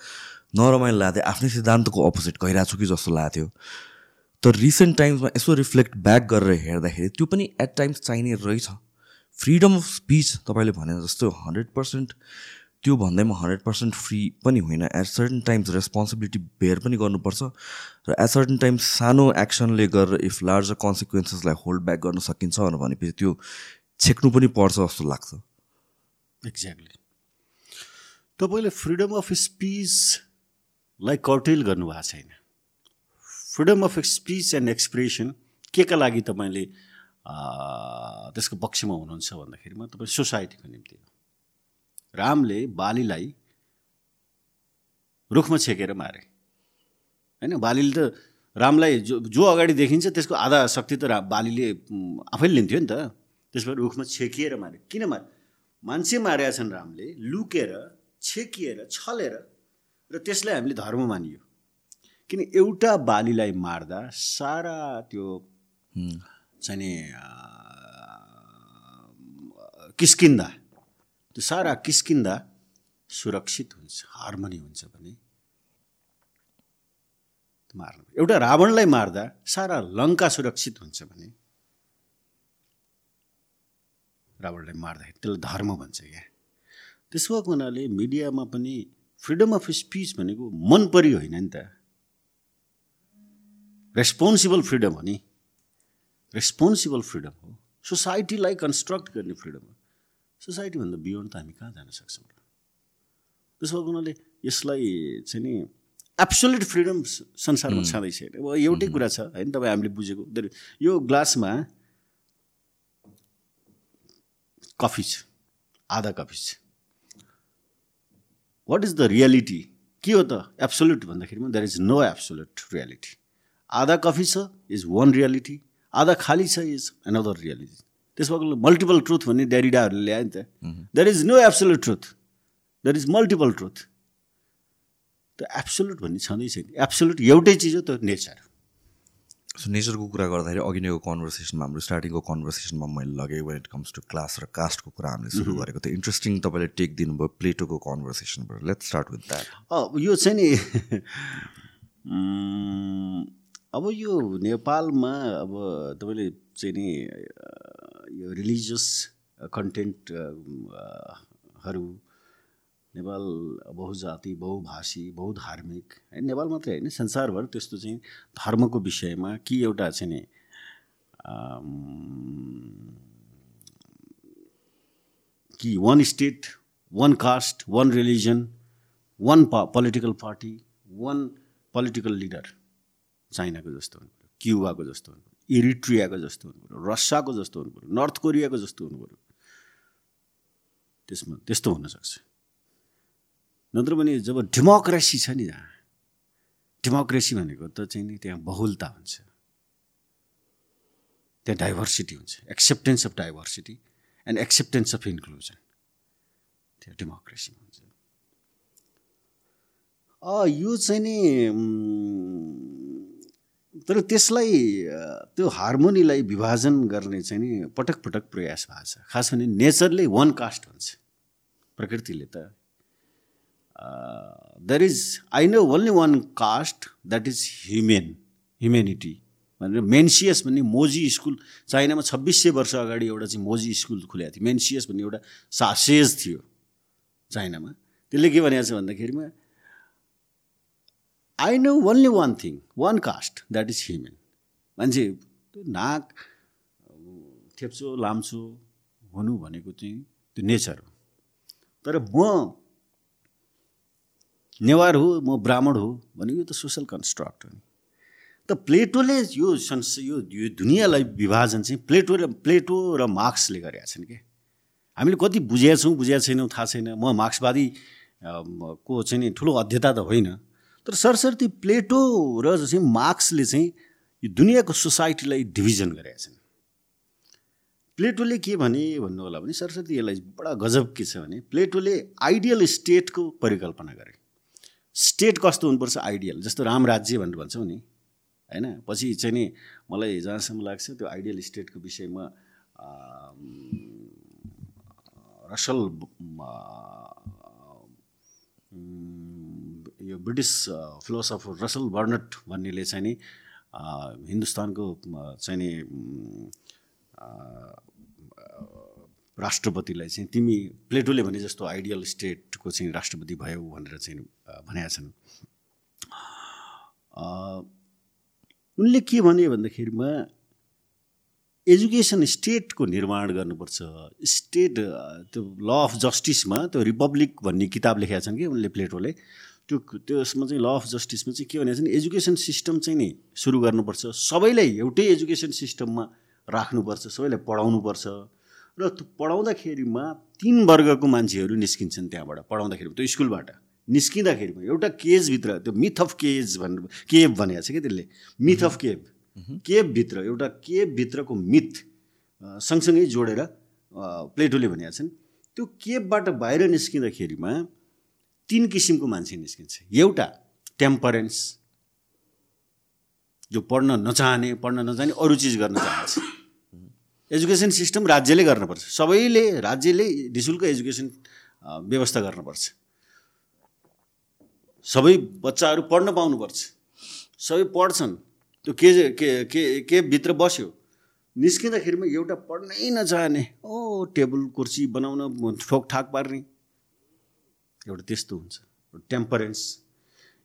नरमाइलो लाग्थ्यो। आफ्नै सिद्धान्तको अपोजिट गइरहेको छु कि जस्तो लाग्थ्यो। तर रिसेन्ट टाइम्समा यसो रिफ्लेक्ट ब्याक गरेर हेर्दाखेरि त्यो पनि एट टाइम्स चाहिने रहेछ। फ्रिडम अफ स्पिच तपाईँले भने जस्तो हन्ड्रेड पर्सेन्ट त्यो भन्दैमा हन्ड्रेड पर्सेन्ट फ्री पनि होइन। At certain times responsibility bear पनि गर्नुपर्छ र एट सर्टन टाइम्स सानो एक्सनले गरेर इफ लार्जर कन्सिक्वेन्सेसलाई होल्ड ब्याक गर्न सकिन्छ भनेपछि त्यो छेक्नु पनि पर्छ जस्तो लाग्छ। एक्ज्याक्टली तपाईँले फ्रिडम अफ स्पिचलाई कर्टेल गर्नुभएको छैन। Freedom of speech and expression के का लागि तपाईँले त्यसको पक्षमा हुनुहुन्छ भन्दाखेरिमा तपाईँ सोसाइटीको निम्ति रामले बालीलाई रुखमा छेकेर मारे। होइन बालीले त रामलाई जो जो अगाडि देखिन्छ त्यसको आधा शक्ति त रा बालीले आफैले लिन्थ्यो नि त। त्यसबाट रुखमा छेकिएर मारे। किन मारे? मान्छे मारेका छन् रामले लुकेर छेकिएर छलेर र त्यसलाई हामीले धर्म मानियो। किन एउटा बालीलाई मार्दा सारा त्यो चाहिँ नि किस्किन्दा त्यो सारा किस्किन्दा सुरक्षित हुन्छ हार्मोनी हुन्छ भने। मार्नु। एउटा रावणलाई मार्दा सारा लङ्का सुरक्षित हुन्छ भने। रावणलाई मार्दाखेरि त्यसलाई धर्म भन्छ क्या। त्यसो भएको हुनाले मिडियामा पनि फ्रिडम अफ स्पिच भनेको मन परी होइन नि त। रेस्पोन्सिबल फ्रिडम हो नि. रेस्पोन्सिबल फ्रिडम हो. सोसाइटीलाई कन्स्ट्रक्ट गर्ने फ्रिडम हो. सोसाइटीभन्दा बियोन्ड त हामी कहाँ जान सक्छौँ? र त्यसो भएको हुनाले यसलाई चाहिँ नि एब्सोल्युट फ्रिडम संसारमा छँदै छैन अब एउटै कुरा छ होइन तपाईँ हामीले बुझेको। यो ग्लासमा कफी छ आधा कफी छ। वाट इज द रियालिटी के हो त? Absolute भन्दाखेरिमा there is no absolute reality आधा कफी छ इज वान रियालिटी आधा खाली छ इज अनदर रियालिटी त्यस भएको मल्टिपल ट्रुथ भन्ने ड्यारिडाहरूले ल्यायो नि त। There is no absolute truth there is multiple truth त एब्सोल्युट भन्ने छँदै छैन। एब्सोल्युट एउटै चिज हो त्यो नेचर सो नेचरको कुरा गर्दाखेरि अघि नैको कन्भर्सेसनमा हाम्रो स्टार्टिङको कन्भर्सेसनमा मैले लगेँ when it comes to class र कास्टको कुरा हामीले सुरु गरेको थियो इन्ट्रेस्टिङ तपाईँले टेक दिनुभयो प्लेटोको कन्भर्सेसनबाट लेट्स स्टार्ट विथ द्याट यो चाहिँ नि अब यो नेपालमा अब तपाईँले चाहिँ नि यो रिलिजियस कन्टेन्टहरू नेपाल बहुजाति बहुभाषी बहुधार्मिक होइन नेपाल मात्रै होइन संसारभर त्यस्तो चाहिँ धर्मको विषयमा कि एउटा चाहिँ नि कि one state one caste one religion one political party one political leader चाइनाको जस्तो हुनु पऱ्यो क्युबाको जस्तो हुनु पऱ्यो इरिट्रियाको जस्तो हुनु पऱ्यो रसियाको जस्तो हुनु पऱ्यो नर्थ कोरियाको जस्तो हुनु पऱ्यो। त्यसमा त्यस्तो हुनसक्छ। नत्र भने जब डेमोक्रेसी छ नि जहाँ डेमोक्रेसी भनेको त चाहिँ नि त्यहाँ बहुलता हुन्छ। त्यहाँ डाइभर्सिटी हुन्छ। Acceptance of diversity and acceptance of inclusion त्यो डेमोक्रेसी हुन्छ। यो चाहिँ नि तर त्यसलाई त्यो हार्मोनीलाई विभाजन गर्ने चाहिँ नि पटक पटक प्रयास भएको छ। खास भने नेचरले वान कास्ट हुन्छ प्रकृतिले त। There is I know only one caste that is human humanity भनेर मेन्सियस भन्ने मोजी स्कुल चाइनामा छब्बिस सय वर्ष अगाडि एउटा चाहिँ मोजी स्कुल खुलेको थियो। मेन्सियस भन्ने एउटा सासेज थियो चाइनामा। त्यसले के भनेको छ भन्दाखेरिमा I know only one thing one caste that is human मान्छे नाक थेप्चो लाम्चो हुनु भनेको चाहिँ त्यो नेचर हो। तर म नेवार हो म ब्राह्मण हो भनेको यो त सोसल कन्स्ट्रक्ट हो नि। त प्लेटोले यो संस यो यो दुनियाँलाई विभाजन चाहिँ प्लेटो र प्लेटो र मार्क्सले गरेका छन् कि? हामीले कति बुझेका छौँ बुझेका छैनौँ थाहा छैन। म मार्क्सवादी को चाहिँ नि ठुलो अध्येता त होइन। तर सरसर्ती प्लेटो र चाहिँ मार्क्सले चाहिँ यो दुनियाँको सोसाइटीलाई डिभिजन गरेका छन्। प्लेटोले के भने भन्नु होला भने सरस्वती यसलाई बडा गजब के छ भने प्लेटोले आइडियल स्टेटको परिकल्पना गरे। स्टेट कस्तो हुनुपर्छ आइडियल? जस्तो राम राज्य भनेर भन्छौँ नि होइन? पछि चाहिँ नि मलाई जहाँसम्म लाग्छ त्यो आइडियल स्टेटको विषयमा रसल यो ब्रिटिस फिलोसफर रसल बर्नट भन्नेले चाहिँ नि हिन्दुस्तानको चाहिँ नि राष्ट्रपतिलाई चाहिँ तिमी प्लेटोले भने जस्तो आइडियल स्टेटको चाहिँ राष्ट्रपति भयो भनेर चाहिँ भनेका छन्। उनले के भने भन्दाखेरिमा एजुकेसन स्टेटको निर्माण गर्नुपर्छ। स्टेट त्यो ल अफ जस्टिसमा त्यो रिपब्लिक भन्ने किताब लेखेका छन् कि उनले प्लेटोले। त्यो त्यसमा चाहिँ ल अफ जस्टिसमा चाहिँ के भने एजुकेसन सिस्टम चाहिँ नि सुरु गर्नुपर्छ। सबैलाई एउटै एजुकेसन सिस्टममा राख्नुपर्छ सबैलाई पढाउनुपर्छ। र त्यो पढाउँदाखेरिमा तिन वर्गको मान्छेहरू निस्किन्छन् त्यहाँबाट पढाउँदाखेरि। त्यो स्कुलबाट निस्किँदाखेरिमा एउटा केजभित्र त्यो मिथ अफ केज भनेर केब भनेको छ क्या त्यसले? मिथ अफ केब केबभित्र एउटा केबभित्रको मिथ सँगसँगै जोडेर प्लेटोले भनेका छन्। त्यो केबबाट बाहिर निस्किँदाखेरिमा तिन किसिमको मान्छे निस्किन्छ। एउटा टेम्परेन्स जो पढ्न नचाहने पढ्न नचाहने अरू चिज गर्न चाहन्छ। एजुकेसन सिस्टम राज्यले गर्नुपर्छ। सबैले राज्यले निशुल्क एजुकेसन अ, व्यवस्था गर्नुपर्छ। सबै बच्चाहरू पढ्न पाउनुपर्छ। सबै पढ्छन्। त्यो के के के के भित्र बस्यो? निस्किँदाखेरिमा एउटा पढ्नै नचाहने। ओ टेबल कुर्सी बनाउन ठोकठाक पार्ने। एउटा त्यस्तो हुन्छ टेम्परेन्स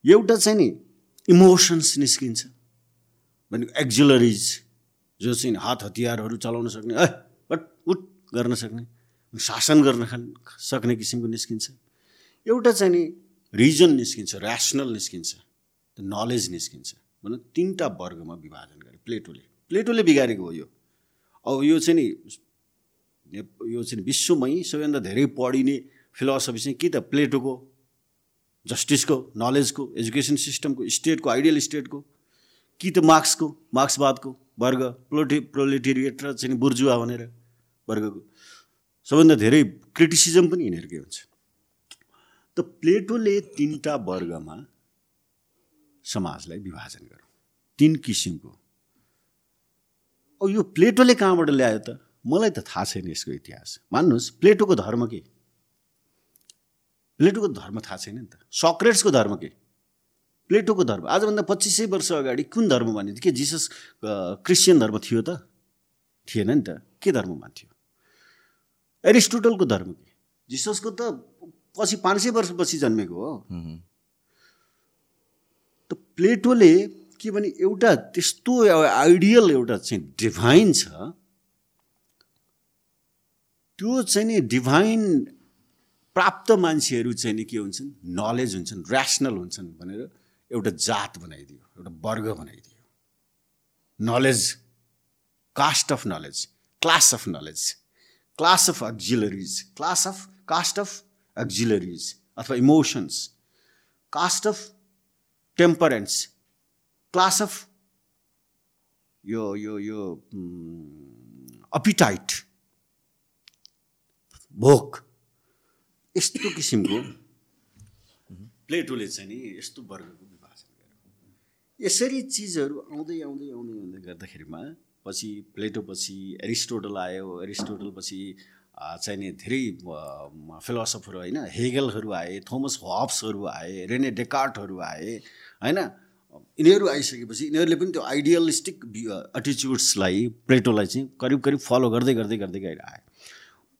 एउटा चाहिँ नि इमोसन्स निस्किन्छ। भनेको एक्जुलरिज जो चाहिँ हात हतियारहरू चलाउन सक्ने ए बट उठ गर्न सक्ने शासन गर्न सक्ने किसिमको निस्किन्छ। एउटा चाहिँ नि रिजन निस्किन्छ ऱ्यासनल निस्किन्छ नलेज निस्किन्छ। भनौँ तिनवटा वर्गमा विभाजन गरे प्लेटोले। प्लेटोले बिगारेको हो यो। अब यो चाहिँ ने- यो चाहिँ विश्वमै सबैभन्दा धेरै पढिने फिलोसफी चाहिँ कि त प्लेटोको जस्टिसको नलेजको एजुकेसन सिस्टमको स्टेटको आइडियल स्टेटको कि त मार्क्सको मार्क्सवादको वर्ग प्रोटे प्रोलेटेरिएट र चाहिँ बुर्जुवा भनेर वर्गको। सबभन्दा धेरै क्रिटिसिजम पनि यिनीहरूकै हुन्छ। त प्लेटोले तिनवटा वर्गमा समाजलाई विभाजन गर्यो। तिन किसिमको। यो प्लेटोले कहाँबाट ल्यायो त? मलाई त थाहा छैन यसको इतिहास। मान्नुहोस् प्लेटोको धर्म के? प्लेटोको धर्म थाहा छैन नि त। सक्रेट्सको धर्म के? प्लेटोको धर्म। आजभन्दा पच्चिस सय वर्ष अगाडि कुन धर्म मानिन्थ्यो? के जिसस क्रिस्चियन धर्म थियो त? थिएन नि त। के धर्म मान्थ्यो? एरिस्टोटलको धर्म के? जिससको त पछि पाँच सय वर्षपछि जन्मेको हो। त प्लेटोले के भने एउटा त्यस्तो आइडियल एउटा चाहिँ डिभाइन छ। त्यो चाहिँ नि डिभाइन प्राप्त मान्छेहरू चाहिँ नि के हुन्छन्? नलेज हुन्छन् ऱ्यासनल हुन्छन् भनेर एउटा जात बनाइदियो एउटा वर्ग बनाइदियो। Knowledge caste of knowledge class of knowledge class of auxiliaries class of caste of auxiliaries अथवा emotions caste of temperance class of यो यो यो अपिटाइट भोक। यस्तो किसिमको। प्लेटोले चाहिँ नि यस्तो वर्गको विभाजन गर्यो यसरी चिजहरू आउँदै आउँदै आउँदै आउँदै गर्दाखेरिमा पछि प्लेटो पछि एरिस्टोटल आयो। एरिस्टोटल पछि आ, चाहिँ नि धेरै फिलोसफर होइन हेगलहरू आए थोमस हब्सहरू आए रेने डेकार्टहरू आए होइन? यिनीहरू आइसकेपछि यिनीहरूले पनि त्यो आइडियलिस्टिक एटिच्युड्सलाई प्लेटोलाई चाहिँ करिब करिब फलो गर्दै गर्दै गर्दै गइरहे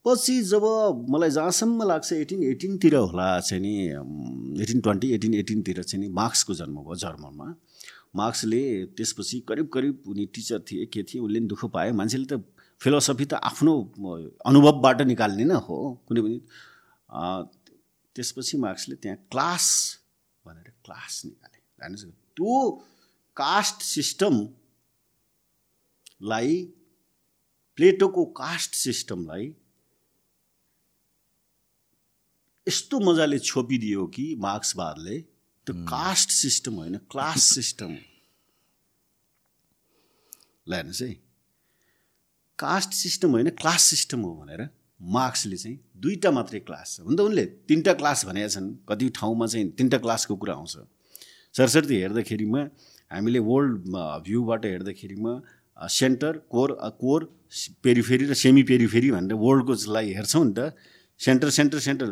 पछि जब मलाई जहाँसम्म लाग्छ एटिन एटिनतिर होला चाहिँ नि एटिन ट्वेन्टी एटिन एटिनतिर चाहिँ नि मार्क्सको जन्म भयो जर्मनमा। मार्क्सले त्यसपछि करिब करिब उनी टिचर थिए के थिए उसले दुःख पायो मान्छेले त फिलोसफी त आफ्नो अनुभवबाट निकाल्ने न हो कुनै पनि। त्यसपछि मार्क्सले त्यहाँ क्लास भनेर क्लास निकाले। त्यो कास्ट सिस्टमलाई प्लेटोको कास्ट सिस्टमलाई यस्तो मजाले छोपिदियो कि मार्क्सवादले त्यो कास्ट सिस्टम होइन क्लास सिस्टम। ल हेर्नुहोस् है। कास्ट सिस्टम होइन क्लास सिस्टम हो भनेर मार्क्सले चाहिँ दुईवटा मात्रै क्लास छ। हुन त उनले तिनवटा क्लास भनेका छन्। कति ठाउँमा चाहिँ तिनवटा क्लासको कुरा आउँछ। सरस्वती हेर्दाखेरिमा हामीले वर्ल्ड भ्यूबाट हेर्दाखेरिमा सेन्टर कोर कोर पेरिफेरी र सेमी पेरिफेरी भनेर वर्ल्डकोलाई हेर्छौँ नि त centre centre centre.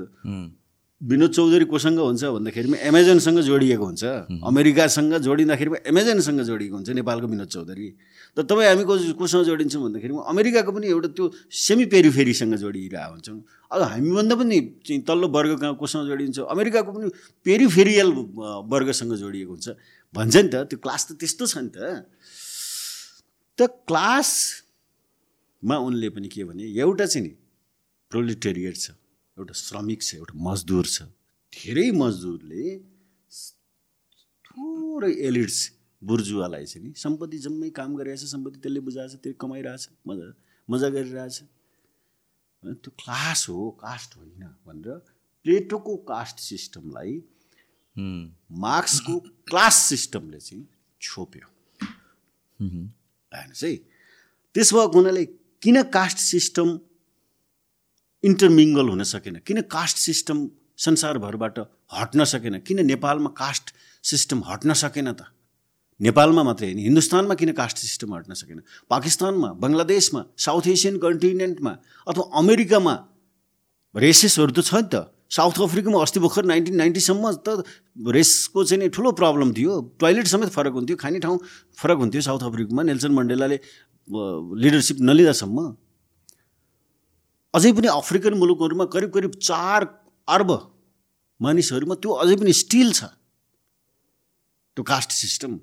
Vinod Chaudhary कोसँग हुन्छ भन्दाखेरिमा एमाजोनसँग जोडिएको हुन्छ। अमेरिकासँग जोडिँदाखेरिमा एमाजोनसँग जोडिएको हुन्छ नेपालको विनोद चौधरी। तर तपाईँ हामी को कोसँग जोडिन्छौँ भन्दाखेरिमा अमेरिकाको पनि एउटा त्यो सेमी पेरिफेरीसँग जोडिरहेको हुन्छौँ। अब हामीभन्दा पनि तल्लो वर्ग कहाँ कोसँग जोडिन्छ? अमेरिकाको पनि पेरिफेरियल वर्गसँग जोडिएको हुन्छ। भन्छ नि त त्यो क्लास त त्यस्तो छ नि त। त क्लासमा उनले पनि के भने एउटा चाहिँ नि प्रोलिटेरिएट छ एउटा श्रमिक छ एउटा मजदुर छ। धेरै मजदुरले थोरै एलिड्स बुर्जुवालाई चाहिँ नि सम्पत्ति जम्मै काम गरिरहेछ सम्पत्ति त्यसले बुझाएछ त्यो कमाइरहेछ मजा मजा गरिरहेछ। त्यो क्लास हो कास्ट होइन भनेर प्लेटोको कास्ट सिस्टमलाई मार्क्सको क्लास सिस्टमले चाहिँ छोप्यो। हेर्नुहोस् है त्यसो भएको हुनाले किन कास्ट सिस्टम इन्टरमिङ्गल हुन सकेन। किन कास्ट सिस्टम संसारभरबाट हट्न सकेन? किन नेपालमा कास्ट सिस्टम हट्न सकेन त? नेपालमा मात्रै होइन हिन्दुस्तानमा किन कास्ट सिस्टम हट्न सकेन? पाकिस्तानमा बङ्गलादेशमा साउथ एसियन कन्टिनेन्टमा अथवा अमेरिकामा रेसेसहरू त छ नि त। साउथ अफ्रिकामा अस्ति भर्खर नाइन्टिन नाइन्टीसम्म त रेसको चाहिँ ठुलो प्रब्लम थियो। टोइलेट समेत फरक हुन्थ्यो खाने ठाउँ फरक हुन्थ्यो साउथ अफ्रिकामा। नेल्सन मण्डेलाले लिडरसिप नलिँदासम्म अझै पनि अफ्रिकन मुलुकहरूमा करिब करिब चार अर्ब मानिसहरूमा त्यो अझै पनि स्टिल छ। त्यो कास्ट सिस्टम।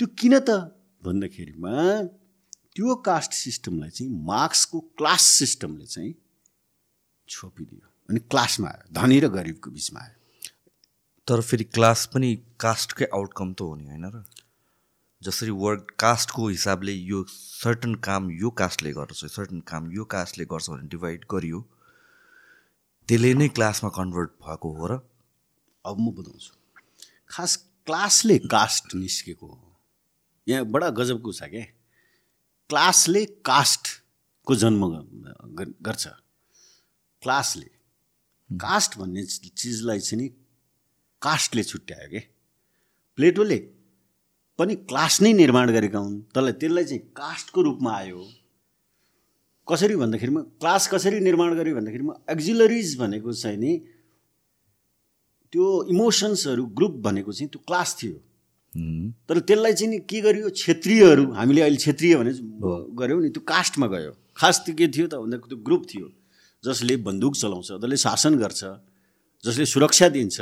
त्यो किन त? भन्दाखेरिमा त्यो कास्ट सिस्टमलाई चाहिँ मार्क्सको क्लास सिस्टमले चाहिँ छोपिदियो। अनि क्लासमा आयो धनी र गरिबको बिचमा आयो। तर फेरि क्लास पनि कास्टकै आउटकम त हो नि होइन र? जसरी वर्क कास्टको हिसाबले यो सर्टन काम यो कास्टले गर्छ सर्टन काम यो कास्टले गर्छ भने डिभाइड गरियो त्यसले नै क्लासमा कन्भर्ट भएको हो र अब म बताउँछु खास क्लासले कास्ट निस्केको हो। यहाँ बडा गजबको छ क्या क्लासले कास्टको जन्म गर्छ। क्लासले कास्ट भन्ने चिजलाई चाहिँ नि कास्टले छुट्यायो के? प्लेटोले पनि क्लास नै निर्माण गरेका हुन्। त्यसलाई त्यसलाई चाहिँ कास्टको रूपमा आयो। कसरी भन्दाखेरिमा क्लास कसरी निर्माण गर्यो भन्दाखेरिमा एक्जिलरिज भनेको चाहिँ नि त्यो इमोसन्सहरू ग्रुप भनेको चाहिँ त्यो क्लास थियो। तर त्यसलाई चाहिँ नि के गरियो? क्षेत्रीयहरू हामीले अहिले क्षेत्रीय भने गऱ्यौँ नि त्यो कास्टमा गयो। खास त्यो के थियो त भन्दा त्यो ग्रुप थियो। जसले बन्दुक चलाउँछ जसले शासन गर्छ जसले सुरक्षा दिन्छ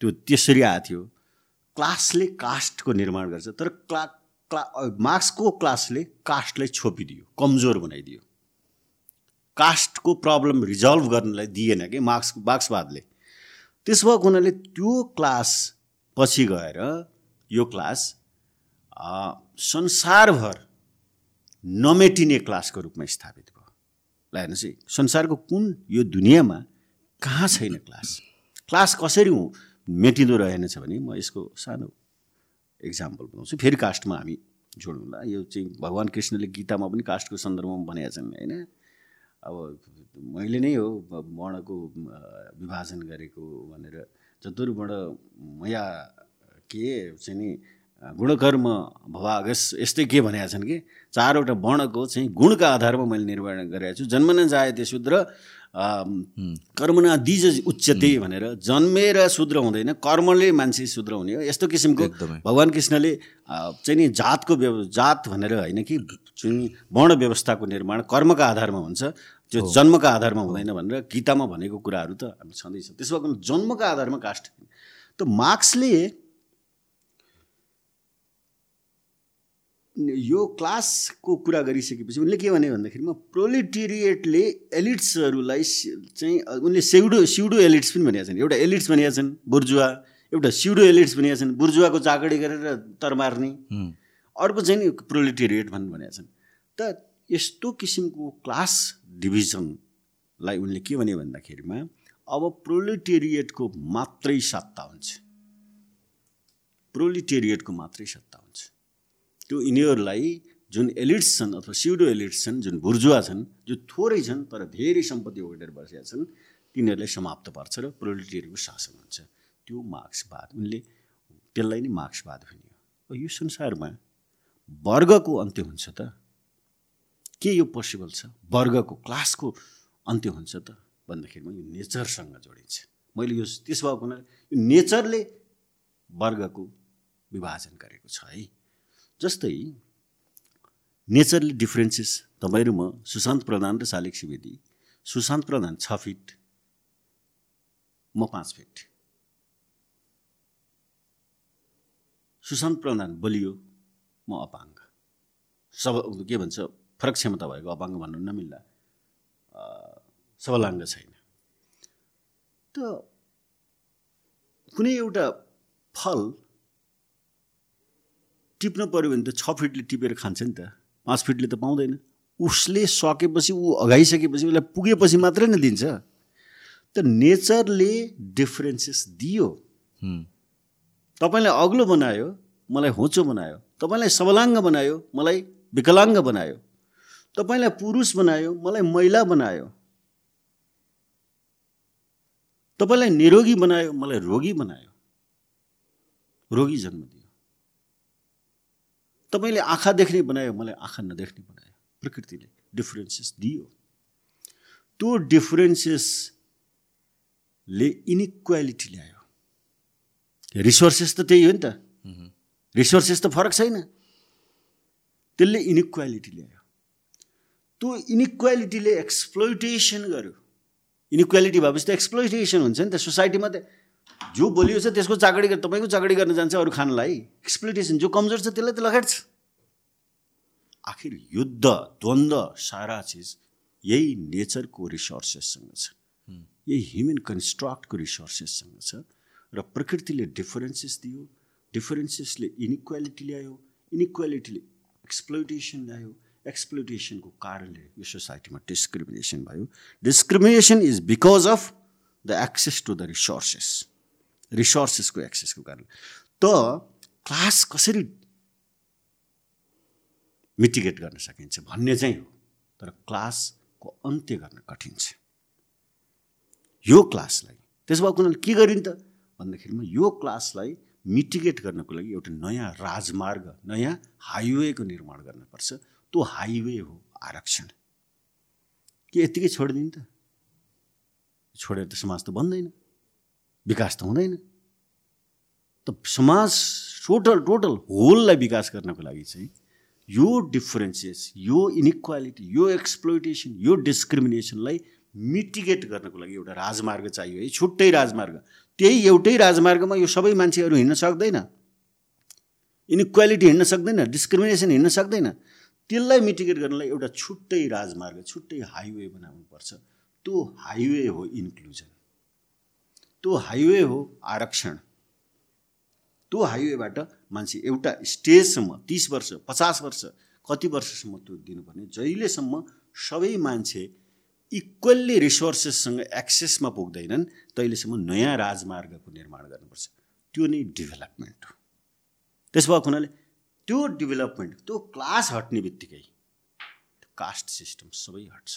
त्यो त्यसरी आएको थियो। क्लासले कास्टको निर्माण गर्छ तर क्ला क्ला मार्क्सको क्लासले कास्टलाई छोपिदियो कमजोर बनाइदियो। कास्टको प्रब्लम रिजल्भ गर्नलाई दिएन कि मार्क्स मार्क्सवादले। त्यसो भएको हुनाले त्यो क्लास पछि गएर यो क्लास संसारभर नमेटिने क्लासको रूपमा स्थापित भयो। ल हेर्नुहोस् है संसारको कुन यो दुनियाँमा कहाँ छैन क्लास? क्लास कसरी हु- मेटिँदो रहेनछ भने म यसको सानो इक्जाम्पल बनाउँछु। फेरि कास्टमा हामी जोडौँला यो चाहिँ भगवान् कृष्णले गीतामा पनि कास्टको सन्दर्भमा भनेका छन् होइन? अब मैले नै हो वर्णको विभाजन गरेको भनेर। चतुर्वर्ण मया के चाहिँ नि गुणकर्म भवागस यस्तै के भनेका छन् कि? चारवटा वर्णको चाहिँ गुणका आधारमा मैले निर्माण गरेको छु। जन्मन जाए त्यो शूद्र कर्मना दिज उच्चते भनेर जन्मेर शूद्र हुँदैन कर्मले मान्छे शूद्र हुने हो। यस्तो किसिमको। भगवान् कृष्णले चाहिँ नि जातको व्यव जात भनेर होइन कि चाहिँ वर्ण व्यवस्थाको निर्माण कर्मका आधारमा हुन्छ त्यो जन्मका आधारमा हुँदैन भनेर गीतामा भनेको कुराहरू त हामी छँदैछ। त्यसो भएको जन्मका आधारमा कास्ट। त मार्क्सले यो क्लासको कुरा गरिसकेपछि उनले के भने भन्दाखेरिमा प्रोलिटेरिएटले एलिट्सहरूलाई चाहिँ उनले सेउडो सिउडो एलिट्स पनि भनेका छन्। एउटा एलिट्स भनेका छन् बुर्जुवा। एउटा सिउडो एलिट्स भनेका छन् बुर्जुवाको चाकडी गरेर तर मार्ने। अर्को चाहिँ नि प्रोलिटेरिएट भन्ने भनेका छन्। त यस्तो किसिमको क्लास डिभिजनलाई उनले के भने भन्दाखेरिमा अब प्रोलिटेरिएटको मात्रै सत्ता हुन्छ। प्रोलिटेरिएटको मात्रै सत्ता त्यो यिनीहरूलाई जुन एलिट्स छन् अथवा सिउडो एलिट्स छन् जुन बुर्जुवा छन् जो थोरै छन् तर धेरै सम्पत्ति ओगटेर बसेका छन् तिनीहरूलाई समाप्त पर्छ र प्रोलिटेरियटको शासन हुन्छ। त्यो मार्क्सवाद उनले त्यसलाई नै मार्क्सवाद भनियो। यो संसारमा वर्गको अन्त्य हुन्छ त? के यो पोसिबल छ? वर्गको क्लासको अन्त्य हुन्छ त? भन्दाखेरिमा यो नेचरसँग जोडिन्छ। मैले यो त्यस भएको हुनाले यो नेचरले वर्गको विभाजन गरेको छ है। जस्तै नेचरले डिफ्रेन्सेस तपाईँ र म सुशान्त प्रधान र शालिक सुवेदी सुशान्त प्रधान छ फिट म पाँच फिट। सुशान्त प्रधान बलियो म अपाङ्ग। सब के भन्छ फरक क्षमता भएको अपाङ्ग भन्नु नमिल्ला। सबलाङ्ग छैन। त कुनै एउटा फल टिप्न पऱ्यो भने त छ फिटले टिपेर खान्छ नि त। पाँच फिटले त पाउँदैन। उसले सकेपछि ऊ अगाइसकेपछि उसलाई पुगेपछि मात्रै नै दिन्छ। त नेचरले डिफरेन्सेस दियो। तपाईँलाई अग्लो बनायो मलाई होचो बनायो। तपाईँलाई सबलाङ्ग बनायो मलाई विकलाङ्ग बनायो। तपाईँलाई पुरुष बनायो मलाई महिला बनायो। तपाईँलाई निरोगी बनायो मलाई रोगी बनायो। रोगी जन्म दियो। तपाईँले आँखा देख्ने बनायो मलाई आँखा नदेख्ने बनायो। प्रकृतिले डिफरेन्सेस दियो। त्यो डिफरेन्सेसले इनिक्वालिटी ल्यायो। रिसोर्सेस त त्यही हो नि त। रिसोर्सेस त फरक छैन। त्यसले इनिक्वालिटी ल्यायो। त्यो इनिक्वालिटीले एक्सप्लोइटेसन गर्यो। इनिक्वालिटी भएपछि त एक्सप्लोइटेसन हुन्छ नि त। सोसाइटीमा त जो बोलियो छ त्यसको चाकडी गर- तपाईँको चाकडी गर्न जान्छ अरू खानलाई। एक्सप्लोइटेसन जो कमजोर छ त्यसलाई त लगाड्छ आखिर युद्ध द्वन्द्व सारा चिज यही नेचरको रिसोर्सेससँग छ। यही ह्युमन कन्स्ट्रक्टको रिसोर्सेससँग छ र प्रकृतिले डिफरेन्सेस दियो डिफरेन्सेसले इनिक्वालिटी ल्यायो इनिक्वालिटीले एक्सप्लोइटेसन ल्यायो। एक्सप्लोइटेसनको कारणले यो सोसाइटीमा डिस्क्रिमिनेसन भयो। Discrimination is because of the access to the resources रिसोर्सेसको एक्सेसको कारण त क्लास कसरी मिटिगेट गर्न सकिन्छ भन्ने चाहिँ हो। तर क्लासको अन्त्य गर्न कठिन छ। यो क्लासलाई त्यसो भएको हुनाले के गरिन् त? भन्दाखेरिमा यो क्लासलाई मिटिगेट गर्नको लागि एउटा नयाँ राजमार्ग नयाँ हाइवेको निर्माण गर्नुपर्छ। त्यो हाइवे हो आरक्षण। के यत्तिकै छोडिदिनु त? छोडेर त समाज त बन्दैन। विकास त हुँदैन। त समाज टोटल टोटल होललाई विकास गर्नको लागि चाहिँ यो डिफरेन्सेस यो इनिक्वालिटी यो एक्सप्लोइटेसन यो डिस्क्रिमिनेसनलाई मिटिगेट गर्नको लागि एउटा राजमार्ग चाहियो है। छुट्टै राजमार्ग। त्यही एउटै राजमार्गमा यो सबै मान्छेहरू हिँड्न सक्दैन। इनिक्वालिटी हिँड्न सक्दैन डिस्क्रिमिनेसन हिँड्न सक्दैन। त्यसलाई मिटिगेट गर्नलाई एउटा छुट्टै राजमार्ग छुट्टै हाइवे बनाउनुपर्छ। त्यो हाइवे हो इन्क्लुजन त्यो हाइवे हो आरक्षण. त्यो हाइवेबाट मान्छे एउटा स्टेजसम्म तिस वर्ष पचास वर्ष कति वर्षसम्म त्यो दिनुपर्ने? जहिलेसम्म सबै मान्छे इक्वल्ली रिसोर्सेससँग एक्सेसमा पुग्दैनन् तहिलेसम्म नयाँ राजमार्गको निर्माण गर्नुपर्छ। त्यो नै डेभलपमेन्ट हो। त्यसो भएको हुनाले त्यो डेभलपमेन्ट त्यो क्लास हट्ने बित्तिकै कास्ट सिस्टम सबै हट्छ।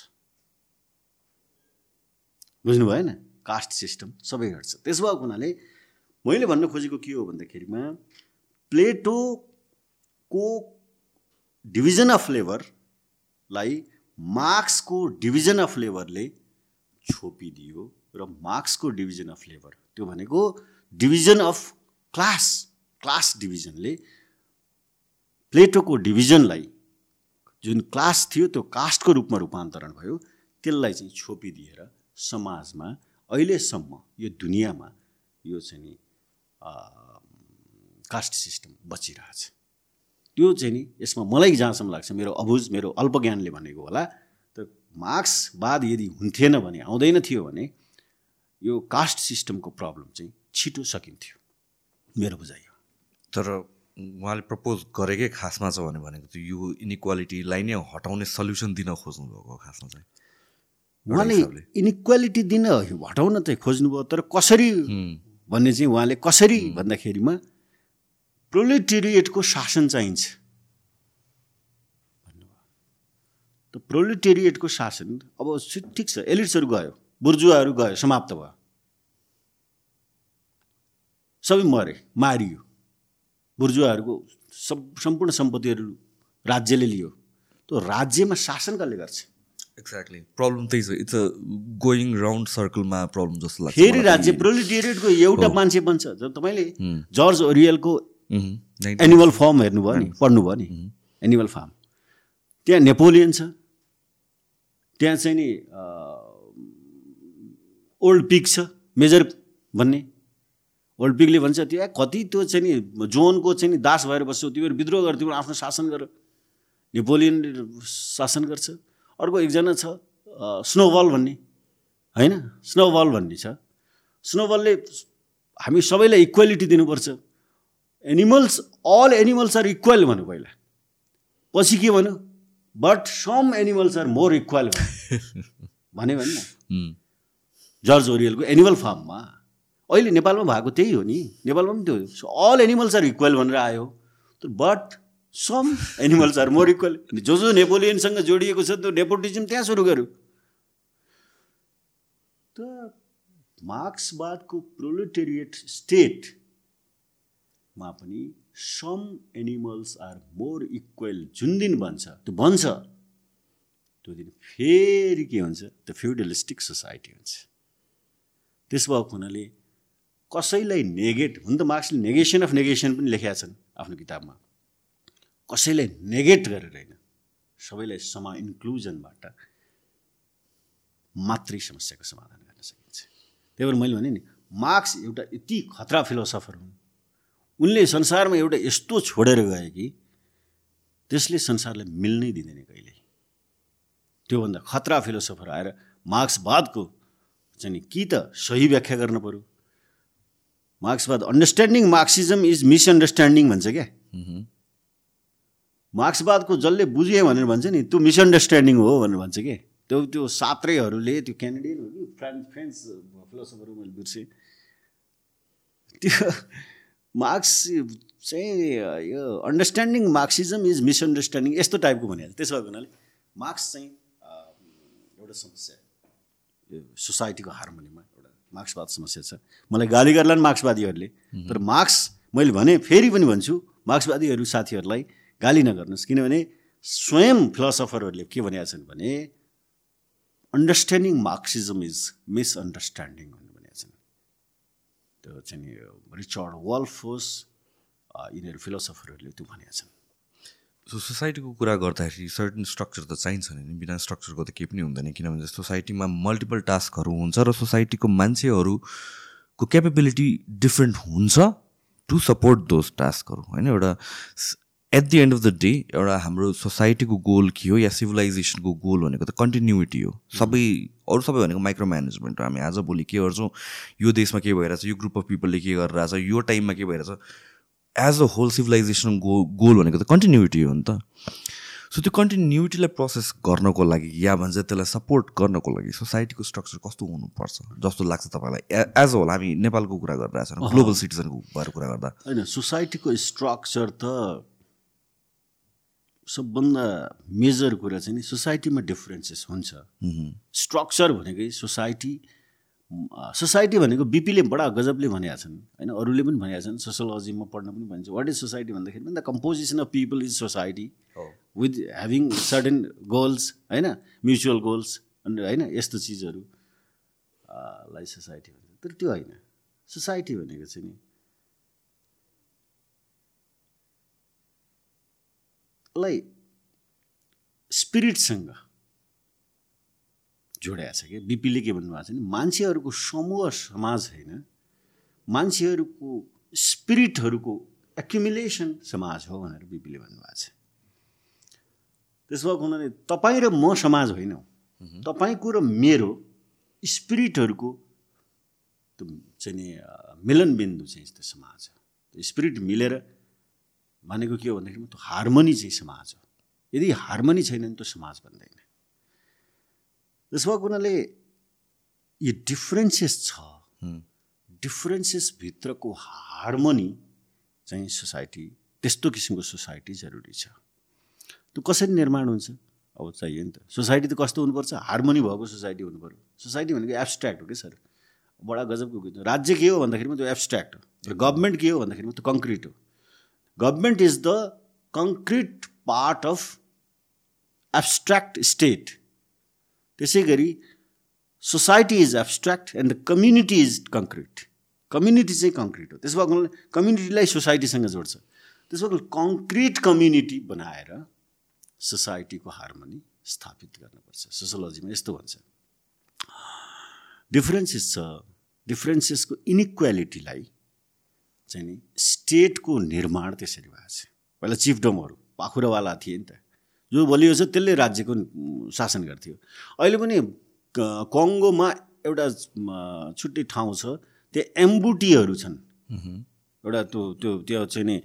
बुझ्नु भएन कास्ट सिस्टम सबै हट्छ त्यसो भएको हुनाले मैले भन्न खोजेको के हो भन्दाखेरिमा प्लेटोको डिभिजन अफ लेबरलाई मार्क्सको डिभिजन अफ लेबरले छोपिदियो र मार्क्सको डिभिजन अफ लेबर त्यो भनेको डिभिजन अफ क्लास क्लास डिभिजनले प्लेटोको डिभिजनलाई जुन क्लास थियो त्यो कास्टको रूपमा रूपान्तरण भयो त्यसलाई चाहिँ छोपिदिएर समाजमा अहिलेसम्म यो दुनियाँमा यो चाहिँ नि कास्ट सिस्टम बचिरहेछ। त्यो चाहिँ नि यसमा मलाई जहाँसम्म लाग्छ मेरो अबुझ मेरो अल्पज्ञानले भनेको होला त मार्क्सवाद यदि हुन्थेन भने आउँदैन थियो भने यो कास्ट सिस्टमको प्रब्लम चाहिँ छिटो सकिन्थ्यो मेरो बुझाइ हो। तर उहाँले प्रपोज गरेकै खासमा छ भने भनेको त्यो यो इनिक्वालिटीलाई नै हटाउने सल्युसन दिन खोज्नु भएको खासमा चाहिँ। उहाँले। इनिक्वालिटी दिन हटाउन चाहिँ खोज्नुभयो तर कसरी भन्ने चाहिँ उहाँले कसरी भन्दाखेरिमा प्रोलिटेरिएटको शासन चाहिन्छ। भन्नुभयो। त प्रोलिटेरिएटको शासन अब ठिक छ एलिट्सहरू गयो बुर्जुवाहरू गयो समाप्त भयो। सबै मरे मारियो। बुर्जुवाहरूको सब सम्पूर्ण सम्पत्तिहरू राज्यले लियो। त्यो राज्यमा शासन कसले गर्छ? एक्ज्याक्टली प्रब्लम त्यही छ इट्स अ गोइङ राउन्ड सर्कलमा प्रब्लम जस्तो लाग्छ फेरि। राज्य प्रोलिटेरिएटको एउटा मान्छे बन्छ जब तपाईँले। जर्ज ओरियलको एनिमल फर्म हेर्नुभयो नि पढ्नुभयो नि एनिमल फार्म त्यहाँ नेपोलियन छ। त्यहाँ चाहिँ नि ओल्ड पिग छ मेजर भन्ने। ओल्ड पिगले भन्छ त्यो ए, कति त्यो चाहिँ नि जोनको चाहिँ नि दास भएर बस्छौ तिमीहरू विद्रोह गर तिमीहरू आफ्नो शासन गर। नेपोलियन शासन गर्छ। अर्को एकजना छ स्नोबल भन्ने। होइन? स्नोबल भन्ने छ। स्नोबलले हामी सबैलाई इक्वालिटी दिनुपर्छ। Animals all animals are equal भन्यो पहिला। पछि के भन्यो? But some animals are more equal भन्यो। भने न जर्ज ओरियलको एनिमल फार्ममा। अहिले नेपालमा भएको त्यही हो नि। नेपालमा पनि त्यो अल एनिमल्स आर इक्वल भनेर आयो। But some animals are more equal जो जो नेपोलियनसँग जोडिएको छ त्यो नेपोटिजम त्यहाँ सुरु गर्यो। त मार्क्सवादको प्रोलेटेरिएट स्टेटमा पनि some animals are more equal जुन दिन बन्छ त्यो बन्छ त्यो दिन फेरि के हुन्छ त्यो फ्युडलिस्टिक सोसाइटी हुन्छ। त्यस भएको हुनाले कसैलाई नेगेट हुन त मार्क्सले नेगेसन अफ नेगेसन पनि लेखेका छन् आफ्नो किताबमा। कसैलाई नेगेट गरेर होइन सबैलाई समा इन्क्लुजनबाट मात्रै समस्याको समाधान गर्न सकिन्छ। त्यही भएर मैले भने नि मार्क्स एउटा यति खतरा फिलोसफर हुन् उनले संसारमा एउटा यस्तो छोडेर गए कि त्यसले संसारलाई मिल्नै दिँदैन कहिल्यै। त्योभन्दा खतरा फिलोसफर आएर मार्क्सवादको चाहिँ कि त सही व्याख्या गर्न पऱ्यो मार्क्सवाद अन्डरस्ट्यान्डिङ मार्क्सिजम इज मिसअन्डरस्ट्यान्डिङ भन्छ क्या? मार्क्सवादको जसले बुझ्यो भनेर भन्छ नि त्यो मिसअन्डरस्ट्यान्डिङ हो भनेर भन्छ कि? त्यो त्यो सात्रेहरूले त्यो क्यानेडियन हो कि फ्रान्स फ्रेन्च फिलोसफर हो मैले बिर्सेँ। त्यो मार्क्स चाहिँ यो अन्डरस्ट्यान्डिङ मार्क्सिजम इज मिसअन्डरस्ट्यान्डिङ यस्तो टाइपको भने त्यसो भएको हुनाले मार्क्स चाहिँ एउटा समस्या यो सोसाइटीको हार्मोनीमा एउटा मार्क्सवाद समस्या छ। मलाई गाली गर्ला नि मार्क्सवादीहरूले तर मार्क्स मैले भने फेरि पनि भन्छु मार्क्सवादीहरू साथीहरूलाई गाली नगर्नुहोस्। किनभने स्वयं फिलोसफरहरूले के भनेका छन् भने अन्डरस्ट्यान्डिङ मार्क्सिजम इज मिसअन्डरस्ट्यान्डिङ भनेर भनेका छन् त्यो चाहिँ रिचर्ड वल्फोस अ, यिनीहरू फिलोसफरहरूले त्यो भनेका छन् सो सोसाइटीको कुरा गर्दाखेरि सर्टन स्ट्रक्चर त चाहिन्छ नि बिना स्ट्रक्चरको त केही पनि हुँदैन। किनभने सोसाइटीमा मल्टिपल टास्कहरू हुन्छ र सोसाइटीको मान्छेहरूको क्यापेबिलिटी डिफ्रेन्ट हुन्छ टु सपोर्ट दोज टास्कहरू होइन एउटा at the end of the day एउटा हाम्रो सोसाइटीको गोल के हो या सिभिलाइजेसनको गोल भनेको त कन्टिन्युटी हो। सबै अरू सबै भनेको माइक्रो म्यानेजमेन्ट हो। हामी आज भोलि के गर्छौँ? यो देशमा के भइरहेछ? यो ग्रुप अफ पिपलले के गरिरहेछ? यो टाइममा के भइरहेछ? As a whole civilization go goal भनेको त कन्टिन्युटी हो नि त। सो त्यो कन्टिन्युटीलाई प्रोसेस गर्नको लागि या भन्छ त्यसलाई सपोर्ट गर्नको लागि सोसाइटीको स्ट्रक्चर कस्तो हुनुपर्छ? जस्तो लाग्छ तपाईँलाई? एज होल हामी नेपालको कुरा गरिरहेको छौँ ग्लोबल सिटिजनको भएर कुरा गर्दा। होइन सोसाइटीको स्ट्रक्चर त सबभन्दा मेजर कुरा चाहिँ नि सोसाइटीमा डिफरेन्सेस हुन्छ। स्ट्रक्चर भनेकै सोसाइटी सोसाइटी भनेको बिपीले बडा गजबले भनेका छन् होइन? अरूले पनि भनेका छन् सोसियोलोजीमा पढ्न पनि भन्छ वाट इज सोसाइटी भन्दाखेरि the composition of people is society with having certain goals होइन? म्युचुअल गोल्स अनि होइन? यस्तो चिजहरू अ, लाई सोसाइटी भन्छ। तर त्यो होइन। सोसाइटी भनेको चाहिँ नि लाई स्पिरिटसँग जोडिएको छ कि? बिपीले के भन्नुभएको छ नि मान्छेहरूको समूह समाज होइन मान्छेहरूको स्पिरिटहरूको एक्युमुलेसन समाज हो भनेर बिपीले भन्नुभएको छ। त्यसमा हुनाले तपाईँ र म समाज होइनौँ तपाईँको र मेरो स्पिरिटहरूको त्यो चाहिँ नि मिलनबिन्दु चाहिँ त्यो समाज हो। स्पिरिट मिलेर भनेको के हो भन्दाखेरि त्यो हार्मोनी चाहिँ समाज हो। यदि हार्मोनी छैन भने त्यो समाज बन्दैन। त्यसमा हुनाले यो डिफ्रेन्सेस छ। डिफ्रेन्सेसभित्रको हार्मोनी चाहिँ सोसाइटी त्यस्तो किसिमको सोसाइटी जरुरी छ। त्यो कसरी निर्माण हुन्छ? अब चाहियो नि त। सोसाइटी त कस्तो हुनुपर्छ? हार्मोनी भएको सोसाइटी हुनु पऱ्यो सोसाइटी भनेको एब्सट्र्याक्ट हो कि सर? बडा गजबको। राज्य के हो भन्दाखेरिमा त्यो एब्सट्र्याक्ट हो। र गभर्मेन्ट के हो भन्दाखेरिमा त्यो कङ्क्रिट हो। Government is the concrete part of abstract state त्यसै गरी society is abstract and the community is concrete community चाहिँ कङ्क्रिट हो. त्यसो भएको कम्युनिटीलाई सोसाइटीसँग जोड्छ. त्यसो भएको कङ्क्रिट कम्युनिटी बनाएर सोसाइटीको हार्मोनी स्थापित गर्नुपर्छ। सोसियोलोजीमा यस्तो भन्छ। डिफ्रेन्सेस छ। डिफ्रेन्सेसको इनिक्वालिटीलाई चाहिँ नि स्टेटको निर्माण त्यसरी भएको छ। पहिला चिफडमहरू पाखुरावाला थिए नि त। जो बलियो छ त्यसले राज्यको शासन गर्थ्यो। अहिले पनि कङ्गोमा एउटा छुट्टै ठाउँ छ त्यो एम्बुटीहरू छन्। एउटा त्यो त्यो त्यो चाहिँ नि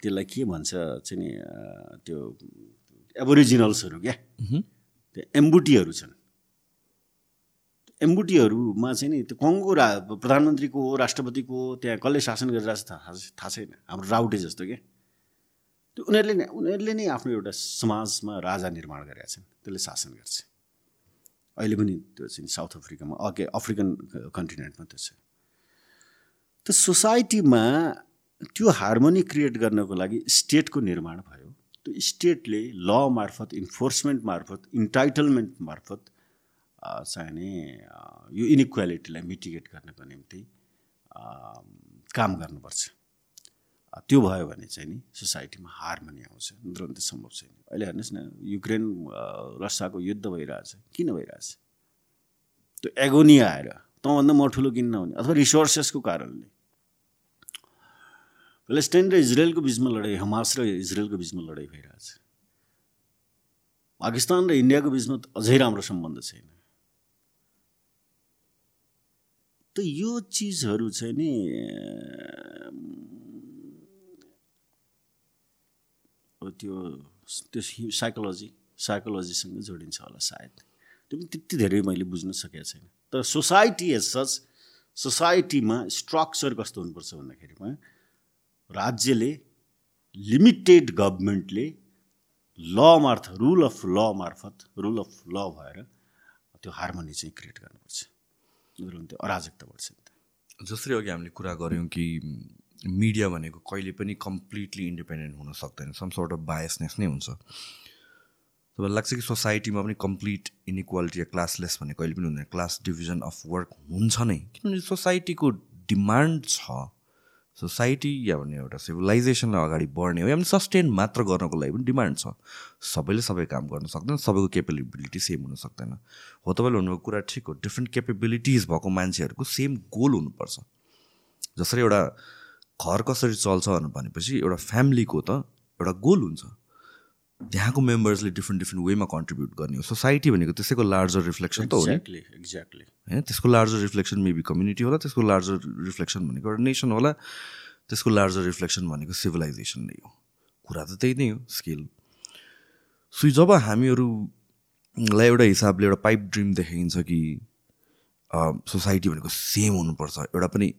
त्यसलाई के भन्छ चाहिँ नि त्यो एबोरिजिनल्सहरू क्या। त्यो एम्बुटीहरू छन्। एम्बुटीहरूमा चाहिँ नि त्यो कङ्गो रा प्रधानमन्त्रीको राष्ट्रपतिको त्यहाँ कसले शासन गरिरहेको छ थाहा थाहा छैन। हाम्रो राउटे जस्तो क्या त्यो उनीहरूले नै उनीहरूले नै आफ्नो एउटा समाजमा राजा निर्माण गरेका छन् त्यसले शासन गर्छ। अहिले पनि त्यो चाहिँ साउथ अफ्रिकामा अके अफ्रिकन कन्टिनेन्टमा त्यो छ। त्यो सोसाइटीमा त्यो हार्मोनी क्रिएट गर्नको लागि स्टेटको निर्माण भयो। त्यो स्टेटले ल मार्फत इन्फोर्समेन्ट मार्फत इन्टाइटलमेन्ट मार्फत चाहिने यो इनिक्वालिटीलाई मिटिगेट गर्नको निम्ति काम गर्नुपर्छ। त्यो भयो भने चाहिँ नि सोसाइटीमा हार्मोनी आउँछ नत्र भने त सम्भव छैन। अहिले हेर्नुहोस् न युक्रेन रसियाको युद्ध भइरहेछ किन भइरहेछ? त्यो एगोनी आएर तँभन्दा म ठुलो किन नहुने अथवा रिसोर्सेसको कारणले। प्यालेस्टाइन र इजरायलको बिचमा लडाइँ हमास र इजरायलको बिचमा लडाइँ भइरहेछ। पाकिस्तान र इन्डियाको बिचमा अझै राम्रो सम्बन्ध छैन। त यो चिजहरू चाहिँ नि त्यो त्यो साइकोलोजी साइकोलोजीसँग जोडिन्छ होला सायद। त्यो पनि त्यति धेरै मैले बुझ्न सकेको छैन। तर सोसाइटी एज सच सोसाइटीमा स्ट्रक्चर कस्तो हुनुपर्छ भन्दाखेरिमा राज्यले लिमिटेड गभर्मेन्टले ल मार्फत रुल अफ ल मार्फत रुल अफ ल भएर त्यो हार्मोनी चाहिँ क्रिएट गर्नुपर्छ। नत्र भने त्यो अराजकता त। जसरी अघि हामीले कुरा गऱ्यौँ कि मिडिया भनेको कहिले पनि कम्प्लिटली इन्डिपेन्डेन्ट हुन सक्दैन सम सोर्ट अफ बायसनेस नै हुन्छ। तपाईँलाई लाग्छ कि सोसाइटीमा पनि कम्प्लिट इनइक्वालिटी या क्लासलेस भन्ने कहिले पनि हुँदैन क्लास डिभिजन अफ वर्क हुन्छ नै। किनभने सोसाइटीको डिमान्ड छ। सोसाइटी या भन्ने एउटा सिभिलाइजेसनलाई अगाडि बढ्ने हो या भने सस्टेन मात्र गर्नको लागि पनि डिमान्ड छ। सबैले सबै काम गर्न सक्दैन सबैको केपेबिलिटी सेम हुन सक्दैन। हो तपाईँले भन्नुभएको कुरा ठिक हो डिफ्रेन्ट केपेबिलिटिज भएको मान्छेहरूको सेम गोल हुनुपर्छ। जसरी एउटा घर कसरी चल्छ भनेपछि एउटा फ्यामिलीको त एउटा गोल हुन्छ। त्यहाँको मेम्बर्सले डिफ्रेन्ट डिफ्रेन्ट वेमा कन्ट्रिब्युट गर्ने हो। सोसाइटी भनेको त्यसैको लार्जर रिफ्लेक्सन त हो एक्ज्याक्टली एक्ज्याक्टली होइन त्यसको लार्जर रिफ्लेक्सन मेबी कम्युनिटी होला त्यसको लार्जर रिफ्लेक्सन भनेको एउटा नेसन होला त्यसको लार्जर रिफ्लेक्सन भनेको सिभिलाइजेसन नै हो। कुरा त त्यही नै हो स्किल सो जब हामीहरूलाई एउटा हिसाबले एउटा पाइप ड्रिम देखाइन्छ कि सोसाइटी भनेको सेम हुनुपर्छ एउटा पनि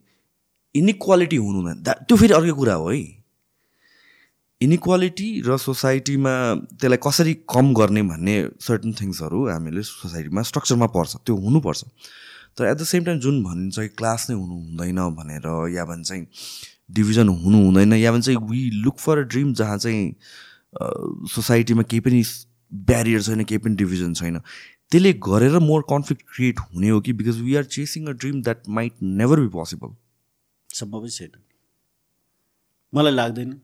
इनिक्वालिटी हुनु द्याट त्यो फेरि अर्कै कुरा हो है। इनिक्वालिटी र सोसाइटीमा त्यसलाई कसरी कम गर्ने भन्ने सर्टन थिङ्सहरू हामीले सोसाइटीमा स्ट्रक्चरमा पर्छ त्यो हुनुपर्छ। तर एट द सेम टाइम जुन भनिन्छ कि क्लास नै हुनु हुँदैन भनेर या भन्छ चाहिँ डिभिजन हुनु हुँदैन या भन्छ चाहिँ we look for a dream जहाँ चाहिँ सोसाइटीमा केही पनि ब्यारियर छैन केही पनि डिभिजन छैन। त्यसले गरेर मोर कन्फ्लिक्ट क्रिएट हुने हो कि because we are chasing a dream that might never be possible सम्भवै छैन। मलाई लाग्दैन।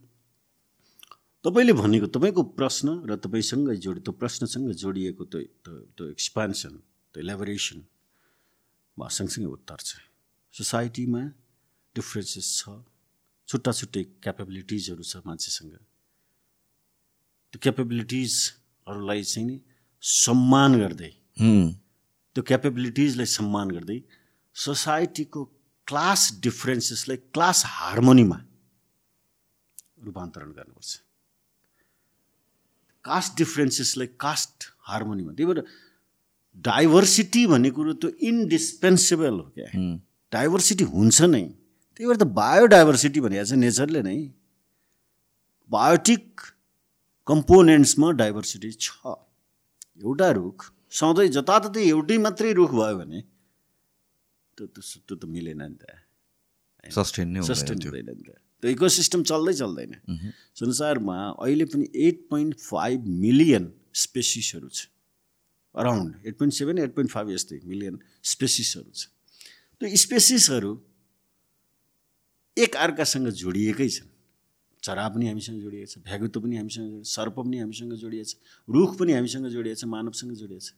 तपाईँले भनेको तपाईँको प्रश्न र तपाईँसँग जोडी त्यो प्रश्नसँग जोडिएको त्यो त्यो एक्सपान्सन त्यो इलेबोरेसनमा सँगसँगै उत्तर छ। सोसाइटीमा डिफ्रेन्सेस छ छुट्टा छुट्टै क्यापेबिलिटिजहरू छ मान्छेसँग। त्यो क्यापेबिलिटिजहरूलाई चाहिँ नि सम्मान गर्दै त्यो क्यापेबिलिटिजलाई सम्मान गर्दै सोसाइटीको क्लास डिफ्रेन्सेसलाई क्लास हार्मोनीमा रूपान्तरण गर्नुपर्छ। कास्ट डिफ्रेन्सेसलाई कास्ट हार्मोनीमा त्यही भएर डाइभर्सिटी भन्ने कुरो त्यो इन्डिस्पेन्सेबल हो क्या। डाइभर्सिटी हुन्छ नै। त्यही भएर त बायोडाइभर्सिटी भनेको छ नेचरले नै। बायोटिक कम्पोनेन्ट्समा डाइभर्सिटी छ। एउटा रुख सधैँ जताततै एउटै मात्रै रुख भयो भने त्यो त त्यो त मिलेन नि त। सस्टेन नै सस्टेन। हुँदैन नि त। त्यो इकोसिस्टम चल्दै चल्दैन। संसारमा अहिले पनि एट पोइन्ट फाइभ मिलियन स्पेसिसहरू छ। Around eight point seven eight point five यस्तै मिलियन स्पेसिसहरू छ। त्यो स्पेसिसहरू एक अर्कासँग जोडिएकै छन्। चरा पनि हामीसँग जोडिएको छ भ्यागुतो पनि हामीसँग जोडिएको सर्प पनि हामीसँग जोडिएको छ रुख पनि हामीसँग जोडिएको छ मानवसँग जोडिएको छ।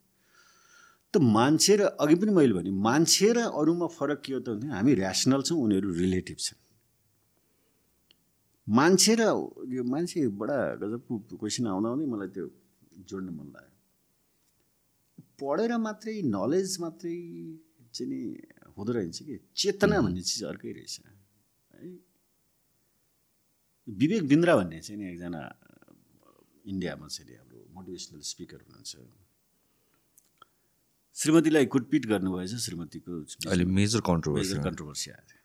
त मान्छे र अघि पनि मैले भने मान्छे र अरूमा फरक के हो त भने हामी ऱ्यासनल छौँ उनीहरू रिलेटिभ छन्। मान्छे र यो मान्छे बडा गजब क्वेसन आउँदा आउँदै मलाई त्यो जोड्न मन लाग्यो। पढेर मात्रै नलेज मात्रै चाहिँ नि हुँदो रहेछ कि? चेतना भन्ने चिज अर्कै रहेछ। है? विवेक बिन्द्रा भन्ने चाहिँ नि एकजना इन्डियामा चाहिँ नि हाम्रो मोटिभेसनल स्पिकर हुनुहुन्छ। श्रीमतीलाई कुटपिट गर्नुभएछ श्रीमतीको अहिले मेजर कन्ट्रोभर्सी मेजर कन्ट्रोभर्सी आएको थियो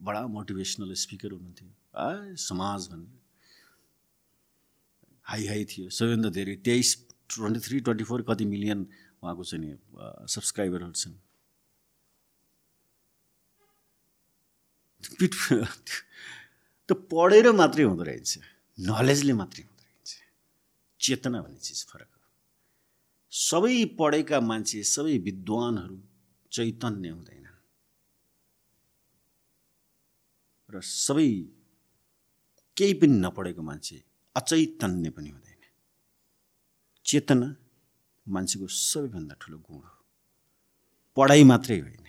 बडा मोटिभेसनल स्पिकर हुनुहुन्थ्यो। आ समाज भन्ने। हाई हाई थियो। सबैभन्दा धेरै। तेइस ट्वेन्टी थ्री ट्वेन्टी फोर कति मिलियन उहाँको चाहिँ नि सब्सक्राइबरहरू छन्। त्यो पढेर मात्रै हुँदो रहेछ। नलेजले मात्रै हुँदो रहेछ। चेतना भन्ने चिज फरक हो। सबै पढेका मान्छे सबै विद्वानहरू चैतन्य हुँदैनन् र सबै केही पनि नपढेको मान्छे अचैतन्य पनि हुँदैन। चेतना मान्छेको सबैभन्दा ठुलो गुण हो। पढाइ मात्रै होइन।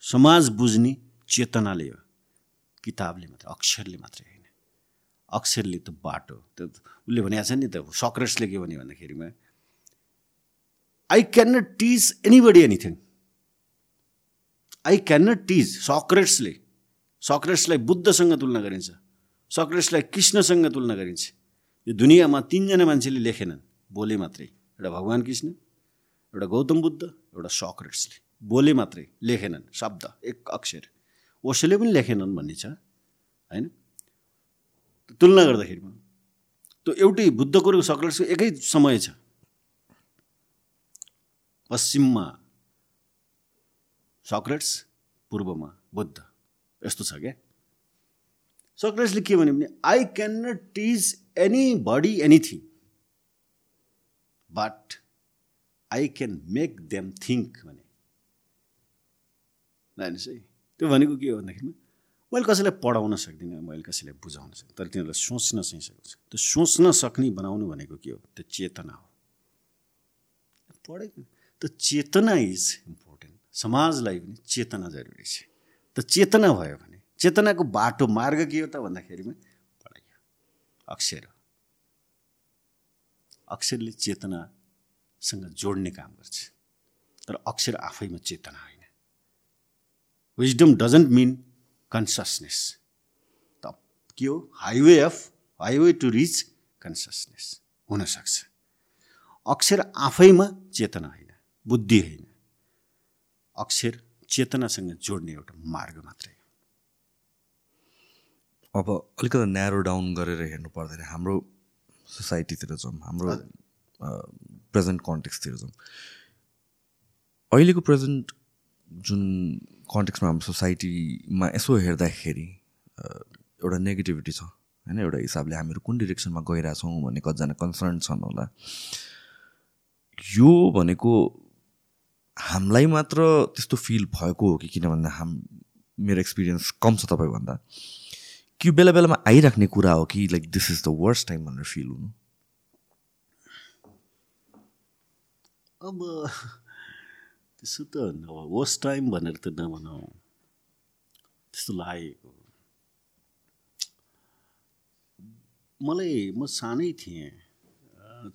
समाज बुझ्ने चेतनाले हो। किताबले मात्रै अक्षरले मात्रै होइन। अक्षरले त बाटो त्यो उसले भनेको छ नि त सक्रेट्सले के भन्यो भन्दाखेरिमा I can not teach anybody anything I can not teach सक्रेट्सले सक्रेट्सलाई बुद्धसँग तुलना गरिन्छ। सक्रेट्सलाई कृष्णसँग तुलना गरिन्छ। यो दुनियाँमा तिनजना मान्छेले लेखेनन् बोले मात्रै। एउटा भगवान् कृष्ण एउटा गौतम बुद्ध एउटा सक्रेट्सले बोले मात्रै लेखेनन् शब्द एक अक्षर। ओसोले पनि लेखेनन् भन्ने छ होइन? तुलना गर्दाखेरिमा त्यो एउटै बुद्धको र सक्रेट्सको एकै समय छ। पश्चिममा सक्रेट्स पूर्वमा बुद्ध। यस्तो छ क्या? सक्रेट्सले के भन्यो भने I can not teach anybody anything but I can make them think भने। हेर्नुहोस् है त्यो भनेको के हो भन्दाखेरिमा मैले कसैलाई पढाउन सक्दिनँ मैले कसैलाई बुझाउन सक्दिनँ तर तिनीहरूलाई सोच्न चाहिँ सक्छ त्यो सोच्न सक्ने बनाउनु भनेको के हो? त्यो चेतना हो। पढेको त चेतना इज इम्पोर्टेन्ट समाजलाई पनि चेतना जरुरी छ। त चेतना भयो भने चेतनाको बाटो मार्ग के हो त भन्दाखेरिमा पढाइ हो अक्षर हो। अक्षरले चेतनासँग जोड्ने काम गर्छ। तर अक्षर आफैमा चेतना होइन। विजडम डजन्ट मिन कन्सियसनेस त के हो? Highway of highway to reach consciousness हुनसक्छ अक्षर आफैमा चेतना होइन बुद्धि होइन। अक्षर चेतनासँग जोड्ने एउटा मार्ग मात्रै हो। अब अलिकति न्यारो डाउन गरेर हेर्नु पर्दाखेरि हाम्रो सोसाइटीतिर जाउँ हाम्रो प्रेजेन्ट कन्टेक्सतिर जाउँ। अहिलेको प्रेजेन्ट जुन कन्टेक्समा हाम्रो सोसाइटीमा यसो हेर्दाखेरि एउटा नेगेटिभिटी छ होइन? एउटा हिसाबले हामीहरू कुन डिरेक्सनमा गइरहेछौँ भन्ने कतिजना कन्सर्न छन् होला। यो भनेको हामीलाई मात्र त्यस्तो फिल भएको हो कि किनभने हाम मेरो एक्सपिरियन्स कम छ तपाईँभन्दा। कि बेला बेलामा आइराख्ने कुरा हो कि like this is the worst time भनेर फिल हुनु? अब त्यसो त वर्स्ट टाइम भनेर त नभनौँ। त्यस्तो लागेको। मलाई म सानै थिएँ।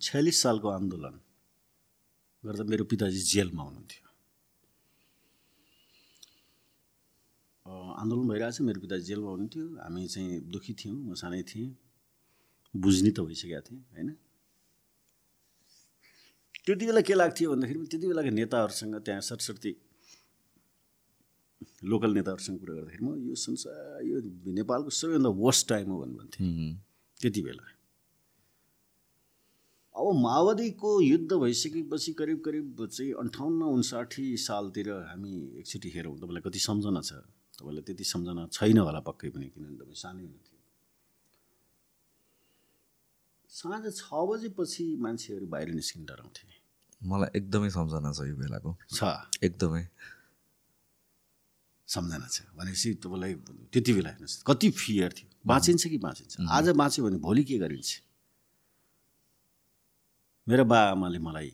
छ्यालिस सालको आन्दोलन। गर्दा मेरो पिताजी जेलमा हुनुहुन्थ्यो। आन्दोलन भइरहेछ मेरो पिताजी जेलमा हुनुहुन्थ्यो। हामी चाहिँ दुःखी थियौँ म सानै थिएँ। बुझ्ने त भइसकेका थिएँ होइन? त्यति बेला के लाग्थ्यो भन्दाखेरि त्यति बेलाका नेताहरूसँग त्यहाँ सरस्वती लोकल नेताहरूसँग कुरा गर्दाखेरि म यो संसार यो नेपालको सबैभन्दा वर्स्ट टाइम हो भन्नु भन्थेँ त्यति बेला। अब माओवादीको युद्ध भइसकेपछि करिब करिब चाहिँ अन्ठाउन्न उन्साठी सालतिर हामी एकचोटि हेरौँ। तपाईँलाई कति सम्झना छ? तपाईँलाई त्यति सम्झना छैन होला पक्कै पनि किनभने तपाईँ सानै हुनुहुन्थ्यो। साँझ छ बजेपछि मान्छेहरू बाहिर निस्किन डराउँथे। मलाई एकदमै सम्झना छ यो बेलाको। छ? एकदमै। सम्झना छ। भनेपछि तपाईँलाई त्यति बेला हेर्नुहोस्। कति फियर थियो। बाँचिन्छ कि बाँचिन्छ? आज बाँच्यो भने भोलि के गरिन्छ? मेरो बा आमाले मलाई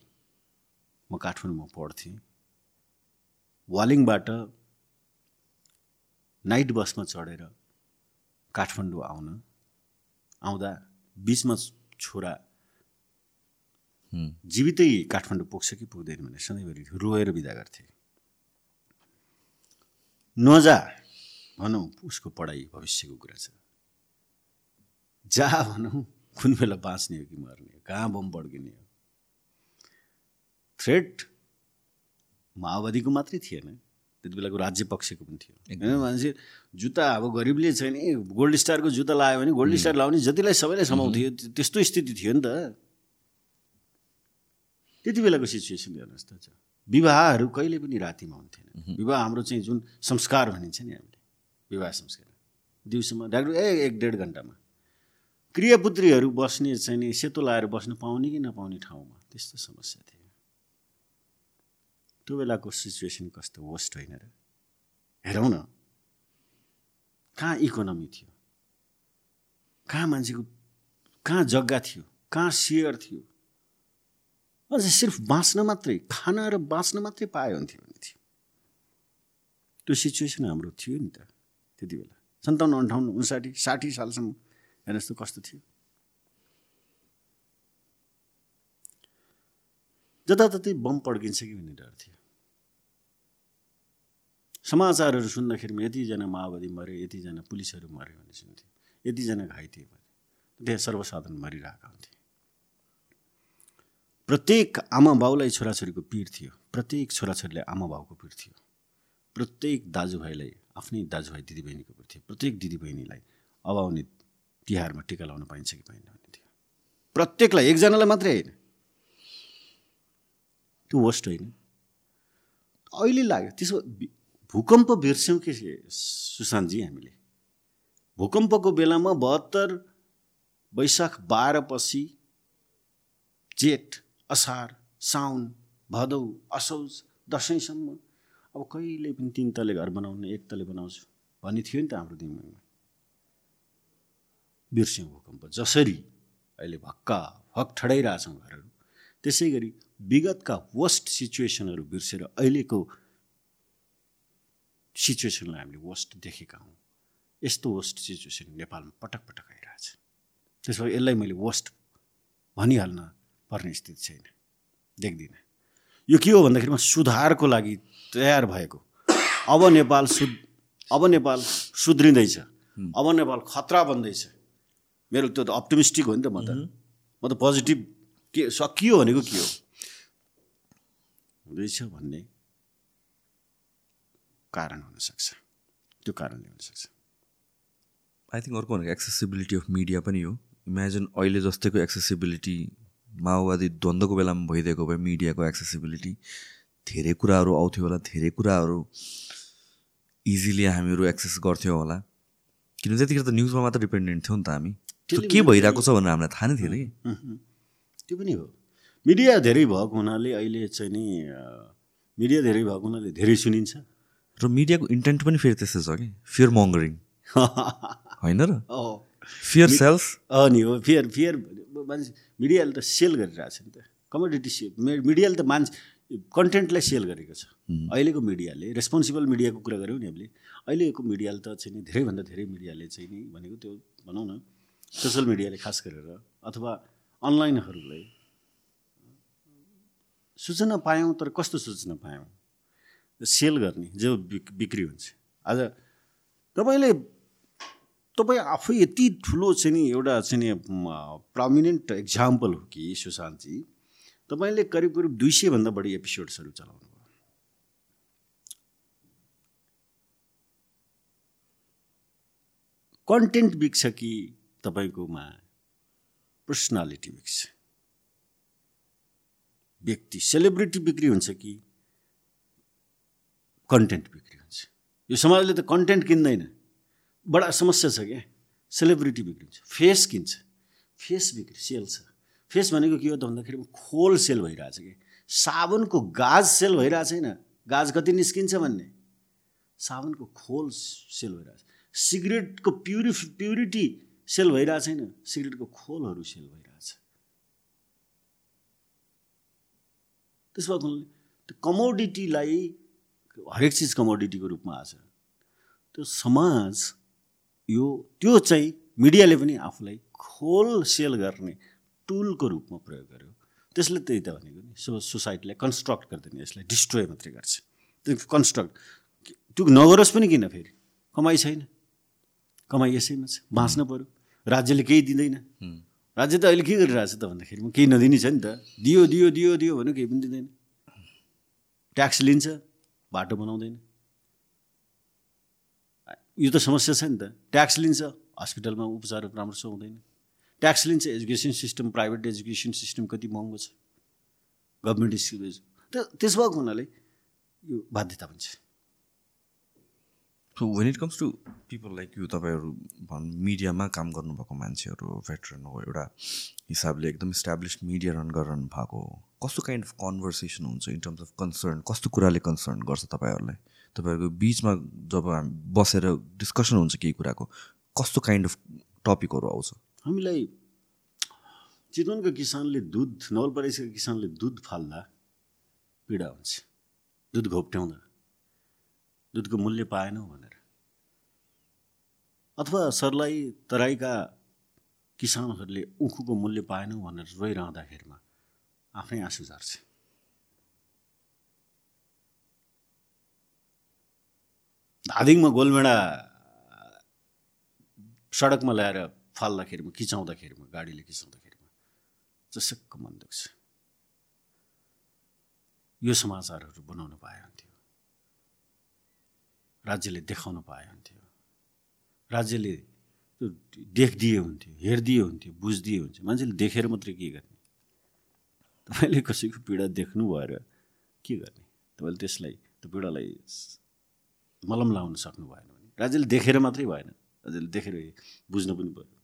म काठमाडौँमा पढ्थेँ। वालिङबाट नाइट बसमा चढेर काठमाडौँ आउन आउँदा बिचमा छोरा जीवितै काठमाडौँ पुग्छ कि पुग्दैन भने सधैँभरि रोएर बिदा गर्थे। नजा भनौँ उसको पढाइ भविष्यको कुरा छ। जा भनौँ कुन बेला बाँच्ने हो कि मर्ने हो कहाँ बम पड्किने हो? थ्रेट माओवादीको मात्रै थिएन। त्यति बेलाको राज्य पक्षको पनि थियो। होइन मान्छे जुत्ता अब गरिबले छैन गोल्ड स्टारको जुत्ता लगायो भने गोल्ड स्टार लाउने जतिलाई सबैलाई समाउँथ्यो त्यस्तो स्थिति थियो नि त। त्यति बेलाको सिचुएसन हेर्नुहोस् त छ विवाहहरू कहिले पनि रातिमा हुन्थेन। विवाह हाम्रो चाहिँ जुन संस्कार भनिन्छ नि हामीले विवाह संस्कार। दिउँसोमा डाक्टर ए एक डेढ घन्टामा। क्रियापुत्रीहरू बस्ने चाहिँ नि सेतो लाएर बस्न पाउने कि नपाउने ठाउँमा? त्यस्तो समस्या थियो। त्यो बेलाको सिचुएसन कस्तो वर्स्ट होइन र? हेरौँ न। कहाँ इकोनोमी थियो? कहाँ मान्छेको कहाँ जग्गा थियो? कहाँ सेयर थियो? अझ सिर्फ बाँच्न मात्रै खाना र बाँच्न मात्रै पायो हुन्थ्यो भने थियो। त्यो सिचुएसन हाम्रो थियो नि त त्यति बेला। सन्ताउन्न अन्ठाउन्न उन्साठी साठी सालसम्म हेर्नुहोस् त कस्तो थियो। जताततै बम पड्किन्छ कि भन्ने डर थियो। समाचारहरू सुन्दाखेरिमा यतिजना माओवादी मऱ्यो यतिजना पुलिसहरू मऱ्यो भन्ने सुन्थ्यो। यतिजना घाइते भयो त्यहाँ सर्वसाधारण मरिरहेका हुन्थे। प्रत्येक आमा बाउलाई छोराछोरीको पीर थियो। प्रत्येक छोराछोरीलाई आमा बाउको पीर थियो। प्रत्येक दाजुभाइलाई आफ्नै दाजुभाइ दिदीबहिनीको पीर थियो। प्रत्येक दिदीबहिनीलाई अब आउने तिहारमा टिका लाउन पाइन्छ कि पाइन्न भन्ने थियो। प्रत्येकलाई एकजनालाई मात्रै होइन। त्यो वर्स्ट होइन। अहिले लाग्यो त्यसो भूकम्प बिर्स्यौँ के सुशान्तजी हामीले? भूकम्पको बेलामा बहत्तर वैशाख बाह्र पछि जेठ असार साउन भदौ असौज दसैँसम्म अब कहिले पनि तिन तले घर बनाउनु एक तले बनाउँछु भन्ने थियो नि त हाम्रो दिमागमा। बिर्स्यौँ भूकम्प जसरी अहिले भक्का भक ठडाइरहेछौँ घरहरू। त्यसै गरी विगतका वर्स्ट सिचुएसनहरू बिर्सेर अहिलेको सिचुएसनलाई हामीले वर्स्ट देखेका हौँ। यस्तो वर्स्ट सिचुएसन नेपालमा पटक पटक आइरहेछ। त्यसो भए यसलाई मैले वर्स्ट भनिहाल्न पर्ने स्थिति छैन। देख्दिनँ। यो के हो भन्दाखेरिमा सुधारको लागि तयार भएको। अब नेपाल सु अब नेपाल सुध्रिँदैछ। अब नेपाल खतरा बन्दैछ। मेरो त्यो त अप्टिमिस्टिक हो नि त म त। म त पोजिटिभ के सकियो भनेको के हो? हुँदैछ भन्ने कारण हुनसक्छ। त्यो कारणले हुनसक्छ। आई थिङ्क अर्को भनेको एक्सेसिबिलिटी अफ मिडिया पनि हो। इमेजिन अहिले जस्तैको एक्सेसिबिलिटी माओवादी द्वन्द्वको बेलामा भइदिएको भए मिडियाको एक्सेसिबिलिटी धेरै कुराहरू आउँथ्यो होला धेरै कुराहरू इजिली हामीहरू एक्सेस गर्थ्यौँ होला। किनभने त्यतिखेर त न्युजमा मात्र डिपेन्डेन्ट थियौँ नि त हामी। त्यो के भइरहेको छ भनेर हामीलाई थाहा नै थिएन कि। त्यो पनि हो। मिडिया धेरै भएको हुनाले अहिले चाहिँ नि मिडिया धेरै भएको हुनाले धेरै सुनिन्छ। र मिडियाको इन्टेन्ट पनि फेरि त्यस्तै छ कि? फियर मङ्गरिङ होइन र? फियर सेल्स नि हो। फियर फियर मान्छे मिडियाले त सेल गरिरहेछ नि त। कमोडिटी सेल मिडियाले त मान्छे कन्टेन्टलाई सेल गरेको छ। अहिलेको मिडियाले रेस्पोन्सिबल मिडियाको कुरा गऱ्यौँ नि हामीले। अहिलेको मिडियाले त चाहिँ नि धेरैभन्दा धेरै मिडियाले चाहिँ नि भनेको त्यो भनौँ न सोसियल मिडियाले खास गरेर अथवा अनलाइनहरूलाई सूचना पायौँ तर कस्तो सूचना पायौँ? सेल गर्ने जो बिक बिक्री हुन्छ। आज तपाईँले तपाईँ आफै यति ठुलो चाहिँ नि एउटा चाहिँ नि प्रमिनेन्ट इक्जाम्पल हो कि सुशान्तजी? तपाईँले करिब करिब दुई सयभन्दा बढी एपिसोड्सहरू चलाउनु भयो। कन्टेन्ट बिक्छ कि तपाईँकोमा? पर्सनालिटी बिक्छ व्यक्ति सेलिब्रिटी बिक्री हुन्छ कि कन्टेन्ट बिक्री हुन्छ? यो समाजले त कन्टेन्ट किन्दैन। बडा समस्या छ क्या। सेलिब्रिटी बिक्री हुन्छ। फेस किन्छ। फेस बिक्री सेल छ। फेस भनेको के हो त भन्दाखेरि खोल सेल भइरहेछ कि साबुनको गाज सेल भइरहेको छैन गाज कति निस्किन्छ भन्ने? साबुनको खोल सेल भइरहेछ। सिगरेटको प्युरि प्युरिटी सेल भइरहेको छैन। सिगरेटको खोलहरू सेल भइरहेछ त्यस भएको त्यो कमोडिटीलाई हरेक चिज कमोडिटीको रूपमा आछ। त्यो समाज यो त्यो चाहिँ मिडियाले पनि आफूलाई खोल सेल गर्ने टुलको रूपमा प्रयोग गर्यो। त्यसले त्यही त भनेको नि सो सोसाइटीलाई कन्स्ट्रक्ट गर्दैन यसलाई डिस्ट्रोय मात्रै गर्छ। त्यो कन्स्ट्रक्ट त्यो नगरोस् पनि किन फेरि? कमाइ छैन। कमाइ यसैमा छ। बाँच्न पऱ्यो राज्यले केही दिँदैन। राज्य त अहिले के गरिरहेछ त भन्दाखेरि? केही नदिने छ नि त। दियो दियो दियो दियो भने केही पनि दिँदैन। ट्याक्स लिन्छ बाटो बनाउँदैन। यो त समस्या छ नि त। ट्याक्स लिन्छ हस्पिटलमा उपचार राम्रोसँग हुँदैन। ट्याक्स लिन्छ education system private education system कति महँगो छ। गभर्मेन्ट स्कुल त त्यस भएको हुनाले यो बाध्यता पनि छ so when it comes to people like you तपाईँहरू भन् मिडियामा काम गर्नुभएको मान्छेहरू भेटरन हो एउटा हिसाबले एकदम इस्टाब्लिस मिडिया रन गरिरहनु भएको हो। कस्तो काइन्ड अफ कन्भर्सेसन हुन्छ इन टर्म्स अफ कन्सर्न कस्तो कुराले कन्सर्न गर्छ तपाईँहरूलाई? तपाईँहरूको बिचमा जब हामी बसेर डिस्कसन हुन्छ केही कुराको कस्तो काइन्ड अफ टपिकहरू आउँछ? हामीलाई चितवनका किसानले दुध नवलपरासीका किसानले दुध फाल्दा पीडा हुन्छ। दुध घोप्ट्याउँदा दुधको मूल्य पाएनौ भनेर। अथवा सर्लाही तराईका किसानहरूले उखुको मूल्य पाएनौ भनेर रोइरहँदाखेरिमा आफ्नै आँसु झार्छ। धादिङमा गोलमेडा सडकमा ल्याएर फाल्दाखेरिमा किचाउँदाखेरिमा गाडीले किचाउँदाखेरिमा चसक्क मन दुख्छ। यो समाचारहरू बनाउन पाए हुन्थ्यो। राज्यले देखाउन पाए हुन्थ्यो। राज्यले त्यो देखदिए हुन्थ्यो हेरिदिए हुन्थ्यो बुझिदिए हुन्थ्यो। मान्छेले देखेर मात्रै के गर्ने? तपाईँले कसैको पीडा देख्नु भएर के गर्ने? तपाईँले त्यसलाई त्यो पीडालाई मलम लाउन सक्नु भएन भने। राज्यले देखेर मात्रै भएन। राज्यले देखेर बुझ्नु पनि पऱ्यो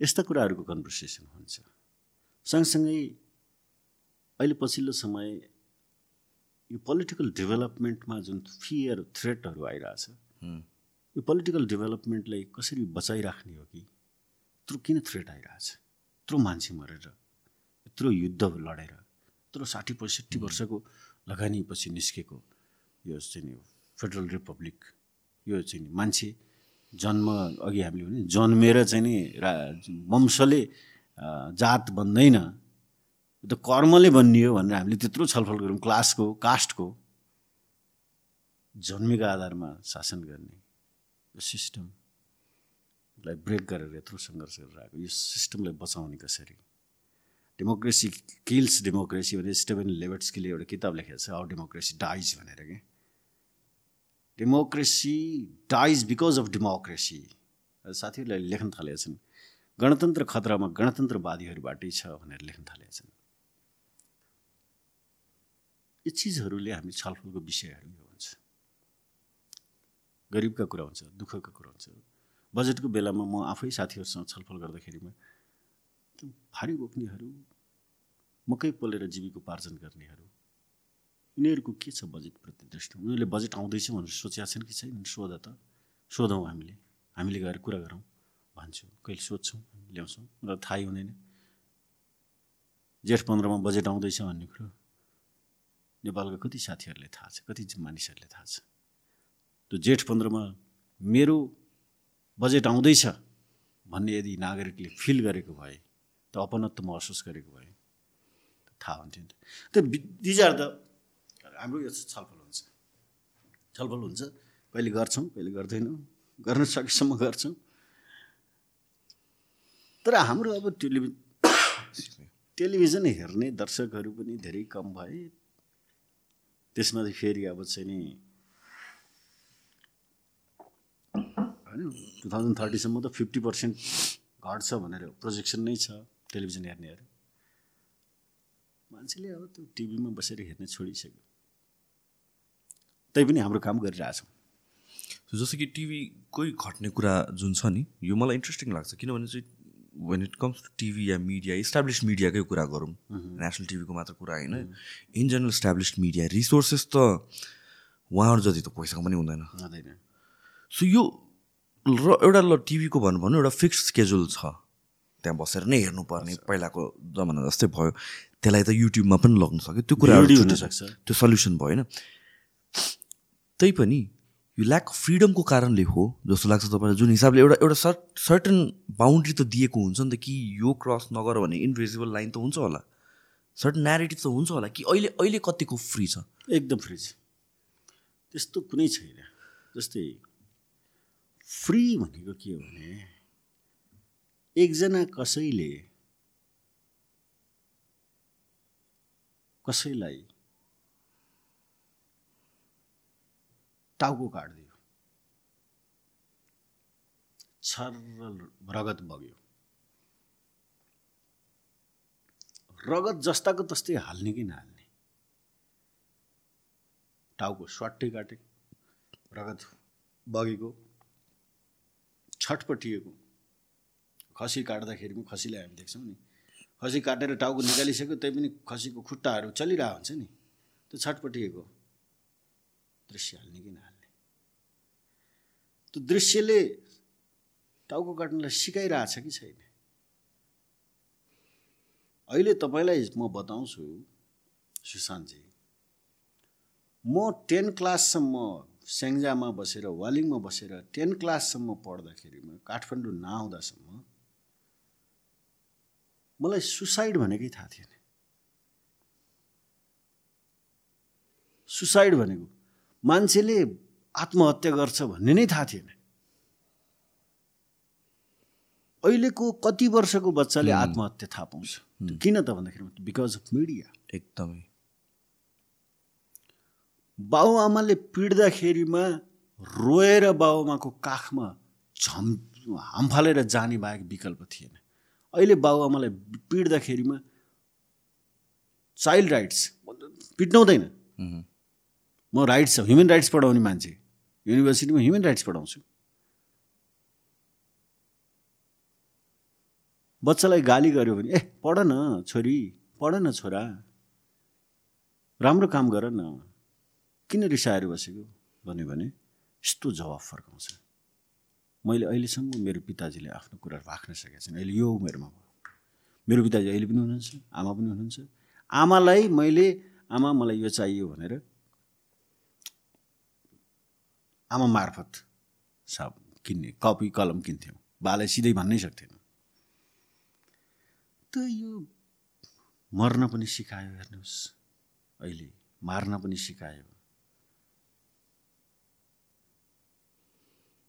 यस्ता कुराहरूको कन्भर्सेसन हुन्छ। सँगसँगै अहिले पछिल्लो समय यो पोलिटिकल डेभलपमेन्टमा जुन फियर थ्रेटहरू आइरहेछ यो पोलिटिकल डेभलपमेन्टलाई कसरी बचाइराख्ने हो कि? यत्रो किन थ्रेट आइरहेछ? यत्रो मान्छे मरेर यत्रो युद्ध लडेर यत्रो साठी पैँसठी वर्षको लगानीपछि निस्केको यो चाहिँ नि फेडरल रिपब्लिक यो चाहिँ नि मान्छे जन्म अघि हामीले भने जन्मेर चाहिँ नि रा वंशले जात बन्दैन। त कर्मले बनियो भनेर हामीले त्यत्रो छलफल गऱ्यौँ क्लासको कास्टको। जन्मेको आधारमा शासन गर्ने। सिस्टमलाई ब्रेक गरेर यत्रो सङ्घर्ष गरेर आएको। यो सिस्टमलाई बचाउने कसरी? डेमोक्रेसी किल्स डेमोक्रेसी भने स्टेभेन लेबर्ट्सकीले एउटा किताब लेखेको छ हाउ डेमोक्रेसी डाइज भनेर कि? Democracy dies because of democracy साथीहरूले लेख्न थालेका छन् गणतन्त्र खतरामा गणतन्त्रवादीहरूबाटै छ भनेर लेख्न थालेका छन्। यी चिजहरूले हामी छलफलको विषयहरू हुन्छ गरिबका कुरा हुन्छ दुःखका कुरा हुन्छ। बजेटको बेलामा म आफै साथीहरूसँग छलफल गर्दाखेरिमा त्यो भारी बोक्नेहरू मकै पोलेर जीविकोपार्जन गर्नेहरू यिनीहरूको के छ बजेटप्रति दृष्टि? उनीहरूले बजेट आउँदैछ भनेर सोचेका छन् कि छैन? सोध त सोधौँ हामीले। हामीले गएर कुरा गरौँ भन्छु। कहिले सोध्छौँ ल्याउँछौँ र थाहै हुँदैन। जेठ पन्ध्रमा बजेट आउँदैछ भन्ने कुरो नेपालका कति साथीहरूले थाहा छ कति मानिसहरूले थाहा छ? त्यो जेठ पन्ध्रमा मेरो बजेट आउँदैछ भन्ने यदि नागरिकले फिल गरेको भए त अपनत्व महसुस गरेको भए थाहा हुन्थ्यो नि त। दिज आर द हाम्रो यो छलफल हुन्छ। छलफल हुन्छ। कहिले गर्छौँ कहिले गर्दैनौँ गर्न सकेसम्म गर्छौँ। तर हाम्रो अब टेलिभि टेलिभिजन हेर्ने दर्शकहरू पनि धेरै कम भए त्यसमा फेरि अब चाहिँ नि होइन टु थाउजन्ड थर्टीसम्म त फिफ्टी पर्सेन्ट घट्छ भनेर प्रोजेक्सन नै छ टेलिभिजन हेर्नेहरू मान्छेले अब त्यो टिभीमा बसेर हेर्ने छोडिसक्यो। तैपनि हाम्रो काम गरिरहेछौँ जस्तो कि टिभीकै घट्ने कुरा जुन छ नि यो मलाई इन्ट्रेस्टिङ लाग्छ किनभने चाहिँ when it comes to TV yeah media establish मिडियाकै कुरा गरौँ। नेसनल टिभीको मात्र कुरा होइन। In general establish media resources त उहाँहरू जति त पैसाको पनि हुँदैन। हुँदैन। सो यो र एउटा ल टिभीको भन्नु भन्नु एउटा फिक्स स्केड्युल छ। त्यहाँ बसेर नै हेर्नुपर्ने पहिलाको जमाना जस्तै भयो। त्यसलाई त युट्युबमा पनि लग्नु सक्यो। त्यो कुराहरू VOD छुट्टै छ। हुनसक्छ। त्यो सल्युसन भएन त्यही पनि यो ल्याक अफ फ्रिडमको कारणले हो जस्तो लाग्छ तपाईँलाई जुन हिसाबले एउटा एउटा सर्ट सर्टन बााउन्ड्री त दिएको हुन्छ नि त कि यो क्रस नगर भने इन्भिजिबल लाइन त हुन्छ होला। सर्टन नेरेटिभ त हुन्छ होला कि अहिले अहिले कतिको फ्री छ? एकदम फ्री छ। त्यस्तो कुनै छैन। जस्तै फ्री भनेको के हो भने एकजना कसैले कसैलाई टाउको काटिदियो छर रगत बग्यो। रगत जस्ताको तस्तै हाल्ने कि नहाल्ने? टाउको स्वाट्टै काटे रगत बगेको छटपटिएको खसी काट्दाखेरि पनि खसीलाई हामी देख्छौँ नि। खसी काटेर टाउको निकालिसक्यो त्यही पनि खसीको खुट्टाहरू चलिरहेको हुन्छ नि। त्यो छटपटिएको दृश्य हाल्ने कि नहाल्ने? त्यो दृश्यले टाउको काट्नलाई सिकाइरहेछ कि छैन? अहिले तपाईँलाई म बताउँछु सुशान्तजी म टेन क्लाससम्म स्याङ्जामा बसेर वालिङमा बसेर टेन क्लाससम्म पढ्दाखेरिमा काठमाडौँ नआउँदासम्म मलाई सुसाइड भनेकै थाहा थिएन। सुसाइड भनेको मान्छेले आत्महत्या गर्छ भन्ने नै थाहा थिएन। अहिलेको कति वर्षको बच्चाले आत्महत्या थाहा पाउँछ? किन त भन्दाखेरि बिकज अफ मिडिया। एकदमै। बाबुआमाले पिट्दाखेरिमा रोएर बाबुआमाको काखमा झम हामफालेर जाने बाहेक विकल्प थिएन। अहिले बाबुआमालाई पिट्दाखेरिमा चाइल्ड राइट्स पिट्नु हुँदैन मह्म। म राइट्स ह्युमन राइट्स पढाउने मान्छे युनिभर्सिटीमा ह्युमन राइट्स पढाउँछु। बच्चालाई गाली गर्यो भने ए पढ न छोरी पढ न छोरा राम्रो काम गर न। किन रिसाएर बसेको भन्यो भने यस्तो जवाफ फर्काउँछ। मैले अहिलेसम्म मेरो पिताजीले आफ्नो कुरा राख्न सकेको छैन। अहिले यो उमेरमा भयो। मेरो पिताजी अहिले पनि हुनुहुन्छ आमा पनि हुनुहुन्छ। आमालाई मैले आमा मलाई यो चाहियो भनेर आमा मार्फत साब किन्ने कपी कलम किन्थ्यौँ। बालाई सिधै भन्नै सक्थेन। त यो मर्न पनि सिकायो हेर्नुहोस्। अहिले मार्न पनि सिकायो।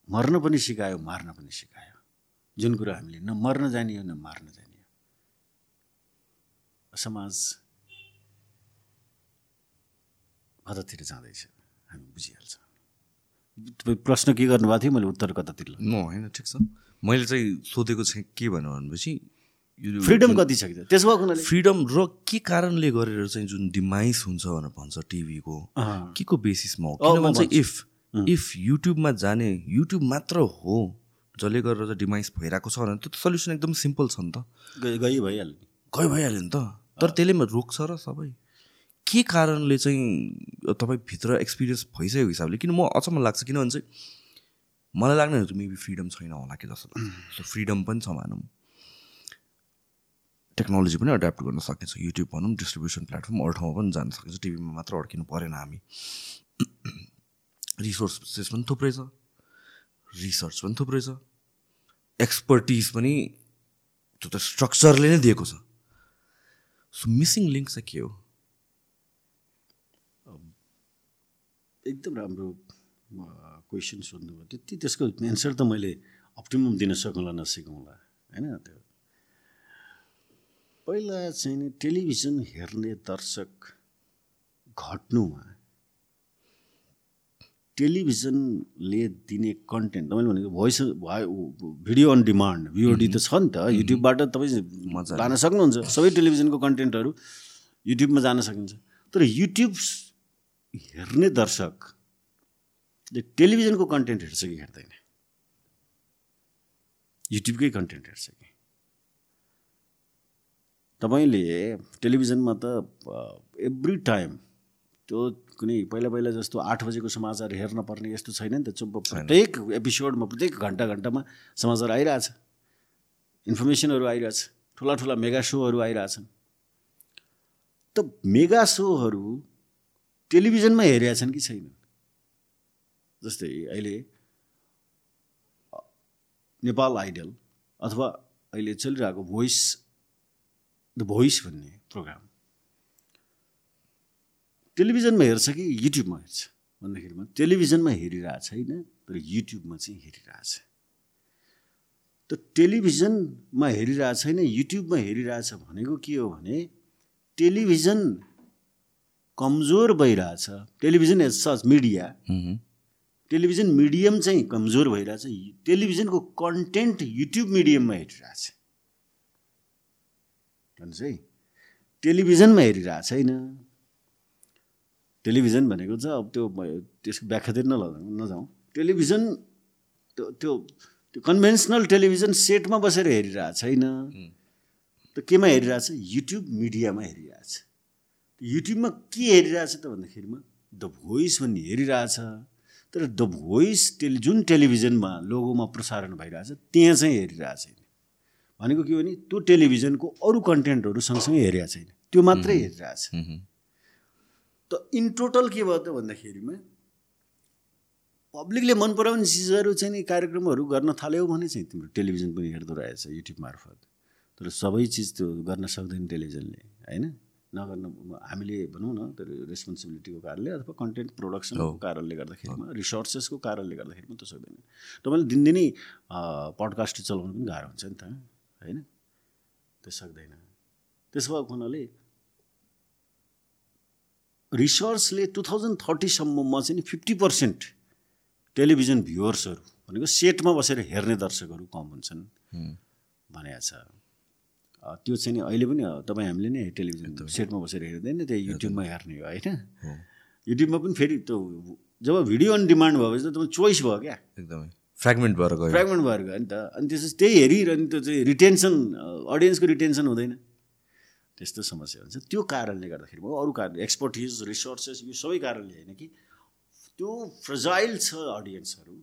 मर्न पनि सिकायो मार्न पनि सिकायो जुन कुरा हामीले न मर्न जाने हो न मार्न जाने हो समाज कतातिर जाँदैछ हामी बुझिहाल्छौँ तपाईँ प्रश्न के गर्नुभएको थियो मैले उत्तर कतातिर? न होइन ठिक छ मैले चाहिँ सोधेको चाहिँ के भन्यो भनेपछि फ्रिडम कति छ कि? त्यसो भएको फ्रिडम र के कारणले गरेर चाहिँ जुन डिमाइस हुन्छ भनेर भन्छ टिभीको। के को बेसिसमा हो म भन्छु। इफ इफ युट्युबमा जाने युट्युब मात्र हो जसले गरेर चाहिँ डिमाइस भइरहेको छ भने त्यो सल्युसन एकदम सिम्पल छ नि त। गइ गइ भइहाल्यो नि। गयो भइहाल्यो नि त। तर त्यसले म रोक्छ र सबै। के कारणले चाहिँ तपाईँ भित्र एक्सपिरियन्स भइसकेको हिसाबले किन म अचम्म लाग्छ? किनभने चाहिँ मलाई लाग्ने हो मेबी फ्रिडम छैन होला कि जस्तो लाग्छ। सो फ्रिडम पनि छ भनौँ। टेक्नोलोजी पनि एड्याप्ट गर्न सकिन्छ। युट्युब भनौँ डिस्ट्रिब्युसन प्लेटफर्म अरू ठाउँमा पनि जान सकिन्छ। टिभीमा मात्र अड्किनु परेन हामी। रिसोर्सेस पनि थुप्रै छ रिसर्च पनि थुप्रै छ एक्सपर्टिज पनि त्यो त स्ट्रक्चरले नै दिएको छ। सो मिसिङ लिङ्क चाहिँ के हो? एकदम राम्रो क्वेसन सोध्नुभयो। त्यति त्यसको एन्सर त मैले अप्टिमम दिन सकौँला नसिकौँला होइन त्यो? पहिला चाहिँ नि टेलिभिजन हेर्ने दर्शक घट्नुमा टेलिभिजनले दिने कन्टेन्ट तपाईँले भनेको voice video on demand VOD त छ नि त युट्युबबाट तपाईँ मजाले। लान सक्नुहुन्छ। सबै टेलिभिजनको कन्टेन्टहरू युट्युबमा जान सकिन्छ। तर युट्युब हेर्ने दर्शकले टेलिभिजनको कन्टेन्ट हेर्छ कि हेर्दैन? युट्युबकै कन्टेन्ट हेर्छ कि? तपाईँले टेलिभिजनमा त एभ्री टाइम त्यो कुनै पहिला पहिला जस्तो आठ बजेको समाचार हेर्न पर्ने यस्तो छैन नि त चुप प्रत्येक एपिसोडमा प्रत्येक घन्टा घन्टामा समाचार आइरहेछ। इन्फर्मेसनहरू आइरहेछ ठुला ठुला मेगा सोहरू आइरहेछन्। त मेगा सोहरू टेलिभिजनमा हेरेका छन् कि छैनन्? जस्तै अहिले नेपाल आइडल अथवा अहिले चलिरहेको भोइस द भोइस भन्ने प्रोग्राम टेलिभिजनमा हेर्छ कि युट्युबमा हेर्छ भन्दाखेरिमा टेलिभिजनमा हेरिरहेको छैन तर युट्युबमा चाहिँ हेरिरहेछ। त टेलिभिजनमा हेरिरहेको छैन युट्युबमा हेरिरहेछ भनेको के हो भने टेलिभिजन कमजोर भइरहेछ। Television as such media television medium चाहिँ कमजोर भइरहेछ। टेलिभिजनको कन्टेन्ट युट्युब मिडियममा हेरिरहेछ। भन्नुहोस् है। टेलिभिजनमा हेरिरहेको छैन टेलिभिजन भनेको चाहिँ अब त्यो त्यसको व्याख्यातिर नलगाउँ नजाउँ टेलिभिजन त्यो त्यो त्यो कन्भेन्सनल टेलिभिजन सेटमा बसेर हेरिरहेको छैन। त केमा हेरिरहेछ युट्युब मिडियामा हेरिरहेछ युट्युबमा के हेरिरहेछ त भन्दाखेरिमा द भोइस भन्ने हेरिरहेछ तर द भोइस टेलि जुन टेलिभिजनमा लोगोमा प्रसारण भइरहेछ त्यहाँ चाहिँ हेरिरहेको छैन। भनेको के भने त्यो टेलिभिजनको अरू कन्टेन्टहरू सँगसँगै हेरेको छैन। त्यो मात्रै हेरिरहेछ त इन टोटल के भयो त भन्दाखेरिमा? पब्लिकले मन पराउने चिजहरू चाहिँ नि कार्यक्रमहरू गर्न थाल्यो भने चाहिँ तिम्रो टेलिभिजन पनि हेर्दो रहेछ युट्युब मार्फत। तर सबै चिज त्यो गर्न सक्दैन टेलिभिजनले होइन? नगर्न हामीले भनौँ न त्यो रेस्पोन्सिबिलिटीको कारणले अथवा कन्टेन्ट प्रोडक्सनको कारणले गर्दाखेरिमा रिसोर्सेसको कारणले गर्दाखेरिमा त्यो सक्दैन। तपाईँले दिनदिनै पडकास्ट चलाउनु पनि गाह्रो हुन्छ नि त होइन? त्यो सक्दैन। त्यसो भएको हुनाले रिसर्चले टु थाउजन्ड थर्टीसम्ममा चाहिँ नि फिफ्टी पर्सेन्ट टेलिभिजन भ्युवर्सहरू भनेको सेटमा बसेर हेर्ने दर्शकहरू कम हुन्छन् भनेको छ। त्यो चाहिँ नि अहिले पनि तपाईँ हामीले नै टेलिभिजन सेटमा बसेर हेर्दैन त्यही युट्युबमा हेर्ने हो होइन? युट्युबमा पनि फेरि त्यो जब भिडियो अन डिमान्ड भएपछि त तपाईँ चोइस भयो क्या। एकदमै। फ्रेगमेन्ट भएर गयो। फ्रेगमेन्ट भएर गयो नि त। अनि त्यसपछि त्यही हेरिरहने त्यो चाहिँ रिटेन्सन अडियन्सको रिटेन्सन हुँदैन। त्यस्तो समस्या हुन्छ। त्यो कारणले गर्दाखेरि भयो अरू कारण एक्सपर्टिज रिसोर्सेस यो सबै कारणले होइन कि त्यो फ्रजाइल छ अडियन्सहरू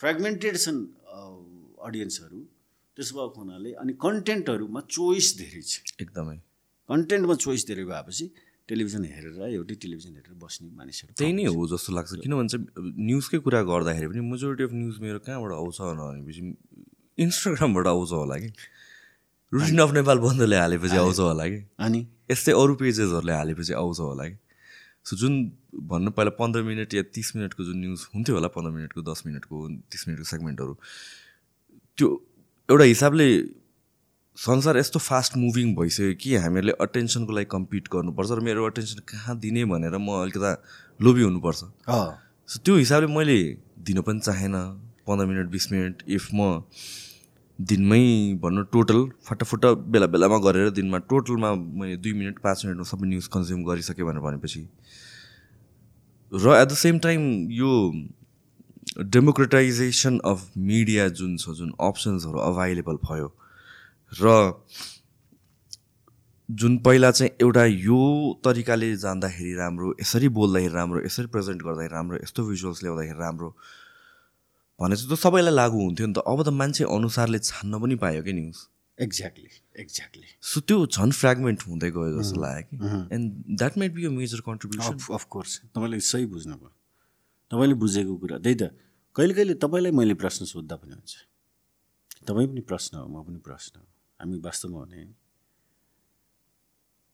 फ्रेगमेन्टेड छन् अडियन्सहरू त्यसो भएको हुनाले अनि कन्टेन्टहरूमा चोइस धेरै छ। एकदमै। कन्टेन्टमा चोइस धेरै भएपछि टेलिभिजन हेरेर एउटै टेलिभिजन हेरेर बस्ने मानिसहरू त्यही नै हो जस्तो लाग्छ। किनभने चाहिँ न्युजकै कुरा गर्दाखेरि पनि मेजोरिटी अफ न्युज मेरो कहाँबाट आउँछ भनेपछि इन्स्टाग्रामबाट आउँछ होला कि? रुटिन अफ नेपाल बन्धुले हालेपछि आउँछ होला कि? अनि? यस्तै अरू पेजेसहरूले हालेपछि आउँछ होला कि? सो जुन भन्नु पहिला पन्ध्र मिनट या तिस मिनटको जुन न्युज हुन्थ्यो होला पन्ध्र मिनटको दस मिनटको तिस मिनटको सेगमेन्टहरू त्यो एउटा हिसाबले संसार यस्तो फास्ट मुभिङ भइसक्यो कि हामीहरूले अटेन्सनको लागि कम्पिट गर्नुपर्छ र मेरो अटेन्सन कहाँ दिने भनेर म अलिकता लोभी हुनुपर्छ। सो त्यो हिसाबले मैले दिन पनि चाहेन पन्ध्र मिनट बिस मिनट इफ म दिनमै भनौँ टोटल फटाफट बेला बेलामा गरेर दिनमा टोटलमा मैले दुई मिनट पाँच मिनटमा सबै न्युज कन्ज्युम गरिसकेँ भनेर भनेपछि। र एट द सेम टाइम यो डेमोक्रेटाइजेसन अफ मिडिया जुन छ जुन अप्सन्सहरू अभाइलेबल भयो र जुन पहिला चाहिँ एउटा यो तरिकाले जाँदाखेरि राम्रो यसरी बोल्दाखेरि राम्रो यसरी प्रेजेन्ट गर्दाखेरि राम्रो यस्तो भिजुअल्स ल्याउँदाखेरि राम्रो भने चाहिँ त सबैलाई लागु हुन्थ्यो नि त। अब त मान्छे अनुसारले छान्न पनि पायो क्या न्युज एक्ज्याक्टली एक्ज्याक्टली सो त्यो झन् फ्रेगमेन्ट हुँदै गयो जस्तो लाग्यो कि। And that made be a major contribution of of course तपाईँले सही बुझ्नुभयो। तपाईँले बुझेको कुरा त्यही त। कहिले कहिले तपाईँलाई मैले प्रश्न सोद्धा पनि हुन्छ। तपाईँ पनि प्रश्न हो म पनि प्रश्न हो। हामी वास्तवमा भने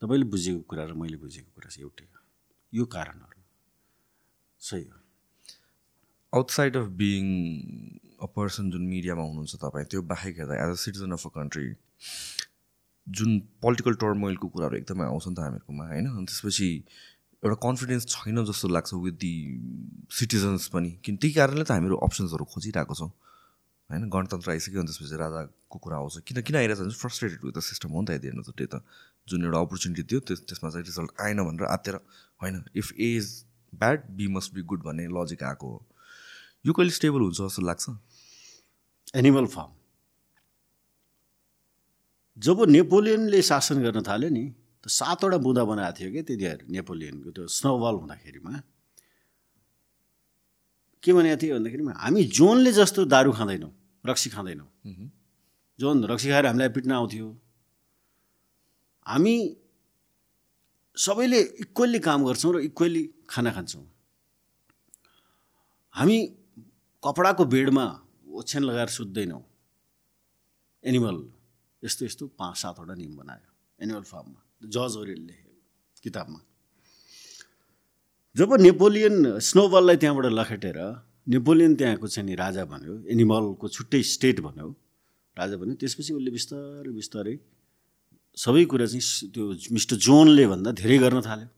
तपाईँले बुझेको कुरा र मैले बुझेको कुरा चाहिँ एउटै हो। यो कारणहरू। सही हो। Outside of being a person जुन मिडियामा हुनुहुन्छ तपाईँ त्यो बाहेक हेर्दा as a citizen of a country जुन पोलिटिकल टर्मोइलको कुराहरू एकदमै आउँछ नि त हामीहरूकोमा होइन? अनि त्यसपछि एउटा कन्फिडेन्स छैन जस्तो लाग्छ विथ दि सिटिजन्स पनि। किन त्यही कारणले त हामीहरू अप्सन्सहरू खोजिरहेको छौँ। होइन? गणतन्त्र आइसक्यो अनि त्यसपछि राजाको कुरा आउँछ। किन किन आइरहेको छ भने फ्रस्ट्रेटेड विथ द सिस्टम हो नि त हेर्नु त त्यही त। जुन एउटा अपर्च्युनिटी थियो त्यस त्यसमा चाहिँ रिजल्ट आएन भनेर आत्तेर। होइन? If A is bad B must be good भन्ने लजिक आएको हो। यो कहिले स्टेबल हुन्छ जस्तो लाग्छ? Animal farm. जब नेपोलियनले शासन गर्न थाल्यो नि त सातवटा बुँदा बनाएको थियो क्या त्यतिखेर नेपोलियनको त्यो स्नोबल हुँदाखेरिमा? के भनेको थियो भन्दाखेरिमा हामी जोनले जस्तो दारू खाँदैनौँ रक्सी खाँदैनौँ। जोन रक्सी खाएर हामीलाई पिट्न आउँथ्यो। हामी सबैले इक्वल्ली काम गर्छौँ र इक्वल्ली खाना खान्छौँ। हामी कपडाको बेडमा ओछ्यान लगाएर सुत्दैनौँ। एनिमल यस्तो यस्तो पाँच सातवटा नियम बनायो। एनिमल फार्ममा जज ओरेलले किताबमा। जब नेपोलियन स्नोबललाई त्यहाँबाट लखेटेर नेपोलियन त्यहाँको चाहिँ नि राजा भन्यो एनिमलको छुट्टै स्टेट भन्यो। राजा भन्यो त्यसपछि उसले बिस्तारै बिस्तारै सबै कुरा चाहिँ त्यो मिस्टर जोनले भन्दा धेरै गर्न थाल्यो।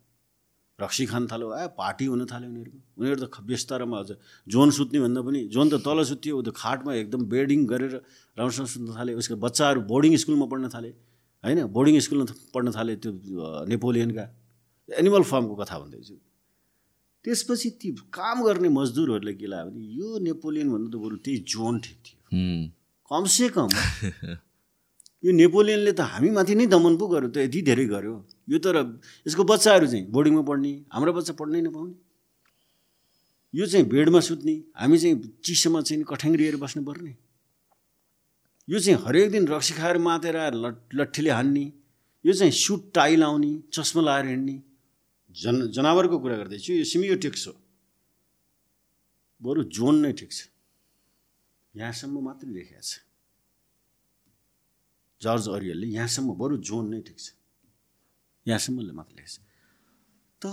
रक्सी खान थाल्यो आ पार्टी हुन थाल्यो उनीहरूको। उनीहरू त बिस्तारामा अझ जोन सुत्ने भन्दा पनि जोन त तल सुत्थ्यो ऊ त खाटमा एकदम बेडिङ गरेर राम्रोसँग सुत्न थाले उसको बच्चाहरू बोर्डिङ स्कुलमा पढ्न थाले होइन? बोर्डिङ स्कुलमा पढ्न थाले त्यो नेपोलियनका। एनिमल फार्मको कथा भन्दैछु त्यसपछि ती काम गर्ने मजदुरहरूले के लाग्यो भने यो नेपोलियन भन्दा त बरु त्यही जोन ठिक थियो। कमसे कम यो नेपोलियनले त हामीमाथि नै दमन पो गर्यो त यति धेरै गर्यो। यो तर यसको बच्चाहरू चाहिँ बोर्डिङमा पढ्ने हाम्रो बच्चा पढ्नै नपाउने। यो चाहिँ बेडमा सुत्ने हामी चाहिँ चिसोमा चाहिँ कठ्याङ्ग्रिएर बस्नुपर्ने। यो चाहिँ हरेक दिन रक्सी खाएर मातेर लट लट्ठीले हान्ने यो चाहिँ सुट टाई लाउने चस्मा लाएर हिँड्ने। जन जनावरको कुरा गर्दैछु यो सिमियोटिक्स हो बरु जोन नै ठिक छ। यहाँसम्म मात्रै लेखेको छ। जर्ज अरियलले यहाँसम्म बरु जोन नै ठिक छ। यहाँसम्मले मात्र लेखेको छ त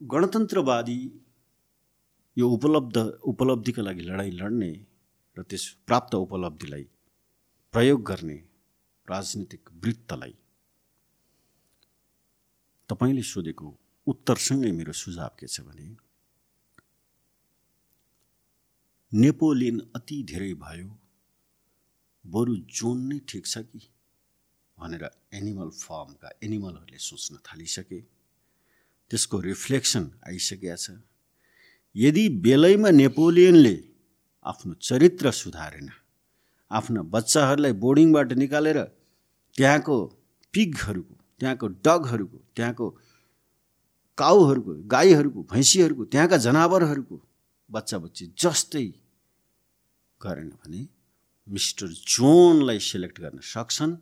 गणतन्त्रवादी यो उपलब्ध उपलब्धिका लागि लडाइँ लड्ने र त्यस प्राप्त उपलब्धिलाई प्रयोग गर्ने राजनीतिक वृत्तलाई तपाईँले सोधेको उत्तरसँगै मेरो सुझाव के छ भने नेपोलियन अति धेरै भयो बरु जोन नै ठिक छ कि? भनेर एनिमल फर्मका एनिमलहरूले सोच्न थालिसके। त्यसको रिफ्लेक्सन आइसकेका छ। यदि बेलैमा नेपोलियनले आफ्नो चरित्र सुधारेन आफ्ना बच्चाहरूलाई बोर्डिङबाट निकालेर त्यहाँको पिगहरूको त्यहाँको डगहरूको त्यहाँको काउहरूको गाईहरूको भैँसीहरूको त्यहाँका जनावरहरूको बच्चा बच्ची जस्तै गरेन भने मिस्टर जोनलाई सिलेक्ट गर्न सक्छन्।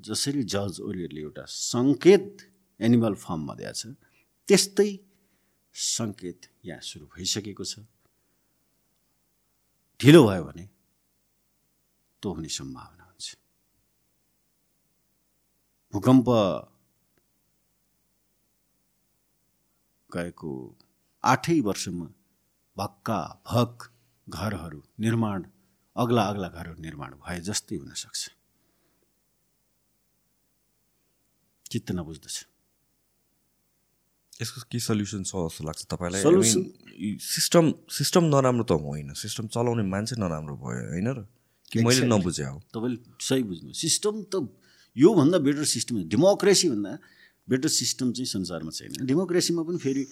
जसरी जज ओरियरले एउटा सङ्केत एनिमल फर्ममा दिएको छ त्यस्तै सङ्केत यहाँ सुरु भइसकेको छ। ढिलो भयो भने त्यो हुने सम्भावना हुन्छ। भूकम्प गएको आठै वर्षमा भक्का भक घरहरू निर्माण अग्ला अग्ला घरहरू निर्माण भए जस्तै हुनसक्छ चित्त नबुझ्दछ यसको के सल्युसन छ जस्तो लाग्छ तपाईँलाई? Solution? सिस्टम सिस्टम नराम्रो त होइन? सिस्टम चलाउने मान्छे नराम्रो भयो होइन र? कि मैले. नबुझेँ हो? तपाईँले सही बुझ्नु सिस्टम त योभन्दा बेटर सिस्टम डेमोक्रेसीभन्दा बेटर सिस्टम चाहिँ संसारमा छैन। डेमोक्रेसीमा पनि फेरि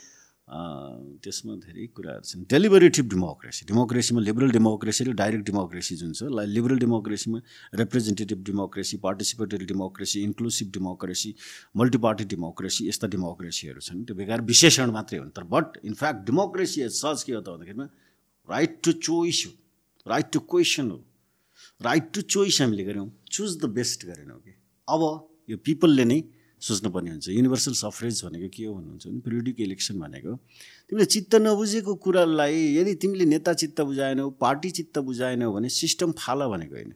त्यसमा धेरै कुराहरू छन्। डेलिबरेटिभ डेमोक्रेसी डेमोक्रेसीमा लिबरल डेमोक्रेसी र डाइरेक्ट डेमोक्रेसी जुन छ ला- liberal डेमोक्रेसीमा representative democracy participatory democracy inclusive democracy multi party democracy यस्ता डेमोक्रेसीहरू छन्। त्यो बेकार विशेषण मात्रै हुन् तर but in fact democracy as such के हो त भन्दाखेरिमा राइट टु चोइस हो राइट टु क्वेसन हो। राइट टु चोइस हामीले गऱ्यौँ चुज द बेस्ट गरेनौँ कि। अब यो पिपलले नै सोच्नुपर्ने हुन्छ। युनिभर्सल सफरेज भनेको के हो भन्नुहुन्छ भने पिरियडिक इलेक्सन भनेको तिमीले चित्त नबुझेको कुरालाई यदि तिमीले नेता चित्त बुझाएनौ पार्टी चित्त बुझाएनौ भने सिस्टम फाल भनेको होइन।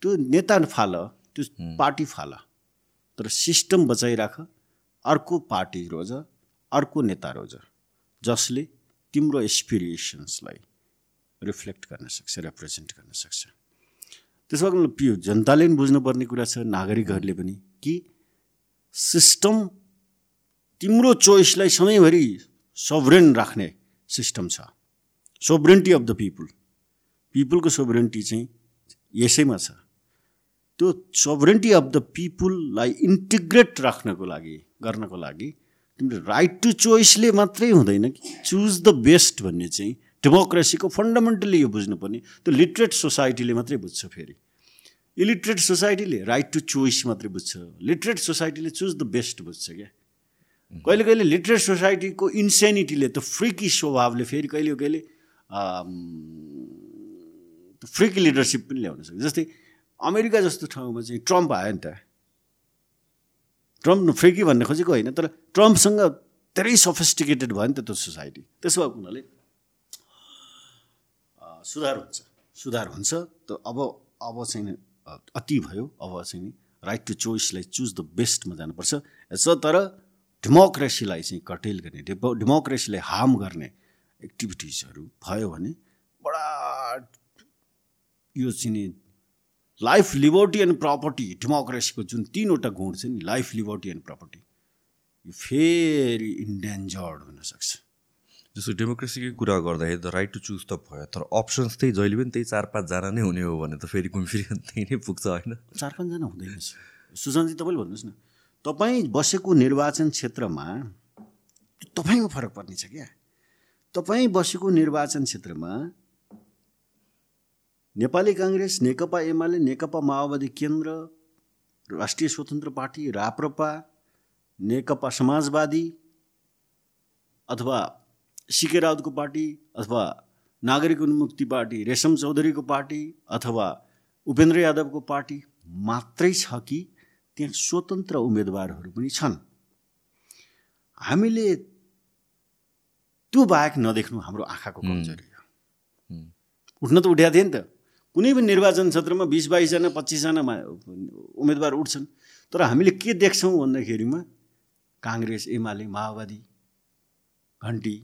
त्यो नेता फाल त्यो पार्टी फाल। तर सिस्टम बचाइराख अर्को पार्टी रोज अर्को नेता रोज जसले तिम्रो एसपिरेसन्सलाई रिफ्लेक्ट गर्न सक्छ रिप्रेजेन्ट गर्न सक्छ। त्यसो भए जनताले पनि बुझ्नुपर्ने कुरा छ नागरिकहरूले पनि कि सिस्टम तिम्रो चोइसलाई सधैँभरि सोभरेन राख्ने सिस्टम छ। सोभरेन्टी अफ द पिपुल पिपुलको सोभरेन्टी चाहिँ यसैमा छ। त्यो सोभरेन्टी अफ द पिपुललाई इन्टिग्रेट राख्नको लागि गर्नको लागि तिमीले राइट टु चोइसले मात्रै हुँदैन कि। चुज द बेस्ट भन्ने चाहिँ डेमोक्रेसीको फन्डामेन्टली यो बुझ्नुपर्ने। त्यो लिटरेट सोसाइटीले मात्रै बुझ्छ फेरि। इलिटरेट सोसाइटीले राइट टु चोइस मात्रै बुझ्छ। लिटरेट सोसाइटीले चुज द बेस्ट बुझ्छ क्या? कहिले कहिले लिटरेट सोसाइटीको इन्सेनिटीले त्यो फ्रिकी स्वभावले फेरि कहिले कहिले फ्रिकी लिडरसिप पनि ल्याउन सक्छ। जस्तै अमेरिका जस्तो ठाउँमा चाहिँ ट्रम्प आयो नि त। ट्रम्प फ्रिकी भन्न खोजेको होइन तर ट्रम्पसँग धेरै सफिस्टिकेटेड भयो नि त त्यो सोसाइटी त्यसो भएको हुनाले सुधार हुन्छ। सुधार हुन्छ त अब अब चाहिँ अति भयो अब चाहिँ नि राइट टु चोइसलाई चुज द बेस्टमा जानुपर्छ। यसो तर डेमोक्रेसीलाई चाहिँ कटेल गर्ने डेमो डेमोक्रेसीलाई हार्म गर्ने एक्टिभिटिजहरू भयो भने बडा यो चाहिँ नि लाइफ लिबर्टी एन्ड प्रपर्टी डेमोक्रेसीको जुन तिनवटा गुण छ नि लाइफ लिबर्टी एन्ड प्रपर्टी यो फेरि इन्डेन्जर्ड हुनसक्छ। जस्तो डेमोक्रेसीकै कुरा गर्दाखेरि त राइट टु चुज त भयो तर अप्सन्स त्यही जहिले पनि त्यही चार पाँचजना नै हुने हो भने त फेरि घुम फेरि त्यही नै पुग्छ होइन? चार पाँचजना हुँदैन सुशान्तजी तपाईँले भन्नुहोस् न। तपाईँ बसेको निर्वाचन क्षेत्रमा तपाईँमा फरक पर्ने छ क्या? तपाईँ बसेको निर्वाचन क्षेत्रमा नेपाली काङ्ग्रेस नेकपा एमाले नेकपा माओवादी केन्द्र राष्ट्रिय स्वतन्त्र पार्टी राप्रपा नेकपा समाजवादी अथवा सिके राउतको पार्टी अथवा नागरिक उन्मुक्ति पार्टी रेशम चौधरीको पार्टी अथवा उपेन्द्र यादवको पार्टी मात्रै छ कि त्यहाँ स्वतन्त्र उम्मेदवारहरू पनि छन्? हामीले त्यो बाहेक नदेख्नु हाम्रो आँखाको कमजोरी हो। उठ्न त उठ्या थिए नि त। कुनै पनि निर्वाचन क्षेत्रमा बिस बाइसजना पच्चिसजना उम्मेदवार उठ्छन्। तर हामीले के देख्छौँ भन्दाखेरिमा काङ्ग्रेस एमाले माओवादी घन्टी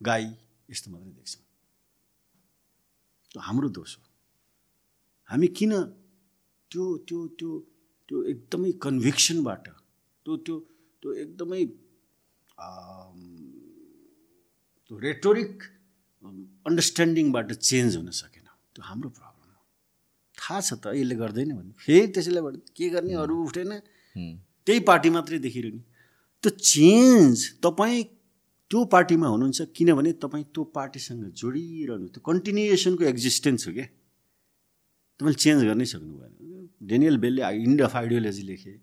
गाई यस्तो मात्रै देख्छौँ। त्यो हाम्रो दोष हो। हामी किन त्यो त्यो त्यो त्यो एकदमै कन्भिक्सनबाट त्यो त्यो त्यो एकदमै त्यो रेटोरिक अन्डरस्ट्यान्डिङबाट चेन्ज हुन सकेन। त्यो हाम्रो प्रब्लम हो। थाहा छ त यसले गर्दैन भने। फेरि त्यसैले के गर्ने? अरू उठेन। त्यही पार्टी मात्रै देखिरहने त्यो चेन्ज तपाईँ त्यो पार्टीमा हुनुहुन्छ किनभने तपाईँ त्यो पार्टीसँग जोडिरहनु त्यो कन्टिन्युएसनको एक्जिस्टेन्स हो क्या। तपाईँले चेन्ज गर्नै सक्नु भएन। डेनियल बेलले इन्ड अफ आइडियोलोजी लेखे।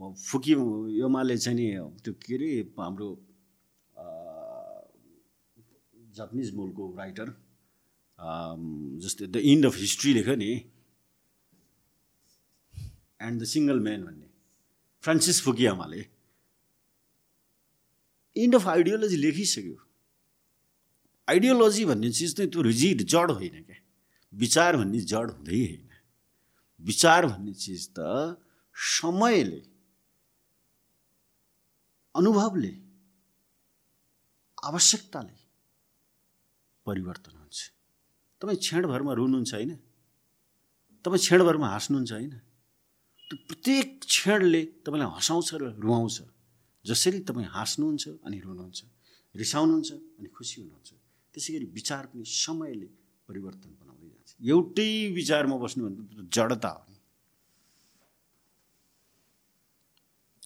फुकी योमाले चाहिँ नि त्यो के अरे हाम्रो जापानिज मूलको राइटर जस्तै द इन्ड अफ हिस्ट्री लेख्यो नि। एन्ड द सिङ्गल म्यान भन्ने। फ्रान्सिस फुकियामाले। इन्ड अफ आइडियोलोजी लेखिसक्यो। आइडियोलोजी भन्ने चिज चाहिँ त्यो रिजिड जड होइन क्या। विचार भन्ने जड हुँदै होइन। विचार भन्ने चिज त समयले अनुभवले आवश्यकताले परिवर्तन हुन्छ। तपाईँ क्षणभरमा रुनुहुन्छ होइन। तपाईँ क्षणभरमा हाँस्नुहुन्छ होइन। त्यो प्रत्येक क्षणले तपाईँलाई हँसाउँछ र रुवाउँछ। जसरी तपाईँ हाँस्नुहुन्छ अनि रुनुहुन्छ रिसाउनुहुन्छ अनि खुसी हुनुहुन्छ। त्यसै गरी विचार पनि समयले परिवर्तन बनाउँदै जान्छ। एउटै विचारमा बस्नु भने त जडता हो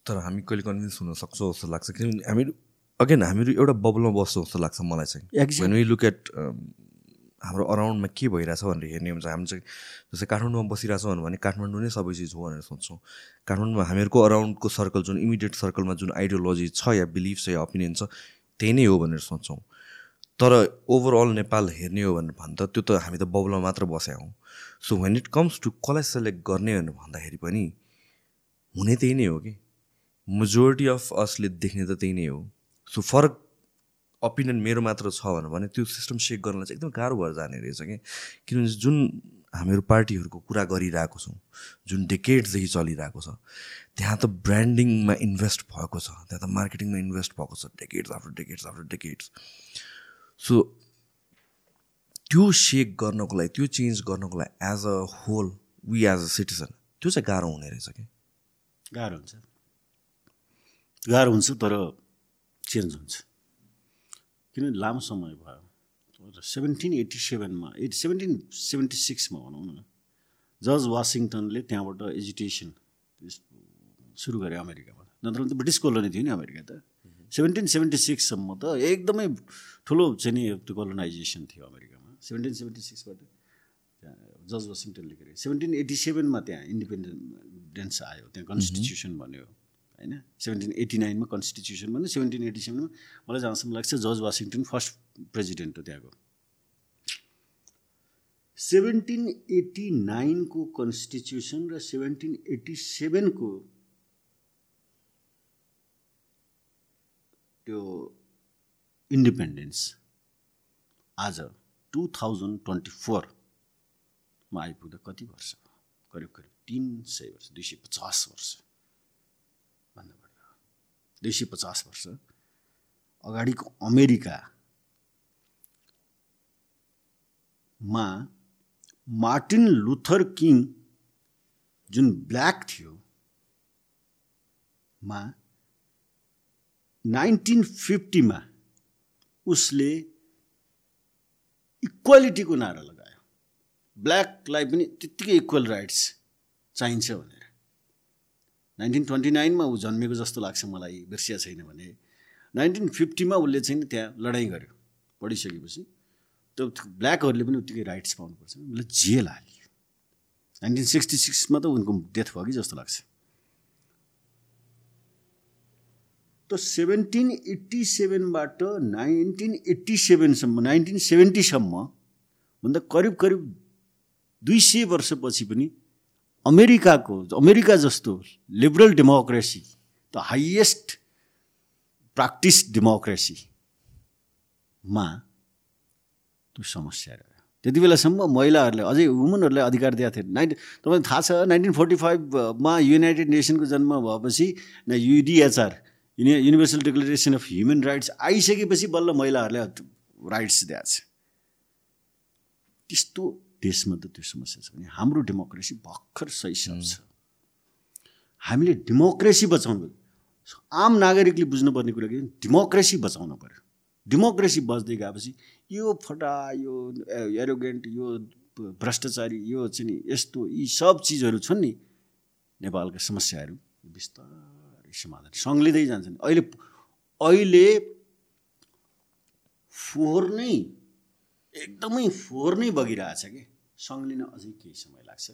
तर हामी कहिले कन्भिन्स हुन सक्छौँ जस्तो लाग्छ। किनभने हामीहरू अगेन हामीहरू एउटा बबलमा बस्छौँ जस्तो लाग्छ मलाई चाहिँ। लुक एट हाम्रो अराउन्डमा के भइरहेछ भनेर हेर्ने हुन्छ। हामी चाहिँ जस्तै काठमाडौँमा बसिरहेछौँ भने काठमाडौँ नै सबै चिज हो भनेर सोच्छौँ। काठमाडौँमा हामीहरूको अराउन्डको सर्कल जुन इमिडिएट सर्कलमा जुन आइडियोलोजी छ या बिलिभ छ या ओपिनियन छ त्यही नै हो भनेर सोच्छौँ। तर ओभरअल नेपाल हेर्ने हो भनेर भन्दा त्यो त हामी त बबलमा मात्र बसेका हौँ। So when it comes to कसलाई सेलेक्ट गर्ने भनेर भन्दाखेरि पनि हुने त्यही नै हो कि। मेजोरिटी अफ असले देख्ने त त्यही नै हो। सो फरक ओपिनियन मेरो मात्र छ भनेर भने त्यो सिस्टम सेक गर्नलाई चाहिँ एकदम गाह्रो भएर जाने रहेछ कि। किनभने जुन हामीहरू पार्टीहरूको कुरा गरिरहेको छौँ जुन डेकेड्सदेखि चलिरहेको छ त्यहाँ त ब्रान्डिङमा इन्भेस्ट भएको छ त्यहाँ त मार्केटिङमा इन्भेस्ट भएको छ decades after decades after decades so त्यो सेक गर्नको लागि त्यो चेन्ज गर्नको लागि as a whole we as a citizen त्यो चाहिँ गाह्रो हुने रहेछ कि। गाह्रो हुन्छ। गाह्रो हुन्छ तर चेन्ज हुन्छ। किनभने लामो समय भयो? सेभेन्टिन एट्टी सेभेनमा एट सेभेन्टिन सेभेन्टी सिक्समा भनौँ न जर्ज वासिङटनले त्यहाँबाट एजुकेसन सुरु गरे अमेरिकाबाट। नत्र त ब्रिटिस कोलोनी थियो नि अमेरिका त। सेभेन्टिन सेभेन्टी सिक्ससम्म त एकदमै ठुलो चाहिँ नि त्यो कोलोनाइजेसन थियो अमेरिकामा। सेभेन्टिन सेभेन्टी सिक्सबाट जर्ज वासिङटनले के अरे सेभेन्टिन एट्टी सेभेनमा त्यहाँ इन्डिपेन्डेन्स आयो त्यहाँ कन्स्टिट्युसन बन्यो। होइन? सेभेन्टिन एट्टी नाइनमा कन्स्टिट्युसन बन्यो सेभेन्टिन एट्टी सेभेनमा मलाई जहाँसम्म लाग्छ जर्ज वासिङटन फर्स्ट प्रेजिडेन्ट हो त्यहाँको। सेभेन्टिन एट्टी नाइनको कन्स्टिट्युसन र सेभेन्टिन एट्टी सेभेनको त्यो इन्डिपेन्डेन्स आज टु थाउजन्ड ट्वेन्टी फोरमा आइपुग्दा कति वर्ष? करिब करिब तिन सय वर्ष दुई सय पचास वर्ष। भन्दा दुई सय पचास वर्ष अगाडिको अमेरिकामा मार्टिन लुथर किङ जुन ब्ल्याक थियो मा नाइन्टिन फिफ्टीमा उसले इक्वालिटीको नारा लगायो। ब्ल्याकलाई पनि त्यत्तिकै इक्वल राइट्स चाहिन्छ भनेर। नाइन्टिन ट्वेन्टी नाइनमा ऊ जन्मेको जस्तो लाग्छ मलाई बिर्सिया छैन भने। नाइन्टिन फिफ्टीमा उसले चाहिँ त्यहाँ लडाइँ गर्यो पढिसकेपछि। त्यो ब्ल्याकहरूले पनि उत्तिकै राइट्स पाउनुपर्छ। उसले जेल हाल्यो। नाइन्टिन सिक्सटी सिक्समा त उनको डेथ भयो कि जस्तो लाग्छ। त सेभेन्टिन एट्टी सेभेनबाट नाइन्टिन एट्टी सेभेनसम्म नाइन्टिन सेभेन्टीसम्म भन्दा करिब करिब दुई सय वर्षपछि पनि अमेरिकाको अमेरिका जस्तो liberal democracy the highest practice डेमोक्रेसीमा त्यो समस्या रह्यो। त्यति बेलासम्म महिलाहरूले अझै वुमनहरूलाई अधिकार दिएको थियो नाइन्टी तपाईँलाई थाहा छ नाइन्टिन फोर्टी फाइभमा युनाइटेड नेसनको जन्म भएपछि न UDHR युनि universal declaration of human rights आइसकेपछि बल्ल महिलाहरूलाई राइट्स दिएको छ। त्यस्तो देशमा त त्यो समस्या छ भने हाम्रो डेमोक्रेसी भर्खर सैसब छ हामीले डेमोक्रेसी बचाउनु आम नागरिकले बुझ्नुपर्ने कुरा के डेमोक्रेसी बचाउनु पऱ्यो। डेमोक्रेसी बच्दै गएपछि यो फटा यो एरोगेन्ट यो भ्रष्टाचारी यो चाहिँ नि यस्तो यी सब चिजहरू छन् नि नेपालका समस्याहरू बिस्तारै समाधान सङ्लिँदै जान्छन् अहिले अहिले फोहोर नै एकदमै फोहोर नै बगिरहेछ कि? सङ्लिन अझै केही समय लाग्छ।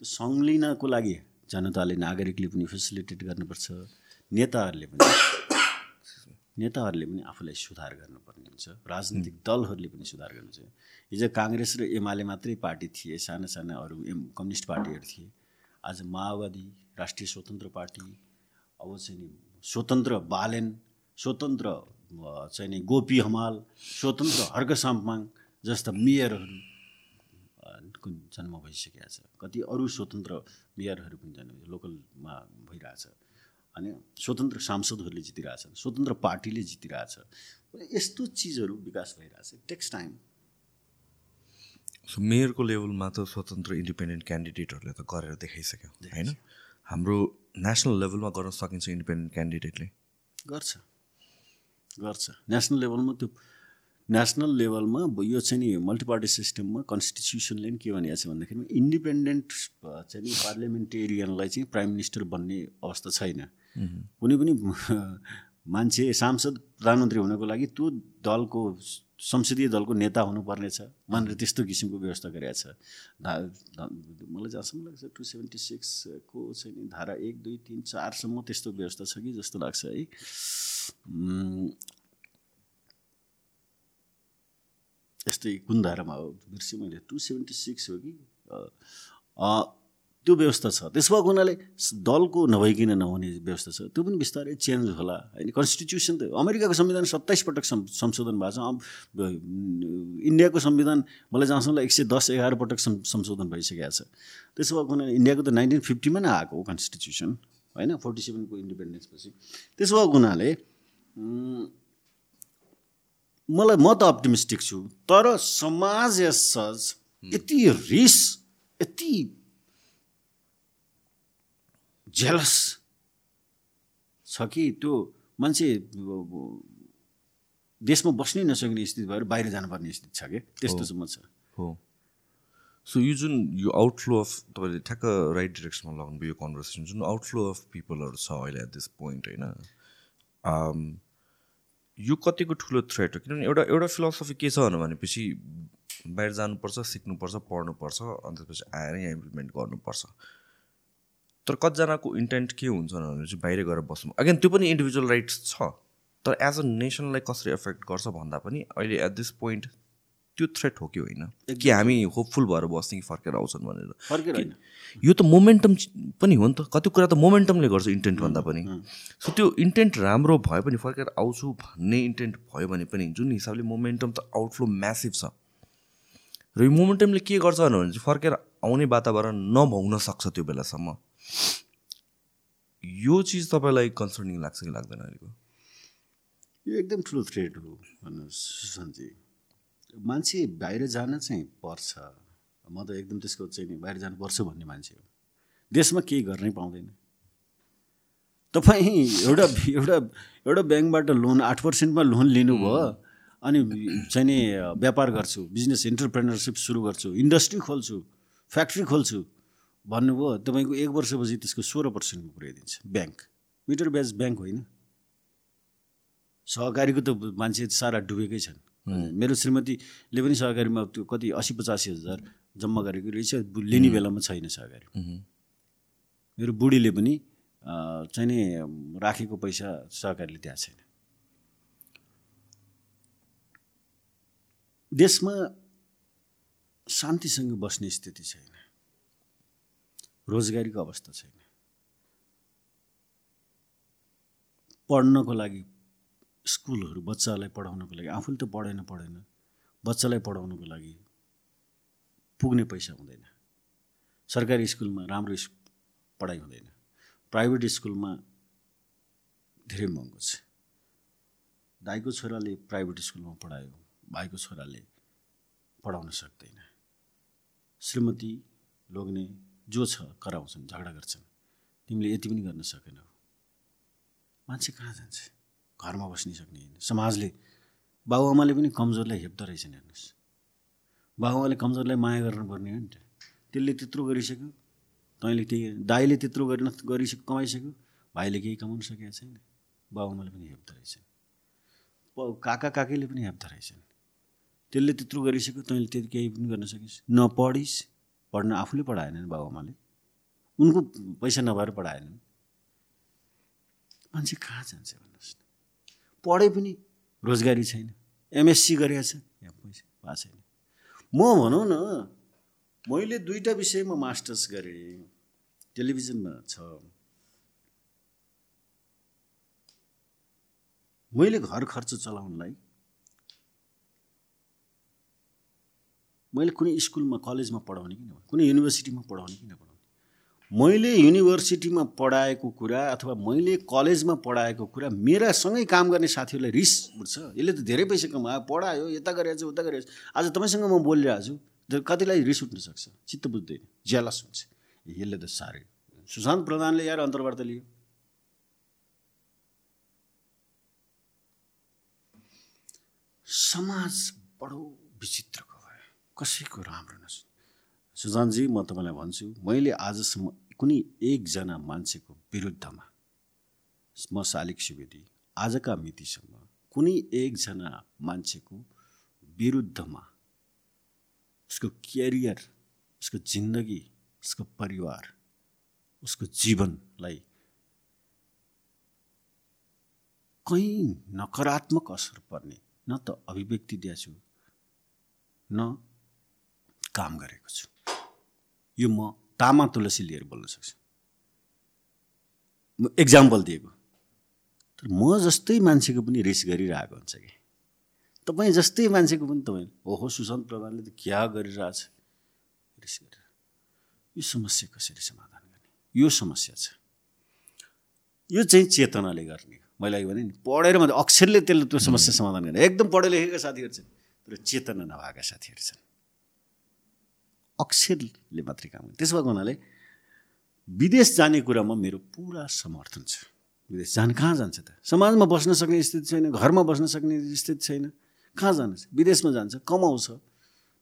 त्यो सङ्लिनको लागि जनताले नागरिकले पनि फेसिलिटेट गर्नुपर्छ नेताहरूले पनि नेताहरूले पनि आफूलाई सुधार गर्नुपर्ने हुन्छ राजनीतिक दलहरूले पनि सुधार गर्नु छ हिजो काङ्ग्रेस र एमाले मात्रै पार्टी थिए साना साना अरू एम कम्युनिस्ट पार्टीहरू थिए। आज माओवादी राष्ट्रिय स्वतन्त्र पार्टी अब चाहिँ नि स्वतन्त्र बालेन स्वतन्त्र चाहिँ नि गोपी हमाल स्वतन्त्र हर्क साम्पाङ जस्ता मेयरहरू को जन्म भइसकेको छ? कति अरू स्वतन्त्र मेयरहरू पनि जन्म लोकलमा भइरहेछ। अनि स्वतन्त्र सांसदहरूले जितिरहेछन् स्वतन्त्र पार्टीले जितिरहेछ। यस्तो चिजहरू विकास भइरहेछ। टेक्स टाइम सो मेयरको लेभलमा त स्वतन्त्र इन्डिपेन्डेन्ट क्यान्डिडेटहरूले त गरेर देखाइसक्यो होइन? हाम्रो नेसनल लेभलमा गर्न सकिन्छ इन्डिपेन्डेन्ट क्यान्डिडेटले गर्छ। गर्छ। नेसनल लेभलमा त्यो नेसनल लेभलमा यो चाहिँ नि मल्टिपार्टी सिस्टममा कन्स्टिट्युसनले पनि के भनेको छ भन्दाखेरि इन्डिपेन्डेन्ट चाहिँ नि पार्लियामेन्टेरियनलाई चाहिँ प्राइम मिनिस्टर बन्ने अवस्था छैन। कुनै पनि मान्छे सांसद प्रधानमन्त्री हुनको लागि त्यो दलको संसदीय दलको नेता हुनुपर्ने छ भनेर त्यस्तो किसिमको व्यवस्था गरेका छ। धा धा- मलाई जहाँसम्म लाग्छ टु सेभेन्टी सिक्सको चाहिँ नि धारा एक दुई तिन चारसम्म त्यस्तो व्यवस्था छ कि जस्तो लाग्छ है। यस्तै कुन धारामा हो बिर्सेँ मैले। टु सेभेन्टी सिक्स हो कि? त्यो व्यवस्था छ। त्यसो भएको हुनाले दलको नभइकन नहुने व्यवस्था छ। त्यो पनि बिस्तारै चेन्ज होला। होइन कन्स्टिट्युसन त अमेरिकाको संविधान सत्ताइस पटक संशोधन भएको छ। इन्डियाको संविधान मलाई जहाँसम्म एक सय दस एघार पटक संशोधन भइसकेको छ। त्यसो भएको हुनाले इन्डियाको त नाइन्टिन फिफ्टीमा नै आएको हो कन्स्टिट्युसन होइन फोर्टी सेभेनको इन्डिपेन्डेन्स पछि। त्यसो भएको हुनाले मलाई म त अप्टिमिस्टिक छु तर समाज एज सच यति रिस यति जेलस छ कि त्यो मान्छे देशमा बस्नै नसक्ने स्थिति भएर बाहिर जानुपर्ने स्थिति छ कि? त्यस्तोसम्म छ। हो। सो यो जुन यो आउटफ्लो अफ तपाईँले ठ्याक्क राइट डिरेक्सनमा लगाउनुभयो यो कन्भर्सेसन जुन आउटफ्लो अफ पिपलहरू छ अहिले एट दिस पोइन्ट होइन? Um, यो कतिको ठुलो थ्रेट हो? किनभने एउटा एउटा फिलोसफी के छ भनेपछि बाहिर जानुपर्छ सिक्नुपर्छ पढ्नुपर्छ अनि त्यसपछि आएर यहाँ इम्प्लिमेन्ट गर्नुपर्छ। तर कतिजनाको इन्टेन्ट के हुन्छ भने चाहिँ बाहिर गएर बस्नु? अगेन त्यो पनि इन्डिभिजुअल राइट्स छ तर एज अ नेसनलाई कसरी एफेक्ट गर्छ भन्दा पनि अहिले एट दिस पोइन्ट त्यो थ्रेट हो कि होइन? कि हामी होपफुल भएर बस्ने कि फर्केर आउँछन् भनेर? फर्केर होइन। यो त मोमेन्टम पनि हो नि त। कति कुरा त मोमेन्टमले गर्छ इन्टेन्ट भन्दा पनि। सो त्यो इन्टेन्ट राम्रो भए पनि फर्केर आउँछु भन्ने इन्टेन्ट भयो भने पनि जुन हिसाबले मोमेन्टम त आउटफ्लो म्यासिभ छ। र यो मोमेन्टमले के गर्छ भने चाहिँ फर्केर आउने वातावरण नभउन सक्छ त्यो बेलासम्म। यो चिज तपाईँलाई कन्सर्निङ लाग्छ कि लाग्दैन अहिलेको? यो एकदम ठुलो थ्रेड हो भन्नुहोस् सुशान्तजी। मान्छे बाहिर जान चाहिँ पर्छ। म त एकदम त्यसको चाहिँ नि बाहिर जानुपर्छ भन्ने मान्छे हो। देशमा केही गर्नै पाउँदैन। तपाईँ एउटा एउटा एउटा ब्याङ्कबाट लोन आठ पर्सेन्टमा लोन लिनुभयो अनि चाहिँ नि व्यापार गर्छु बिजनेस इन्टरप्रेनरसिप सुरु गर्छु इन्डस्ट्री खोल्छु फ्याक्ट्री खोल्छु भन्नुभयो तपाईँको एक वर्षपछि त्यसको सोह्र पर्सेन्टमा पुर्याइदिन्छ ब्याङ्क। मिटर ब्याज ब्याङ्क होइन। सहकारीको त मान्छे सारा डुबेकै छन्। मेरो श्रीमतीले पनि सहकारीमा त्यो कति असी पचासी हजार जम्मा गरेको रहेछ। लिने बेलामा छैन सहकारी। मेरो बुढीले पनि चाहिँ नि राखेको पैसा सहकारीले त्यहाँ छैन। देशमा शान्तिसँग बस्ने स्थिति छैन। रोजगारीको अवस्था छैन। पढ्नको लागि स्कुलहरू बच्चालाई पढाउनको लागि आफूले त पढेन पढेन। बच्चालाई पढाउनको लागि पुग्ने पैसा हुँदैन। सरकारी स्कुलमा राम्रो पढाइ हुँदैन। प्राइभेट स्कुलमा धेरै महँगो छ। दाईको छोराले प्राइभेट स्कुलमा पढायो भाइको छोराले पढाउन सक्दैन। श्रीमती लोग्ने जो छ कराउँछन् झगडा गर्छन्। तिमीले यति पनि गर्न सकेनौ। मान्छे कहाँ जान्छ? घरमा बस्नै सक्ने होइन। समाजले बाबुआमाले पनि कमजोरलाई हेप्दो रहेछन् हेर्नुहोस्। बाबुआमाले कमजोरलाई माया गर्नुपर्ने हो नि त। त्यसले त्यत्रो गरिसक्यो तैँले त्यही दाईले त्यत्रो गरिन गरिसक्यो कमाइसक्यो भाइले केही कमाउनु सकेको छैन। बाबुआमाले पनि हेप्दो रहेछन् काका काकीले पनि हेप्दो रहेछन् त्यसले त्यत्रो गरिसक्यो तैँले त्यति केही पनि गर्न सकिस् नपढिस् पढ्न आफूले पढाएनन् बाबुआमाले। उनको पैसा नभएर पढाएनन्। मान्छे कहाँ जान्छ भन्नुहोस् न। पढे पनि रोजगारी छैन। एमएससी गरेको छ यहाँ पैसा भएको छैन। म भनौँ न मैले दुईवटा विषयमा मास्टर्स गरेँ। टेलिभिजनमा छ। मैले घर खर्च चलाउनलाई मैले कुनै स्कुलमा कलेजमा पढाउने किन कुनै युनिभर्सिटीमा पढाउने किन पढाउने मैले युनिभर्सिटीमा पढाएको कुरा अथवा मैले कलेजमा पढाएको कुरा मेरा सँगै काम गर्ने साथीहरूलाई रिस उठ्छ। यसले त धेरै पैसा कमायो पढायो यता गरेछ उता गरेछ आज तपाईँसँग म बोलिरहेको छु कतिलाई रिस उठ्न सक्छ? चित्त बुझ्दैन ज्यालस हुन्छ। यसले त साह्रै। सुशान्त प्रधानले यार अन्तर्वार्ता लियो। समाज बडो विचित्रको भयो। कसैको राम्रो नस सुजानजी म तपाईँलाई भन्छु मैले आजसम्म कुनै एकजना मान्छेको विरुद्धमा म शालिक सुवेदी आजका मितिसम्म कुनै एकजना मान्छेको विरुद्धमा उसको क्यारियर उसको जिन्दगी उसको परिवार उसको जीवनलाई कहीँ नकारात्मक असर पर्ने न त अभिव्यक्ति दिएछु न काम गरेको छु। यो म तामा तुलसी लिएर बोल्न सक्छु। म एक्जाम्पल दिएको। तर म जस्तै मान्छेको पनि रिस गरिरहेको हुन्छ कि? तपाईँ जस्तै मान्छेको पनि तपाईँ ओहो सुशान्त प्रधानले त क्या गरिरहेछ? रिस गरेर यो समस्या कसरी समाधान गर्ने? यो समस्या छ। यो चाहिँ चेतनाले गर्ने मैले अघि भने नि पढेर मात्रै अक्षरले त्यसले त्यो समस्या समाधान गर्ने। एकदम पढे लेखेका साथीहरू छन् तर चेतना नभएका साथीहरू छन्। अक्षरले मात्रै काम गर्ने त्यसो भएको हुनाले विदेश जाने कुरामा मेरो पुरा समर्थन छ। विदेश जान कहाँ जान्छ त? समाजमा बस्न सक्ने स्थिति छैन घरमा बस्न सक्ने स्थिति छैन। कहाँ जान्छ विदेशमा जान्छ कमाउँछ।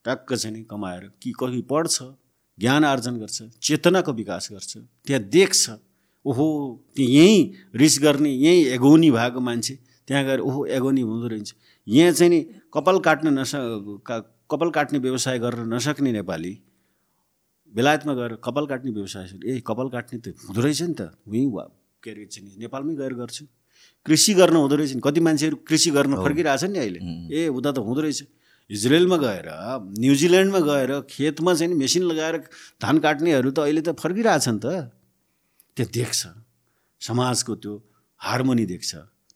ट्याक्क चाहिँ नि कमाएर कि कहीँ पढ्छ ज्ञान आर्जन गर्छ चेतनाको विकास गर्छ त्यहाँ देख्छ। ओहो त्यो यहीँ रिस गर्ने यहीँ एगोनी भएको मान्छे त्यहाँ गएर ओहो एगोनी हुँदो रहेछ। यहाँ चाहिँ नि कपाल काट्न नस का- कपाल काट्ने व्यवसाय गरेर नसक्ने नेपाली बेलायतमा गएर कपाल काट्ने व्यवसाय। ए कपाल काट्ने त हुँदो रहेछ नि त। उहीँ वा के अरे चाहिँ नेपालमै गएर गर्छु। कृषि गर्न हुँदो रहेछ नि। कति मान्छेहरू कृषि गर्न फर्किरहेछन् नि अहिले। ए उता त हुँदो रहेछ। इजरायलमा गएर न्युजिल्यान्डमा गएर खेतमा चाहिँ मेसिन लगाएर धान काट्नेहरू त अहिले त फर्किरहेछन् त। त्यो देख्छ। समाजको त्यो हार्मोनी देख्छ।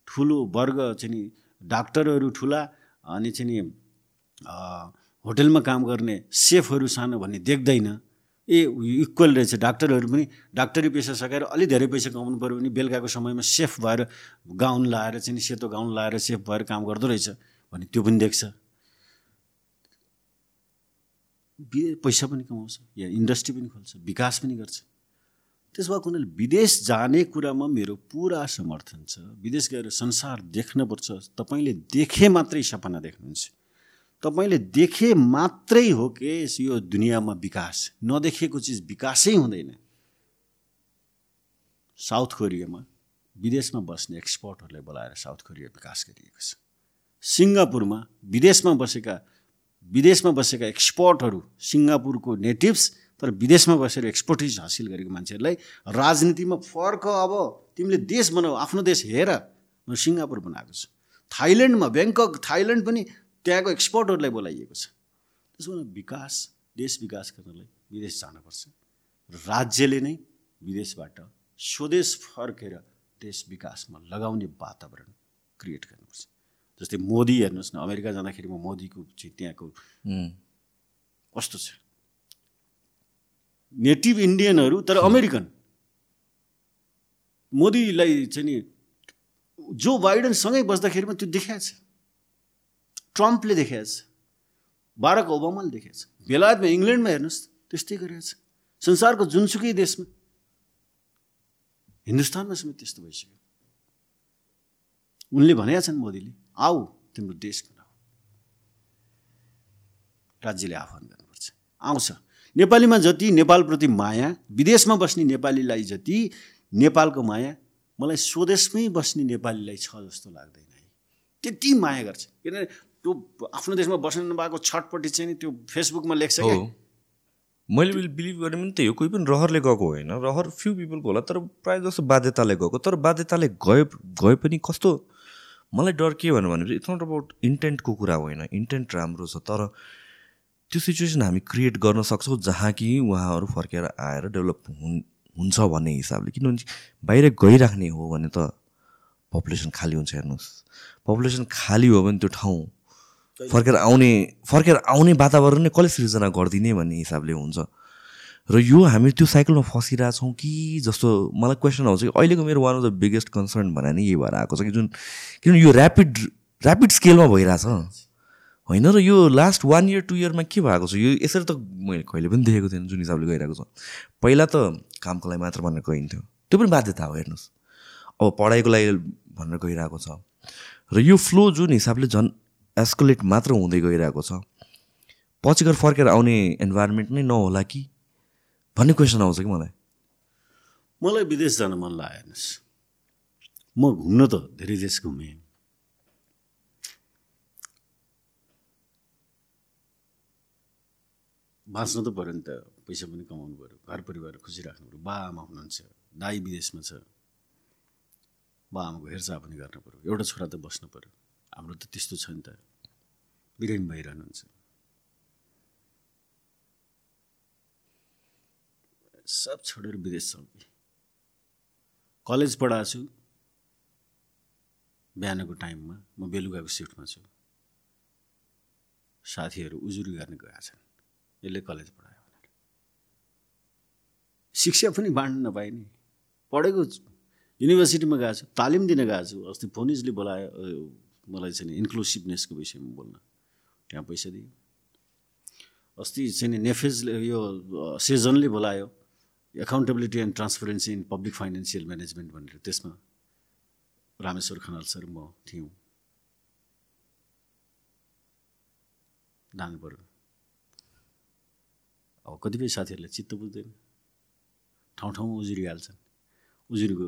ठुलो वर्ग चाहिँ नि डाक्टरहरू ठुला अनि चाहिँ नि होटलमा काम गर्ने सेफहरू सानो भन्ने देख्दैन। ए इक्वल रहेछ। डाक्टरहरू पनि डाक्टरी पेसा सकेर अलिक धेरै पैसा कमाउनु पऱ्यो भने बेलुकाको समयमा सेफ भएर गाउन लाएर चाहिँ सेतो गाउन लाएर सेफ भएर काम गर्दो रहेछ भने त्यो पनि देख्छ। पैसा पनि कमाउँछ। या इन्डस्ट्री पनि खोल्छ विकास पनि गर्छ। त्यसो भएको हुनाले विदेश जाने कुरामा मेरो पुरा समर्थन छ। विदेश गएर संसार देख्नुपर्छ तपाईँले देखे मात्रै सपना देख्नुहुन्छ। तपाईँले देखे मात्रै हो कि यो दुनियाँमा विकास? नदेखेको चिज विकासै हुँदैन। साउथ कोरियामा विदेशमा बस्ने एक्सपर्टहरूलाई बोलाएर साउथ कोरिया विकास गरिएको छ। सिङ्गापुरमा विदेशमा बसेका विदेशमा बसेका एक्सपर्टहरू सिङ्गापुरको नेटिभ्स तर विदेशमा बसेर एक्सपर्टिज हासिल गरेको मान्छेहरूलाई राजनीतिमा फर्क अब तिमीले देश बनाऊ आफ्नो देश हेर सिङ्गापुर बनाएको छु। थाइल्यान्डमा ब्याङ्कक थाइल्यान्ड पनि त्यहाँको एक्सपर्टहरूलाई बोलाइएको छ। त्यसो भने विकास देश विकास गर्नलाई विदेश जानुपर्छ राज्यले नै विदेशबाट स्वदेश फर्केर देश विकासमा लगाउने वातावरण क्रिएट गर्नुपर्छ। जस्तै मोदी हेर्नुहोस् न अमेरिका जाँदाखेरि म मोदीको चाहिँ त्यहाँको कस्तो छ? नेटिभ इन्डियनहरू तर अमेरिकन। मोदीलाई चाहिँ नि जो बाइडनसँगै बस्दाखेरिमा त्यो देखाएको छ। ट्रम्पले देखाएको छ बाराक ओबामाले देखाएको छ बेलायतमा इङ्ल्यान्डमा हेर्नुहोस् त्यस्तै गरेको छ संसारको जुनसुकै देशमा हिन्दुस्तानमा समेत त्यस्तो भइसक्यो। उनले भनेका छन् मोदीले आऊ तिम्रो देश बनाऊ। राज्यले आह्वान गर्नुपर्छ। आउँछ। नेपालीमा जति नेपालप्रति माया विदेशमा बस्ने नेपालीलाई जति नेपालको माया मलाई स्वदेशमै बस्ने नेपालीलाई छ जस्तो लाग्दैन है। त्यति माया गर्छ। किनभने त्यो आफ्नो देशमा बस्नु नभएको छटपट्टि चाहिँ त्यो फेसबुकमा लेख्छ हो। मैले बिलिभ गर्ने पनि त्यही हो कोही पनि रहरले गएको होइन। रहर फ्यु पिपलको होला तर प्रायः जस्तो बाध्यताले गएको। तर बाध्यताले गए गए पनि कस्तो मलाई डर के भन्यो भनेपछि इट्स नट अबाउट इन्टेन्टको कुरा होइन। इन्टेन्ट राम्रो छ तर त्यो सिचुएसन हामी क्रिएट गर्न सक्छौँ जहाँ कि उहाँहरू फर्केर आएर डेभलप हुन् हुन्छ भन्ने हिसाबले। किनभने बाहिर गइराख्ने हो भने त पपुलेसन खाली हुन्छ हेर्नुहोस्। पपुलेसन खाली हो भने त्यो ठाउँ फर्केर आउने फर्केर आउने वातावरण नै कसले सृजना गरिदिने भन्ने हिसाबले हुन्छ। र यो हामी त्यो साइकलमा फसिरहेछौँ कि जस्तो मलाई क्वेसन आउँछ कि अहिलेको मेरो one of the biggest concern भनेर नै यही भएर आएको छ कि जुन किनभने यो ऱ्यापिड ऱ्यापिड स्केलमा भइरहेछ। होइन र यो लास्ट वान इयर टु इयरमा के भएको छ? यो यसरी त मैले कहिले पनि देखेको थिएन जुन हिसाबले गइरहेको छ। पहिला त कामको लागि मात्र भनेर गइन्थ्यो। त्यो पनि बाध्यता हो हेर्नुहोस्। अब पढाइको लागि भनेर गइरहेको छ। र यो फ्लो जुन हिसाबले झन् एस्कुलेट मात्र हुँदै गइरहेको छ। पछि गएर फर्केर आउने इन्भाइरोमेन्ट नै नहोला कि? भन्ने क्वेसन आउँछ कि मलाई? मलाई विदेश जान मन लाग्यो हेर्नुहोस् म घुम्न त धेरै देश घुमेँ। बाँच्न त पऱ्यो नि त। पैसा पनि कमाउनु पऱ्यो घर परिवार खुसी राख्नु पऱ्यो। बा आमा हुनुहुन्छ दाई विदेशमा छ। बा आमाको हेरचाह पनि गर्नु पऱ्यो। एउटा छोरा त बस्नु पऱ्यो। हाम्रो त त्यस्तो छ नि त। बिरामी भइरहनुहुन्छ। सब छोडेर विदेश छौँ कलेज पढाएको छु। बिहानको टाइममा म बेलुकाको सिफ्टमा छु। साथीहरू उजुरी गर्ने गएका छन्। यसले कलेज पढायो भनेर। शिक्षा पनि बाँड्न नि। पढेको युनिभर्सिटीमा गएको छु। तालिम दिन गएको छु। अस्ति फोनिजले बोलायो मलाई चाहिँ इन्क्लुसिभनेसको विषयमा बोल्न। त्यहाँ पैसा दियो। अस्ति चाहिँ नि नेफेजले यो सेजनले बोलायो accountability and transparency in public financial management भनेर। त्यसमा रामेश्वर खनाल सर म थियौँ। पऱ्यो अब कतिपय साथीहरूले चित्त बुझ्दैन। ठाउँ ठाउँमा उजुरी हाल्छन्। उजुरीको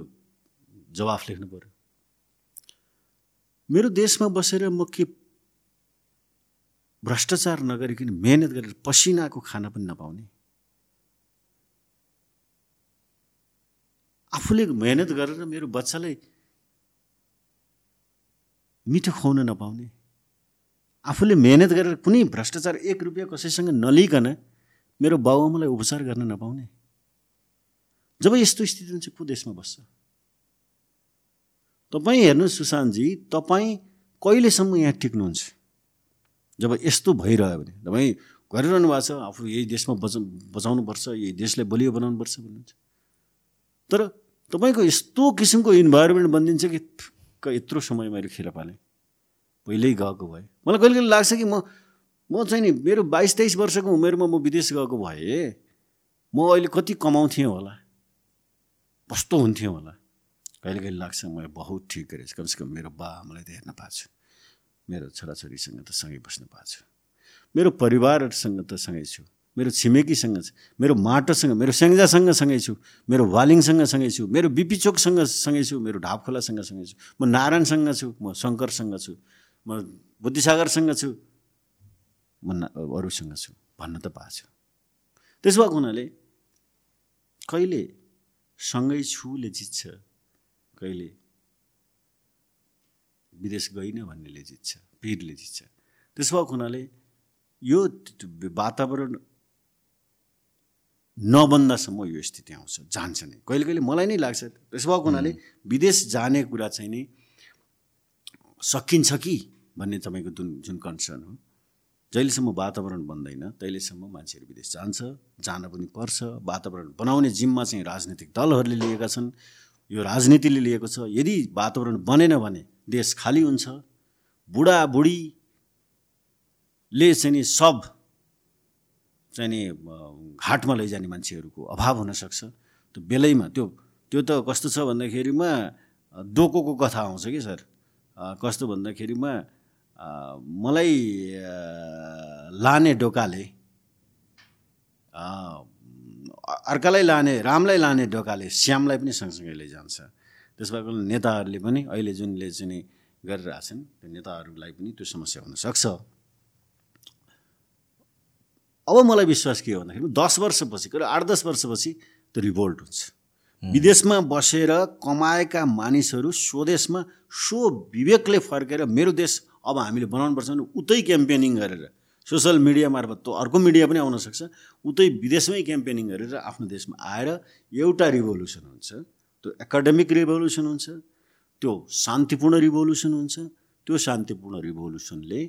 जवाफ लेख्नु पऱ्यो मेरो देशमा बसेर म के भ्रष्टाचार नगरिकन मेहनत गरेर पसिनाको खाना पनि नपाउने। आफूले मेहनत गरेर मेरो बच्चालाई मिठो खुवाउन नपाउने। आफूले मेहनत गरेर कुनै भ्रष्टाचार एक रुपियाँ कसैसँग नलिकन मेरो बाबुआमालाई उपचार गर्न नपाउने। जब यस्तो स्थिति हुन्छ को देशमा बस्छ? तपाईँ हेर्नुहोस् सुशान्तजी तपाईँ कहिलेसम्म यहाँ टिक्नुहुन्छ? जब यस्तो भइरह्यो भने तपाईँ गरिरहनु भएको छ आफू यही देशमा बचा बचाउनुपर्छ यही देशलाई बलियो बनाउनुपर्छ भन्नुहुन्छ। तर तपाईँको यस्तो किसिमको इन्भाइरोमेन्ट बनिदिन्छ कि यत्रो समय मैले खेर पालेँ। पहिल्यै गएको भए। मलाई कहिले कहिले लाग्छ कि म म चाहिँ नि मेरो बाइस तेइस वर्षको उमेरमा म विदेश गएको भए म अहिले कति कमाउँथेँ होला। कस्तो हुन्थेँ होला। कहिले कहिले लाग्छ मैले बहुत ठिक गरेछु। कमसेकम मेरो बा आमालाई त हेर्न पाएको छु। मेरो छोराछोरीसँग त सँगै बस्न पाएको छु। मेरो परिवारहरूसँग त सँगै छु। मेरो छिमेकीसँग छ मेरो माटोसँग मेरो स्याङ्जासँग सँगै छु। मेरो वालिङसँग सँगै छु। मेरो बिपी चोकसँग सँगै छु। मेरो ढापखोलासँग सँगै छु। म नारायणसँग छु। म शङ्करसँग छु। म बुद्धिसागरसँग छु। म अरूसँग छु भन्न त पाएको छु। त्यसो भएको हुनाले कहिले सँगै छुले जित्छ कहिले विदेश गइनँ भन्नेले जित्छ पिरले जित्छ त्यसो भएको हुनाले यो वातावरण नबन्दासम्म यो स्थिति आउँछ जान्छ नै। कहिले कहिले मलाई नै लाग्छ त्यसो भएको हुनाले विदेश जाने कुरा चाहिँ नि सकिन्छ कि भन्ने तपाईँको जुन जुन कन्सर्न हो। जहिलेसम्म वातावरण बन्दैन तहिलेसम्म मान्छेहरू विदेश जान्छ जान पनि पर्छ। वातावरण बनाउने जिम्मा चाहिँ राजनीतिक दलहरूले लिएका छन्। यो राजनीतिले लिएको छ। यदि वातावरण बनेन भने देश खाली हुन्छ। बुढाबुढीले चाहिँ नि सब चाहिँ नि घाटमा लैजाने मान्छेहरूको अभाव हुनसक्छ त्यो बेलैमा त्यो त्यो त कस्तो छ भन्दाखेरिमा अ, डोकोको कथा आउँछ कि सर? कस्तो भन्दाखेरिमा मलाई लाने डोकाले अर्कालाई लाने रामलाई लाने डोकाले श्यामलाई पनि सँगसँगै लैजान्छ। त्यस भएको नेताहरूले पनि अहिले जुनले चाहिँ गरिरहेछन् त्यो नेताहरूलाई पनि त्यो समस्या हुनसक्छ। अब मलाई विश्वास के हो भन्दाखेरि दस वर्षपछि करिब आठ दस वर्षपछि त्यो रिभोल्ट हुन्छ। विदेशमा बसेर कमाएका मानिसहरू स्वदेशमा सो विवेकले फर्केर मेरो देश अब हामीले बनाउनुपर्छ भने उतै क्याम्पेनिङ गरेर सोसियल मिडिया मार्फत त्यो अर्को मिडिया पनि आउन सक्छ। उतै विदेशमै क्याम्पेनिङ गरेर आफ्नो देशमा आएर एउटा रिभोल्युसन हुन्छ। त्यो एकाडेमिक रिभोल्युसन हुन्छ त्यो शान्तिपूर्ण रिभोल्युसन हुन्छ त्यो शान्तिपूर्ण रिभोल्युसनले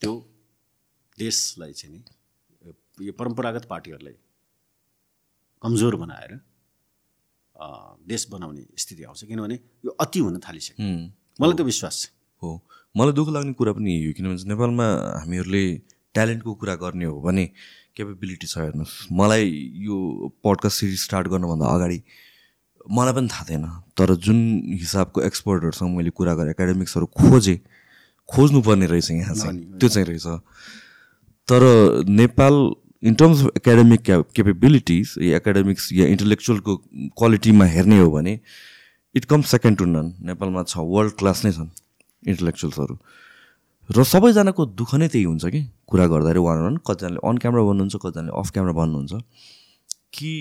त्यो देशलाई चाहिँ नि यो परम्परागत पार्टीहरूलाई कमजोर बनाएर देश बनाउने स्थिति आउँछ किनभने यो अति हुन थालिसक्यो। मलाई त विश्वास छ। हो। मलाई दुःख लाग्ने कुरा पनि यही हो किनभने नेपालमा हामीहरूले ट्यालेन्टको कुरा गर्ने हो भने क्यापेबिलिटी छ हेर्नुहोस्। मलाई यो पडकास्ट सिरिज स्टार्ट गर्नुभन्दा अगाडि मलाई पनि थाहा थिएन। तर जुन हिसाबको एक्सपर्टहरूसँग मैले कुरा गरेँ एकाडेमिक्सहरू खोजेँ खोज्नुपर्ने रहेछ यहाँ चाहिँ। त्यो चाहिँ रहेछ। तर Nepal in terms of academic capabilities yeah academics या इन्टेलेक्चुअलको क्वालिटीमा हेर्ने हो भने it comes second to none नेपालमा छ वर्ल्ड क्लास नै छन् इन्टेलेक्चुअल्सहरू र सबैजनाको दुःख नै त्यही हुन्छ कि कुरा गर्दाखेरि वान वान कतिजनाले अन क्यामरा भन्नुहुन्छ कतिजनाले अफ क्यामरा भन्नुहुन्छ। कि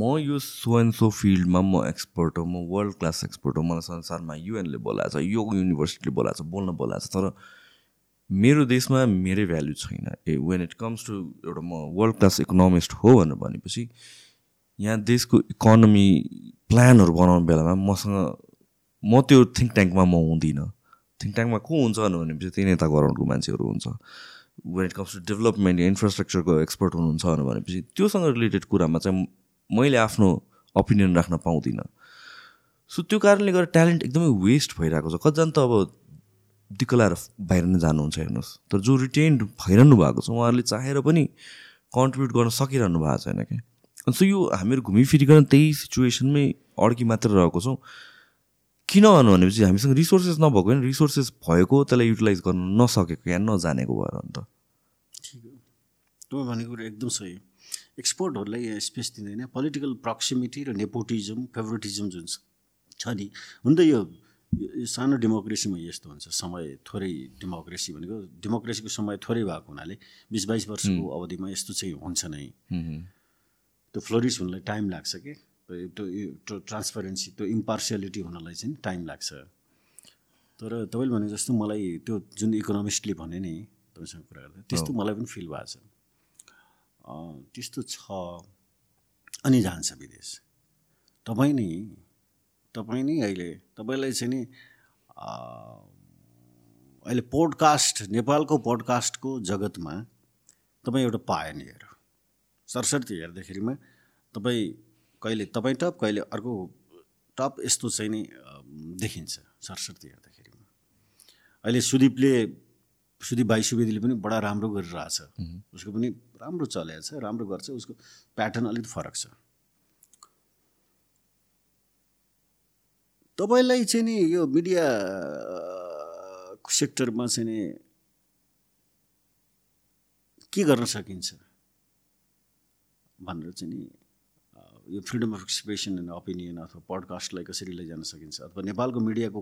म यो सो एन्ड सो फिल्डमा म एक्सपर्ट हो म वर्ल्ड क्लास एक्सपर्ट हो मलाई संसारमा युएनले बोलाएको छ यो युनिभर्सिटीले बोलाएको छ बोल्न बोलाएको छ तर मेरो देशमा मेरै भ्याल्यु छैन। ए वेन इट कम्स टु एउटा म वर्ल्ड क्लास इकोनोमिस्ट हो भनेर भनेपछि यहाँ देशको इकोनोमी प्लानहरू बनाउने बेलामा मसँग म त्यो थिङ्क ट्याङ्कमा म हुँदिनँ। थिङ्क ट्याङ्कमा को हुन्छ भनेपछि त्यही नेता गराउनुको मान्छेहरू हुन्छ। When it comes to development इन्फ्रास्ट्रक्चरको expert हुनुहुन्छ भनेपछि त्योसँग रिलेटेड कुरामा चाहिँ मैले आफ्नो ओपिनियन राख्न पाउँदिनँ। सो त्यो कारणले गर्दा ट्यालेन्ट एकदमै वेस्ट भइरहेको छ। कतिजना त अब दिक्क लाएर बाहिर नै जानुहुन्छ हेर्नुहोस्। तर जो रिटेन्ड भइरहनु भएको छ उहाँहरूले चाहेर पनि कन्ट्रिब्युट गर्न सकिरहनु भएको छैन क्या। अनि सो यो हामीहरू घुमिफिरिकन त्यही सिचुएसनमै अड्की मात्र रहेको छौँ। किन भन्नु भनेपछि हामीसँग रिसोर्सेस नभएको होइन। रिसोर्सेस भएको त्यसलाई युटिलाइज गर्न नसकेको या नजानेको भएर अन्त। तपाईँ भनेको कुरा एकदम सही एक्सपोर्टहरूलाई यहाँ स्पेस दिँदैन। पोलिटिकल प्रक्सिमिटी र नेपोटिजम फेभरेटिजम जुन छ नि हुन त यो सानो डेमोक्रेसीमा यस्तो हुन्छ। समय थोरै डेमोक्रेसी भनेको डेमोक्रेसीको समय थोरै भएको हुनाले बिस बाइस वर्षको अवधिमा यस्तो चाहिँ हुन्छ नै। त्यो फ्लोरिस हुनलाई टाइम लाग्छ कि? त्यो ट्रान्सपरेन्सी त्यो इम्पार्सियालिटी हुनलाई चाहिँ टाइम लाग्छ। तर तपाईँले भने जस्तो मलाई त्यो जुन इकोनोमिस्टले भने नि तपाईँसँग कुरा गर्दा त्यस्तो मलाई पनि फिल भएको छ। त्यस्तो छ। अनि जान्छ विदेश। तपाईँ नै तपाईँ नै अहिले तपाईँलाई चाहिँ नि अँ, अहिले पोडकास्ट नेपालको पोडकास्टको जगतमा तपाईँ एउटा पायनियर सरसर्ती हेर्दाखेरिमा तपाईँ कहिले तपाईँ टप कहिले अर्को टप यस्तो चाहिँ नि देखिन्छ सरसर्ती हेर्दाखेरिमा। अहिले सुदीपले सुदीप भाइ सुवेदीले पनि बडा राम्रो गरिरहेछ। उसको पनि राम्रो चलेको छ राम्रो गर्छ उसको प्याटर्न अलिकति फरक छ। तपाईँलाई चाहिँ नि यो मिडिया सेक्टरमा चाहिँ नि के गर्न सकिन्छ? भनेर चाहिँ नि यो freedom of expression and opinion अथवा पडकास्टलाई कसरी लैजान सकिन्छ? अथवा नेपालको मिडियाको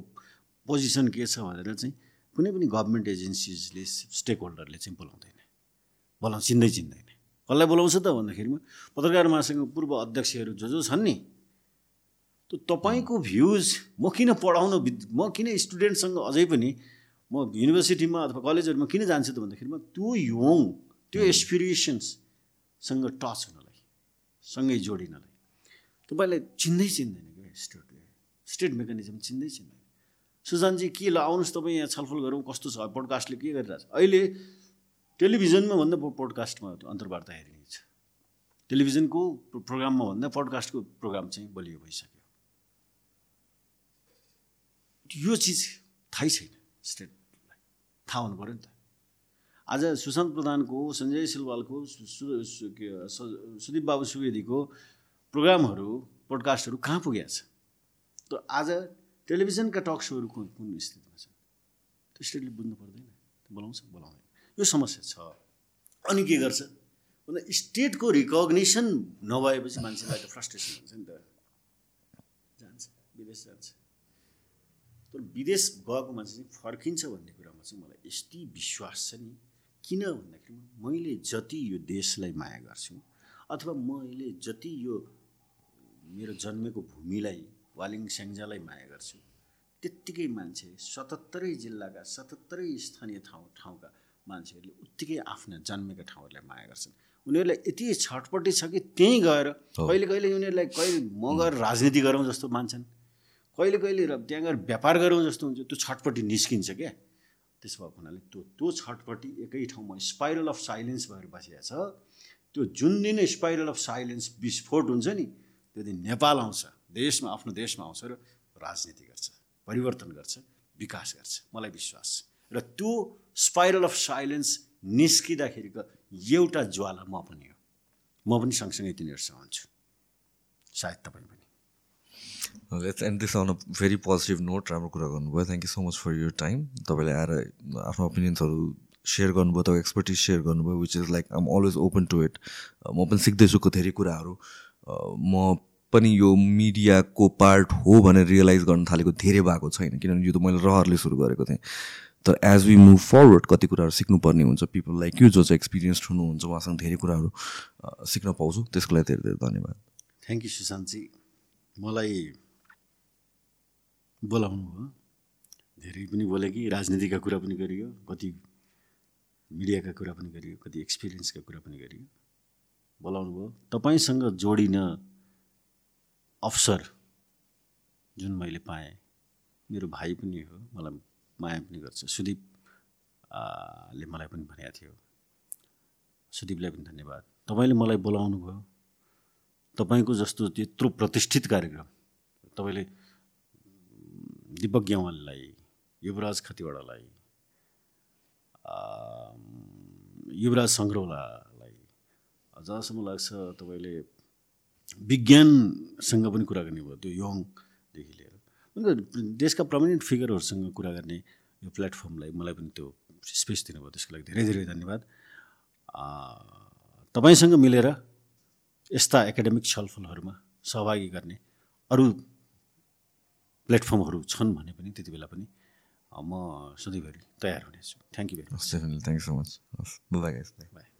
पोजिसन के छ भनेर चाहिँ कुनै पनि गभर्मेन्ट एजेन्सिजले स्टेक होल्डरले चाहिँ बोलाउँदैन। बोलाउँ चिन्दै चिन्दैन। कसलाई बोलाउँछ त भन्दाखेरिमा पत्रकार महासङ्घ पूर्व अध्यक्षहरू जो जो छन् नि त्यो तपाईँको भ्युज म किन पढाउन म किन स्टुडेन्टसँग अझै पनि म युनिभर्सिटीमा अथवा कलेजहरूमा किन जान्छु त भन्दाखेरिमा त्यो यङ त्यो एसपिरेसन्ससँग टच हुनलाई सँगै जोडिनलाई। तपाईँलाई चिन्दै चिन्दैन क्या स्टेटले स्टेट मेकानिजम चिन्दै चिन्दैन। सुजानजी के ल आउनुहोस् तपाईँ यहाँ छलफल गरौँ कस्तो छ पोडकास्टले के गरिरहेछ? अहिले टेलिभिजनमा भन्दा पोडकास्टमा अन्तर्वार्ता हेरिने छ। टेलिभिजनको प्रो- प्रोग्राममा भन्दा पोडकास्टको प्रोग्राम चाहिँ बलियो भइसक्यो। यो चिज थाहै छैन स्टेटलाई। थाहा हुनु पऱ्यो नि त। आज सुशान्त प्रधानको सञ्जय सिलवालको सुदीप बाबु सुवेदीको प्रोग्रामहरू पोडकास्टहरू कहाँ पुगेको छ त आज टेलिभिजनका टक सोहरू कुन कुन स्थितिमा छ त्यो स्टेटले बुझ्नु पर्दैन। बोलाउँछ बोलाउँदैन। यो समस्या छ। अनि के गर्छ? भन्दा स्टेटको रिकग्निसन नभएपछि मान्छेलाई त फ्रस्ट्रेसन हुन्छ नि त। जान्छ विदेश जान्छ। तर विदेश गएको मान्छे चाहिँ फर्किन्छ भन्ने कुरामा चाहिँ मलाई यति विश्वास छ नि। किन भन्दाखेरि मैले जति यो देशलाई माया गर्छु अथवा मैले जति यो मेरो जन्मेको भूमिलाई वालिङ स्याङ्जालाई माया गर्छु त्यत्तिकै मान्छे सतहत्तरै जिल्लाका सतहत्तरै स्थानीय ठाउँ ठाउँका मान्छेहरूले उत्तिकै आफ्ना जन्मेका ठाउँहरूलाई माया गर्छन्। उनीहरूलाई यति छटपट्टि छ कि त्यहीँ गएर कहिले कहिले उनीहरूलाई कहिले म गएर राजनीति गरौँ जस्तो मान्छन्। कहिले कहिले र त्यहाँ गएर व्यापार गरौँ जस्तो हुन्छ त्यो छटपट्टि निस्किन्छ क्या। त्यसो भएको हुनाले त्यो त्यो छटपट्टि एकै ठाउँमा स्पाइरल अफ साइलेन्स भएर बसिएको छ। त्यो जुन दिन स्पाइरल अफ साइलेन्स विस्फोट हुन्छ नि त्यो दिन नेपाल आउँछ देशमा आफ्नो देशमा आउँछ र राजनीति गर्छ परिवर्तन गर्छ विकास गर्छ। मलाई विश्वास छ। र त्यो स्पाइरल अफ साइलेन्स निस्किँदाखेरिको एउटा ज्वाला म पनि हो। म पनि सँगसँगै तिनीहरूसँग हुन्छु सायद तपाईँ पनि। Let's end this on a very positive note राम्रो कुरा गर्नुभयो। Thank you so much for your time तपाईँले आएर आफ्नो ओपिनियन्सहरू सेयर गर्नुभयो तपाईँको एक्सपर्टिज सेयर गर्नुभयो which is like I'm always open to it म पनि सिक्दैछु धेरै कुराहरू। म पनि यो मिडियाको पार्ट हो भनेर रियलाइज गर्न थालेको धेरै भएको छैन किनभने यो त मैले रहरले सुरु गरेको थिएँ। तर एज वी मुभ फरवर्ड कति कुराहरू सिक्नुपर्ने हुन्छ। पिपल लाइक यु जो चाहिँ एक्सपिरियन्स हुनुहुन्छ उहाँसँग धेरै कुराहरू सिक्न पाउँछु। त्यसको लागि धेरै धेरै धन्यवाद। Thank you Sushantji. मलाई बोलाउनु भयो धेरै पनि बोले कि राजनीतिका कुरा पनि गरियो कति मिडियाका कुरा पनि गरियो कति एक्सपिरियन्सका कुरा पनि गरियो। बोलाउनु भयो तपाईँसँग जोडिन अवसर जुन मैले पाएँ मेरो भाइ पनि हो मलाई माया पनि गर्छ। सुदीप ले मलाई पनि भनेको थियो। सुदीपलाई पनि धन्यवाद। तपाईँले मलाई बोलाउनु भयो। तपाईँको जस्तो त्यत्रो प्रतिष्ठित कार्यक्रम तपाईँले दिपक ग्यावाललाई युवराज खतिवडालाई युवराज सङ्ग्रौलालाई जहाँसम्म लाग्छ तपाईँले विज्ञानसँग पनि कुरा गर्ने भयो त्यो यङदेखि उनीहरू देशका प्रमिनेन्ट फिगरहरूसँग कुरा गर्ने यो प्लेटफर्मलाई मलाई पनि त्यो स्पेस दिनुभयो त्यसको लागि धेरै धेरै धन्यवाद। तपाईँसँग मिलेर यस्ता एकाडेमिक छलफलहरूमा सहभागी गर्ने अरू प्लेटफर्महरू छन् भने पनि त्यति बेला पनि म सधैँभरि तयार हुनेछु। Thank you very much so much. Bye bye, guys. Bye